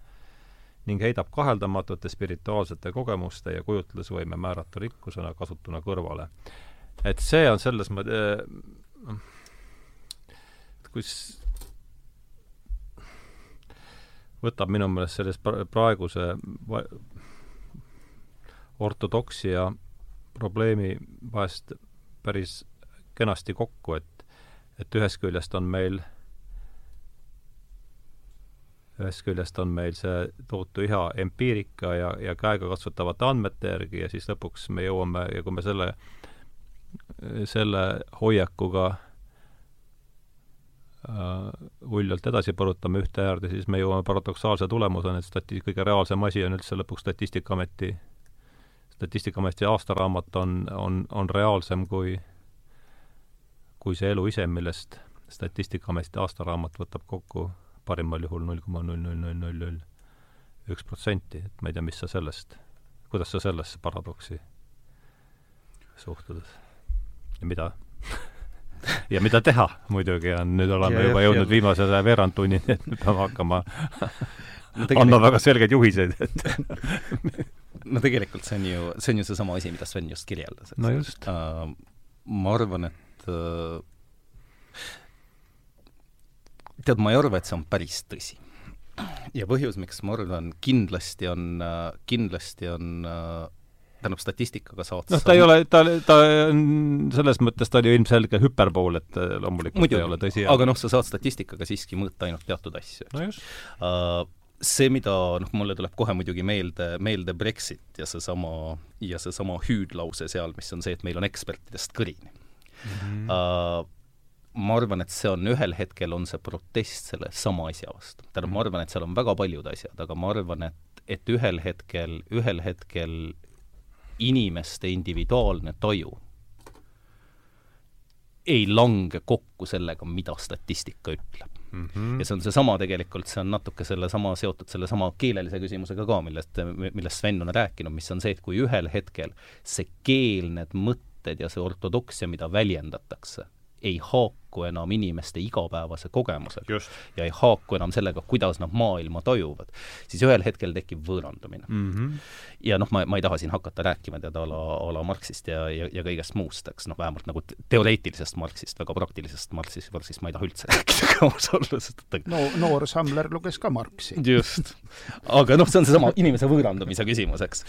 ning heidab kaheldamatute spirituaalsete kogemuste ja kujutlusvõime määrata rikkusena kasutuna kõrvale. et see on selles mõttes, noh, kus võtab minu meelest selles praeguse ortodoksia probleemi vahest päris kenasti kokku, et et ühest küljest on meil ühest küljest on meil see tohutu iha empiirika ja, ja käegakatsutavate andmete järgi ja siis lõpuks me jõuame ja kui me selle, selle hoiakuga äh, uljalt edasi põrutame ühte äärde, siis me jõuame paradoksaalse tulemuseni, et stati-, kõige reaalsem asi on üldse lõpuks Statistikaameti Statistikaameti aastaraamat on, on, on reaalsem kui, kui see elu ise, millest Statistikaameti aastaraamat võtab kokku parimal juhul null koma null null null null null üks protsenti, et ma ei tea, mis sa sellest, kuidas sa sellesse paradoksi suhtud ja mida ja mida teha muidugi on, nüüd oleme ja, juba ja, jõudnud ja. viimase veerand tunnini, et me peame hakkama no, andma väga selgeid juhiseid, et no tegelikult see on ju, see on ju seesama asi, mida Sven just kirjeldas. no just uh,. ma arvan, et uh, tead, ma ei arva, et see on päris tõsi. ja põhjus, miks ma arvan, kindlasti on, kindlasti on uh, tähendab, statistikaga saad noh, ta ei ole, ta, ta on, selles mõttes ta oli ilmselge hüperbool, et loomulikult Muidu, ei ole tõsi. aga noh, sa saad statistikaga siiski mõõta ainult teatud asju. no just uh, see, mida noh, mulle tuleb kohe muidugi meelde, meelde Brexit ja seesama, ja seesama hüüdlause seal, mis on see, et meil on ekspertidest kõrini mm. -hmm. Uh, ma arvan, et see on, ühel hetkel on see protest selle sama asja vastu. tähendab, ma arvan, et seal on väga paljud asjad, aga ma arvan, et, et ühel hetkel, ühel hetkel inimeste individuaalne taju ei lange kokku sellega, mida statistika ütleb mm. -hmm. ja see on seesama tegelikult, see on natuke sellesama, seotud sellesama keelelise küsimusega ka, millest, millest Sven on rääkinud, mis on see, et kui ühel hetkel see keel, need mõtted ja see ortodoksia, mida väljendatakse, ei haaku enam inimeste igapäevase kogemusega ja ei haaku enam sellega, kuidas nad maailma tajuvad, siis ühel hetkel tekib võõrandumine mm. -hmm. ja noh, ma, ma ei taha siin hakata rääkima tead a la, a la Marxist ja, ja, ja kõigest muust, eks noh, vähemalt nagu teoreetilisest Marxist, väga praktilisest Marxist, Marxist ma ei taha üldse rääkida ka ausalt olla, sest et no noor Samler luges ka Marxi. just. aga noh, see on seesama inimese võõrandumise küsimus, eks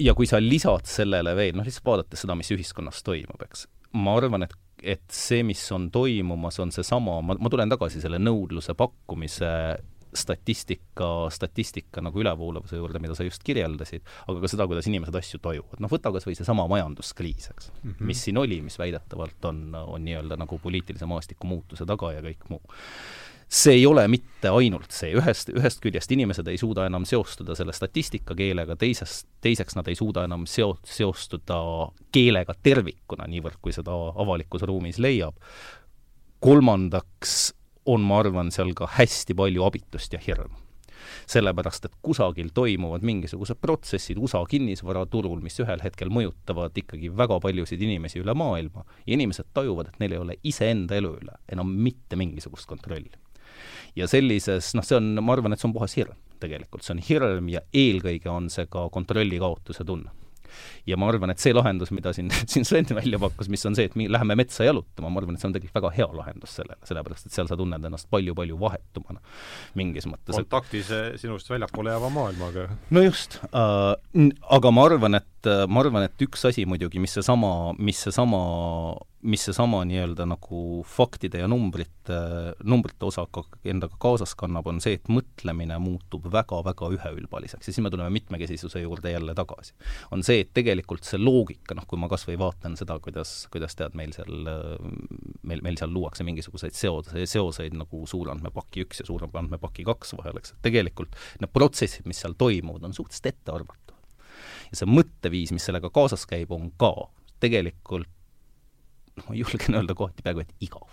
ja kui sa lisad sellele veel, noh lihtsalt vaadates seda, mis ühiskonnas toimub, eks, ma arvan, et et see, mis on toimumas, on seesama, ma, ma tulen tagasi selle nõudluse pakkumise statistika, statistika nagu ülevoolavuse juurde, mida sa just kirjeldasid, aga ka seda, kuidas inimesed asju tajuvad. noh, võta kas või seesama majanduskriis, eks mm, -hmm. mis siin oli, mis väidetavalt on, on nii-öelda nagu poliitilise maastiku muutuse taga ja kõik muu see ei ole mitte ainult see, ühest, ühest küljest inimesed ei suuda enam seostuda selle statistikakeelega, teisest, teiseks nad ei suuda enam seo-, seostuda keelega tervikuna, niivõrd kui seda avalikus ruumis leiab, kolmandaks on, ma arvan, seal ka hästi palju abitust ja hirmu sellepärast et kusagil toimuvad mingisugused protsessid USA kinnisvaraturul, mis ühel hetkel mõjutavad ikkagi väga paljusid inimesi üle maailma ja inimesed tajuvad, et neil ei ole iseenda elu üle enam mitte mingisugust kontrolli. Ja sellises, noh, see on, ma arvan, et see on puhas hirm tegelikult, see on hirm ja eelkõige on see ka kontrolli kaotuse tunne ja ma arvan, et see lahendus, mida siin, siin Sven välja pakkus, mis on see, et mi-, läheme metsa jalutama, ma arvan, et see on tegelikult väga hea lahendus sellele, sellepärast et seal sa tunned ennast palju-palju vahetumana mingis mõttes. kontaktis sinust väljapoole jääva maailmaga. no just äh,, aga ma arvan, et, ma arvan, et üks asi muidugi, mis seesama, mis seesama mis seesama nii-öelda nagu faktide ja numbrite, numbrite osaka endaga kaasas kannab, on see, et mõtlemine muutub väga-väga üheülbaliseks ja siis me tuleme mitmekesisuse juurde jälle tagasi. on see, et tegelikult see loogika, noh, kui ma kas või vaatan seda, kuidas, kuidas tead, meil seal, meil, meil seal luuakse mingisuguseid seose, seoseid nagu suurandmepaki üks ja suurandmepaki kaks vahel, eks, et tegelikult need protsessid, mis seal toimuvad, on suhteliselt ettearvatavad. ja see mõtteviis, mis sellega kaasas käib, on ka tegelikult ma julgen öelda kohati peaaegu et igav.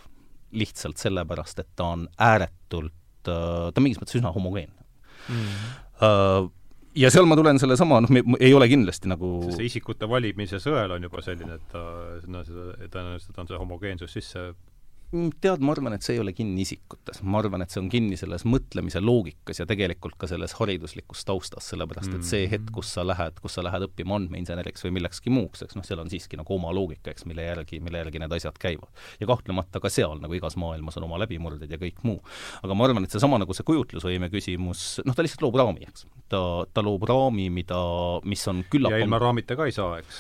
lihtsalt sellepärast, et ta on ääretult, äh, ta on mingis mõttes üsna homogeenne mm.. Ja seal ma tulen sellesama, noh, ei ole kindlasti nagu see isikute valimise sõel on juba selline, et ta, seda, tõenäoliselt on see homogeensus sisse tead, ma arvan, et see ei ole kinni isikutes, ma arvan, et see on kinni selles mõtlemise loogikas ja tegelikult ka selles hariduslikus taustas, sellepärast et see hetk, kus sa lähed, kus sa lähed õppima andmeinseneriks või millekski muuks, eks noh, seal on siiski nagu oma loogika, eks, mille järgi, mille järgi need asjad käivad. ja kahtlemata ka seal, nagu igas maailmas, on oma läbimurded ja kõik muu. aga ma arvan, et seesama nagu see kujutlusvõime küsimus, noh, ta lihtsalt loob raami, eks. ta, ta loob raami, mida, mis on küllap ja ilma raamita ka ei saa, eks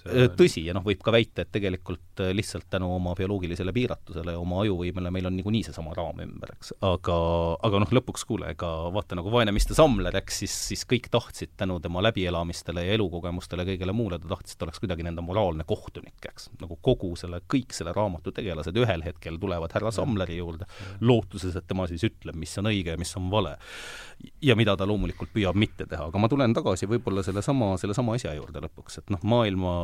see... tõsi, ja noh, võib ka väita, et tegelikult lihtsalt tänu oma bioloogilisele piiratusele ja oma ajuvõimele meil on niikuinii seesama raam ümber, eks. aga, aga noh, lõpuks kuule, ega vaata, nagu vaene Mr Samler, eks, siis, siis kõik tahtsid tänu tema läbielamistele ja elukogemustele ja kõigele muule, ta tahtis, et ta oleks kuidagi nende moraalne kohtunik, eks. nagu kogu selle, kõik selle raamatu tegelased ühel hetkel tulevad härra Samleri juurde, lootuses, et tema siis ütleb, mis on õige ja mis on vale. ja mida ta loomulikult püüab mitte teha, aga ma tulen tagasi võib-olla sellesama, sellesama asja juurde lõpuks, et noh, maailma,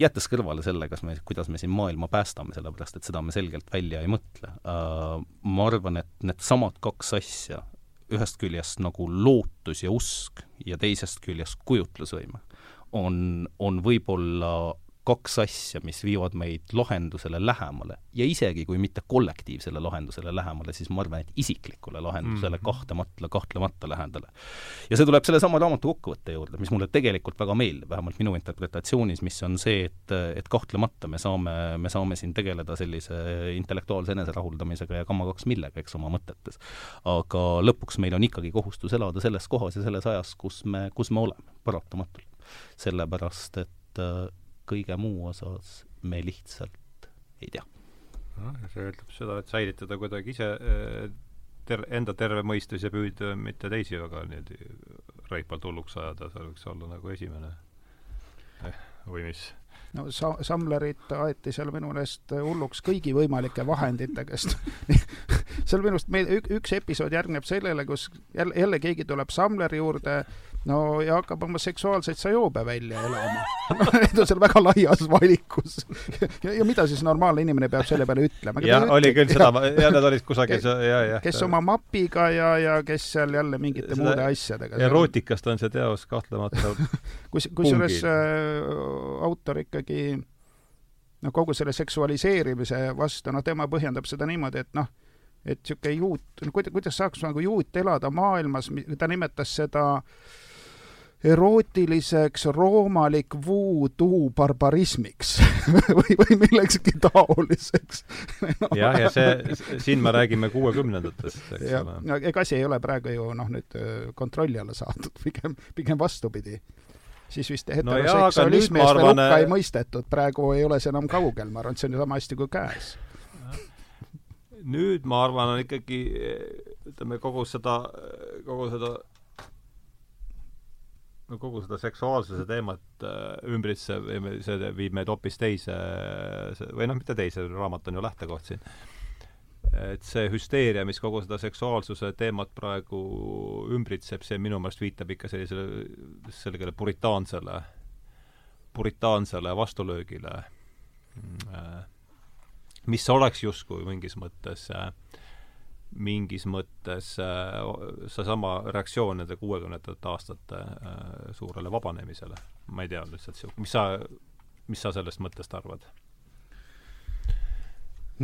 jättes kõrvale selle, kas me, kuidas me siin maailma päästame, sellepärast et seda me selgelt välja ei mõtle. Äh, ma arvan, et needsamad kaks asja, ühest küljest nagu lootus ja usk ja teisest küljest kujutlusvõime, on, on võib-olla kaks asja, mis viivad meid lahendusele lähemale ja isegi kui mitte kollektiivsele lahendusele lähemale, siis ma arvan, et isiklikule lahendusele mm -hmm. kahtlemata, kahtlemata lähedale. ja see tuleb sellesama raamatu kokkuvõtte juurde, mis mulle tegelikult väga meeldib, vähemalt minu interpretatsioonis, mis on see, et, et kahtlemata me saame, me saame siin tegeleda sellise intellektuaalse eneserahuldamisega ja kamma kaks millega, eks, oma mõtetes. aga lõpuks meil on ikkagi kohustus elada selles kohas ja selles ajas, kus me, kus me oleme, paratamatult. sellepärast, et kõige muu osas me lihtsalt ei tea. noh, ja see ütleb seda, et säilitada kuidagi ise eh, ter-, enda terve mõistus ja püüda mitte teisi väga niimoodi reipalt hulluks ajada, see võiks olla nagu esimene eh, või mis no sa-, Samlerit aeti seal minu meelest hulluks kõigi võimalike vahenditega, sest seal minu arust meil ük, üks episood järgneb sellele, kus jälle, jälle keegi tuleb Samleri juurde no ja hakkab oma seksuaalseid sajoobe välja elama need on seal väga laias valikus ja, ja mida siis normaalne inimene peab selle peale ütlema? jah, oli küll seda, ja nad olid kusagil, ja, ja. kes oma mapiga ja, ja kes seal jälle mingite seda, muude asjadega. erootikast on see teos kahtlemata kus, kusjuures äh, autor ikkagi noh, kogu selle seksualiseerimise vastu, noh, tema põhjendab seda niimoodi, et noh, et niisugune juut, no kuidas, kuidas saaks nagu juut elada maailmas, ta nimetas seda äh, erootiliseks roomalik voodoo barbarismiks või, või millekski taoliseks no. jah, ja see, siin me räägime kuuekümnendatest, eks ja, ole. ega asi ei ole praegu ju noh, nüüd kontrolli alla saadud, pigem, pigem vastupidi. siis vist heteroseksualismi no eest veel hukka ei mõistetud, praegu ei ole see enam kaugel, ma arvan, et see on ju sama hästi kui käes. nüüd ma arvan, on ikkagi ütleme, kogu seda, kogu seda no kogu seda seksuaalsuse teemat äh, ümbritsev, see viib meid hoopis teise, või noh, mitte teise, raamat on ju lähtekoht siin, et see hüsteeria, mis kogu seda seksuaalsuse teemat praegu ümbritseb, see minu meelest viitab ikka sellisele selgele puritaansele, puritaansele vastulöögile, äh, mis oleks justkui mingis mõttes äh, mingis mõttes äh, seesama reaktsioon nende kuuekümnendate aastate äh, suurele vabanemisele. ma ei tea lihtsalt mis sa, mis sa sellest mõttest arvad?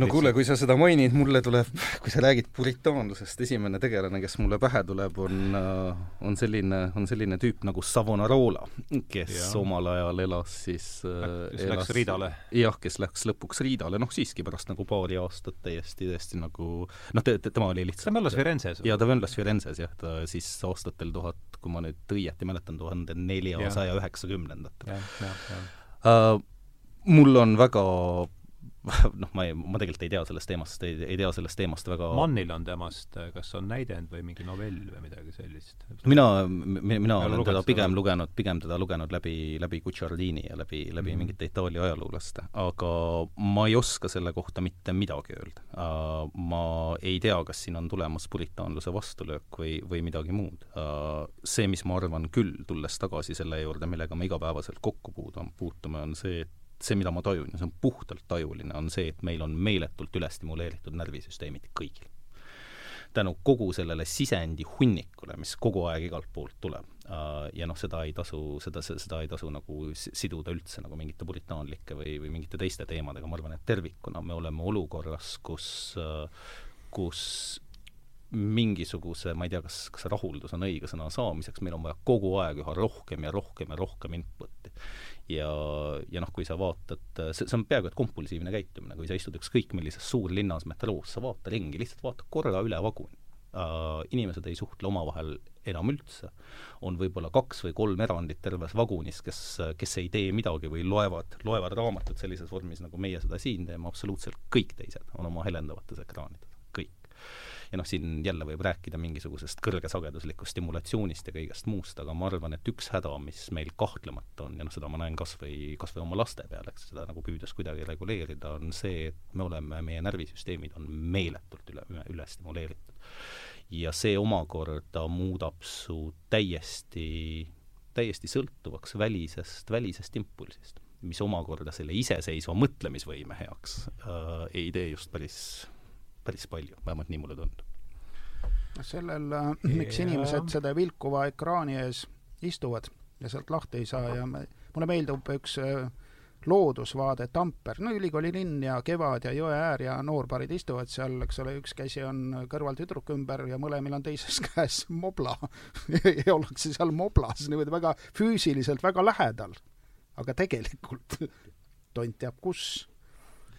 No kuule, kui sa seda mainid, mulle tuleb, kui sa räägid puritaanlusest, esimene tegelane, kes mulle pähe tuleb, on, äh, on selline, on selline tüüp nagu Savonarola, kes ja. omal ajal elas siis kes elas, läks Riidale? jah, kes läks lõpuks Riidale, noh siiski pärast nagu paari aastat täiesti, täiesti nagu noh, te, te, tema oli lihtsalt ta möllas Firenzes? jaa, ta möllas Firenzes jah, ta siis aastatel tuhat, kui ma nüüd õieti mäletan, tuhande neljasaja üheksakümnendatel. Uh, mul on väga noh, ma ei, ma tegelikult ei tea sellest teemast, ei, ei tea sellest teemast väga Mannil on temast, kas on näidend või mingi novell või midagi sellist? mina, mina olen teda pigem seda? lugenud, pigem teda lugenud läbi, läbi Guicciardini ja läbi, läbi mm -hmm. mingite Itaalia ajaloolaste, aga ma ei oska selle kohta mitte midagi öelda uh,. Ma ei tea, kas siin on tulemas puritaanluse vastulöök või, või midagi muud uh,. See, mis ma arvan küll, tulles tagasi selle juurde, millega me igapäevaselt kokku puutume, puutume, on see, et see, mida ma tajun, ja see on puhtalt tajuline, on see, et meil on meeletult ülestimuleeritud närvisüsteemid kõigil. tänu kogu sellele sisendi hunnikule, mis kogu aeg igalt poolt tuleb uh,, ja noh, seda ei tasu, seda, seda ei tasu nagu siduda üldse nagu mingite puritaanlike või, või mingite teiste teemadega, ma arvan, et tervikuna me oleme olukorras, kus uh, kus mingisuguse, ma ei tea, kas, kas rahuldus on õige sõna saamiseks, meil on vaja kogu aeg üha rohkem ja rohkem ja rohkem input'i ja, ja noh, kui sa vaatad, see, see on peaaegu et kompulsiivne käitumine, kui sa istud ükskõik millises suurlinnas metroos, sa vaata ringi, lihtsalt vaata korra üle vaguni. Uh,. Inimesed ei suhtle omavahel enam üldse, on võib-olla kaks või kolm erandit terves vagunis, kes, kes ei tee midagi või loevad, loevad raamatut sellises vormis, nagu meie seda siin teeme, absoluutselt kõik teised on oma helendavates ekraanides, kõik ja noh, siin jälle võib rääkida mingisugusest kõrgesageduslikust stimulatsioonist ja kõigest muust, aga ma arvan, et üks häda, mis meil kahtlemata on ja noh, seda ma näen kas või, kas või oma laste peal, eks seda nagu püüdes kuidagi reguleerida, on see, et me oleme, meie närvisüsteemid on meeletult üle, üle, stimuleeritud. ja see omakorda muudab su täiesti, täiesti sõltuvaks välisest, välisest impulsist mis omakorda selle iseseisva mõtlemisvõime heaks äh, ei tee just päris päris palju, vähemalt nii mulle tundub. sellel, äh, miks ja. inimesed seda vilkuva ekraani ees istuvad ja sealt lahti ei saa ja me, mulle meeldib üks äh, loodusvaade Tamper, no ülikooli linn ja kevad ja jõe äär ja noorparid istuvad seal, eks ole, üks käsi on kõrval tüdruk ümber ja mõlemil on teises käes mobla ja ollakse seal moblas niimoodi väga füüsiliselt väga lähedal. aga tegelikult tont teab kus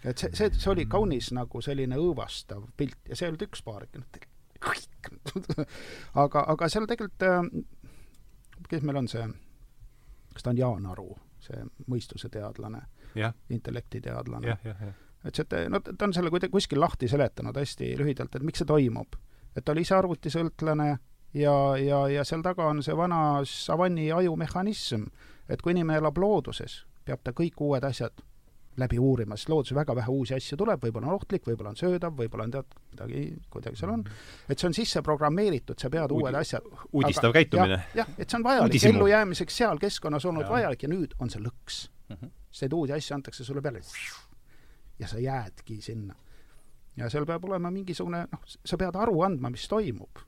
et see, see, see oli kaunis nagu selline õõvastav pilt ja see ei olnud üks paar, noh, aga, aga seal tegelikult äh,, kes meil on see, kas ta on Jaan Aru, see mõistuse teadlane, intellektiteadlane. et see, no ta on selle kuidagi kuskil lahti seletanud hästi lühidalt, et miks see toimub. et ta oli ise arvutisõltlane ja, ja, ja seal taga on see vana savanni ajumehhanism, et kui inimene elab looduses, peab ta kõik uued asjad läbi uurima, sest looduses väga vähe uusi asju tuleb, võib-olla on ohtlik, võib-olla on söödav, võib-olla on tead, midagi, kuidagi seal on. et see on sisse programmeeritud, sa pead Uudi, uued asjad uudistav aga, käitumine. jah, et see on vajalik, ellujäämiseks seal keskkonnas olnud ja. vajalik ja nüüd on see lõks mm. -hmm. sest uusi asju antakse sulle peale ja sa jäädki sinna. ja seal peab olema mingisugune, noh, sa pead aru andma, mis toimub.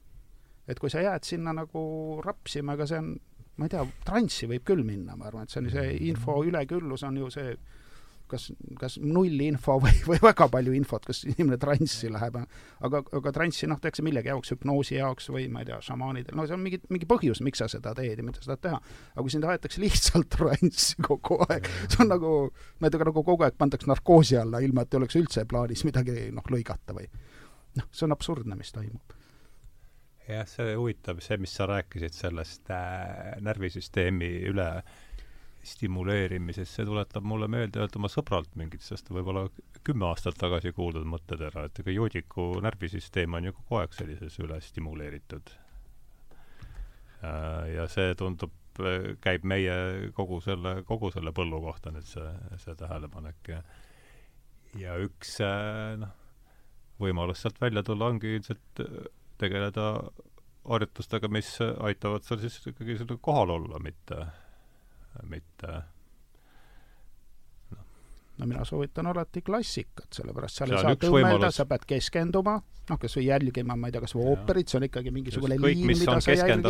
et kui sa jääd sinna nagu rapsima, ega see on, ma ei tea, transsi võib küll minna, ma arvan, et see on see info üleküllus on ju see kas, kas nullinfo või, või väga palju infot, kas inimene transsi läheb, aga, aga transsi noh, tehakse millegi jaoks, hüpnoosi jaoks või ma ei tea, šamaanidel, no see on mingi, mingi põhjus, miks sa seda teed ja mida sa tahad teha. aga kui sind aetakse lihtsalt transsi kogu aeg, see on nagu, ma ei tea, nagu kogu aeg pandaks narkoosi alla, ilma et ei oleks üldse plaanis midagi noh, lõigata või noh, see on absurdne, mis toimub. Jah, see huvitav, see, mis sa rääkisid sellest äh, närvisüsteemi üle äh, stimuleerimises, see tuletab mulle meelde ühelt oma sõbralt mingit, sest võib-olla kümme aastat tagasi kuuldud mõttetera, et ega joodiku närvisüsteem on ju kogu aeg sellises ülestimuleeritud. Äh, ja see tundub, käib meie kogu selle, kogu selle põllu kohta nüüd see, see tähelepanek ja ja üks äh, noh, võimalus sealt välja tulla ongi ilmselt tegeleda harjutustega, mis aitavad sul siis ikkagi kohal olla, mitte mitte noh, no mina soovitan alati klassikat, sellepärast seal ei saa tõmmelda, sa pead keskenduma, noh, kas või jälgima, ma ei tea, kas või ooperit, see on ikkagi mingisugune kõik, liin, mida sa jälgid.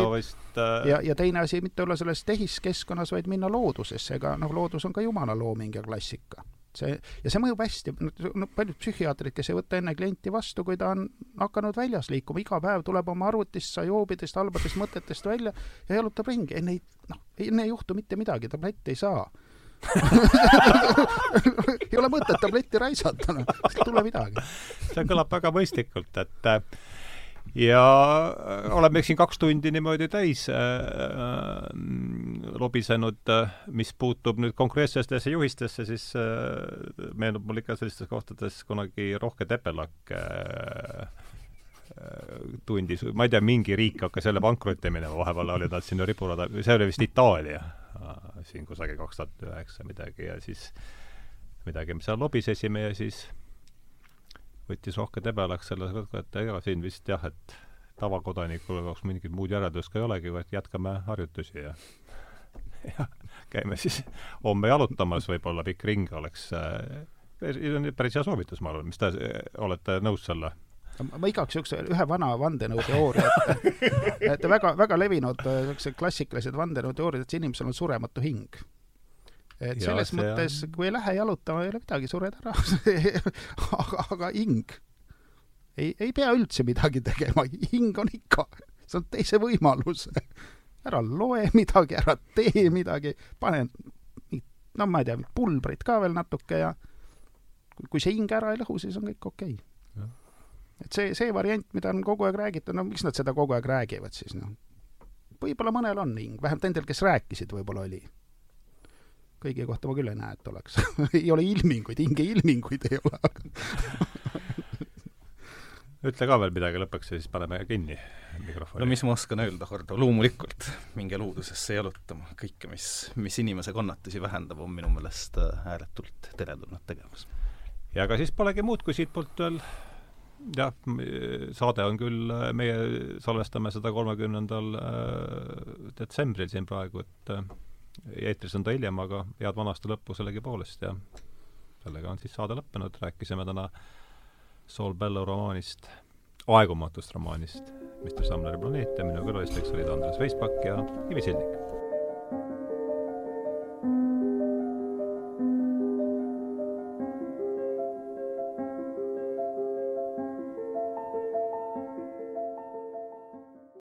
äh, ja, ja teine asi, mitte olla selles tehiskeskkonnas, vaid minna loodusesse, ega noh, loodus on ka jumala looming ja klassika. See, ja see mõjub hästi, no paljud psühhiaatrid, kes ei võta enne klienti vastu, kui ta on hakanud väljas liikuma, iga päev tuleb oma arvutist, sajoobidest, halbadest mõtetest välja ja jalutab ringi, enne ei, noh, enne ei juhtu mitte midagi, tabletti ei saa. Ei ole mõtet tabletti raisata, noh, ei tule midagi. see kõlab väga mõistlikult, et äh, ja äh, oleme siin kaks tundi niimoodi täis äh, lobisenud, mis puutub nüüd konkreetsetesse juhistesse, siis äh, meenub mul ikka sellistes kohtades kunagi Rohke Tepelak äh, tundis, ma ei tea, mingi riik hakkas jälle pankrotti minema, vahepeal oli nad sinna riburada, see oli vist Itaalia, siin kusagil kaks tuhat üheksa midagi ja siis midagi me seal lobisesime ja siis võttis Rohke Tebelaks selle, et ega siin vist jah, et tavakodanikul jaoks mingit muud järeldust ka ei olegi, vaid jätkame harjutusi ja ja käime siis homme jalutamas, võib-olla pikk ring oleks äh, päris hea soovitus, ma arvan, mis te olete nõus selle? ma igaks juhuks ühe vana vandenõuteooria, et, et väga, väga levinud niisugused klassikalised vandenõuteooriad, et inimesel on surematu hing. Et Ja selles see mõttes on-, kui ei lähe jalutama, ei ole midagi, sured ära aga, aga hing ei, ei pea üldse midagi tegema, hing on ikka, sa saad teise võimaluse. ära loe midagi, ära tee midagi, pane, no ma ei tea, pulbrit ka veel natuke ja kui- see hing ära ei lõhu, siis on kõik okei okay et see, see variant, mida on kogu aeg räägitud, no miks nad seda kogu aeg räägivad siis, noh? võib-olla mõnel on hing, vähemalt nendel, kes rääkisid, võib-olla oli. Kõigi kohta ma küll ei näe, et oleks ei ole ilminguid, hingeilminguid ei ole, ütle ka veel midagi lõpuks ja siis paneme kinni mikrofoni. no mis ma oskan öelda, Hardo, loomulikult minge loodusesse jalutama, kõike, mis, mis inimese kannatusi vähendab, on minu meelest äh, ääretult teretulnud tegevus. ja ega siis polegi muud, kui siitpoolt veel jah, saade on küll, meie salvestame seda kolmekümnendal äh, detsembril siin praegu, et äh, eetris on ta hiljem, aga head vana aasta lõppu sellegipoolest ja sellega on siis saade lõppenud, rääkisime täna Saul Bellow romaanist, aegumatust romaanist Mr Sumneri planeet ja minu külalisteks olid Andres Veisbak ja Ivi Sildik.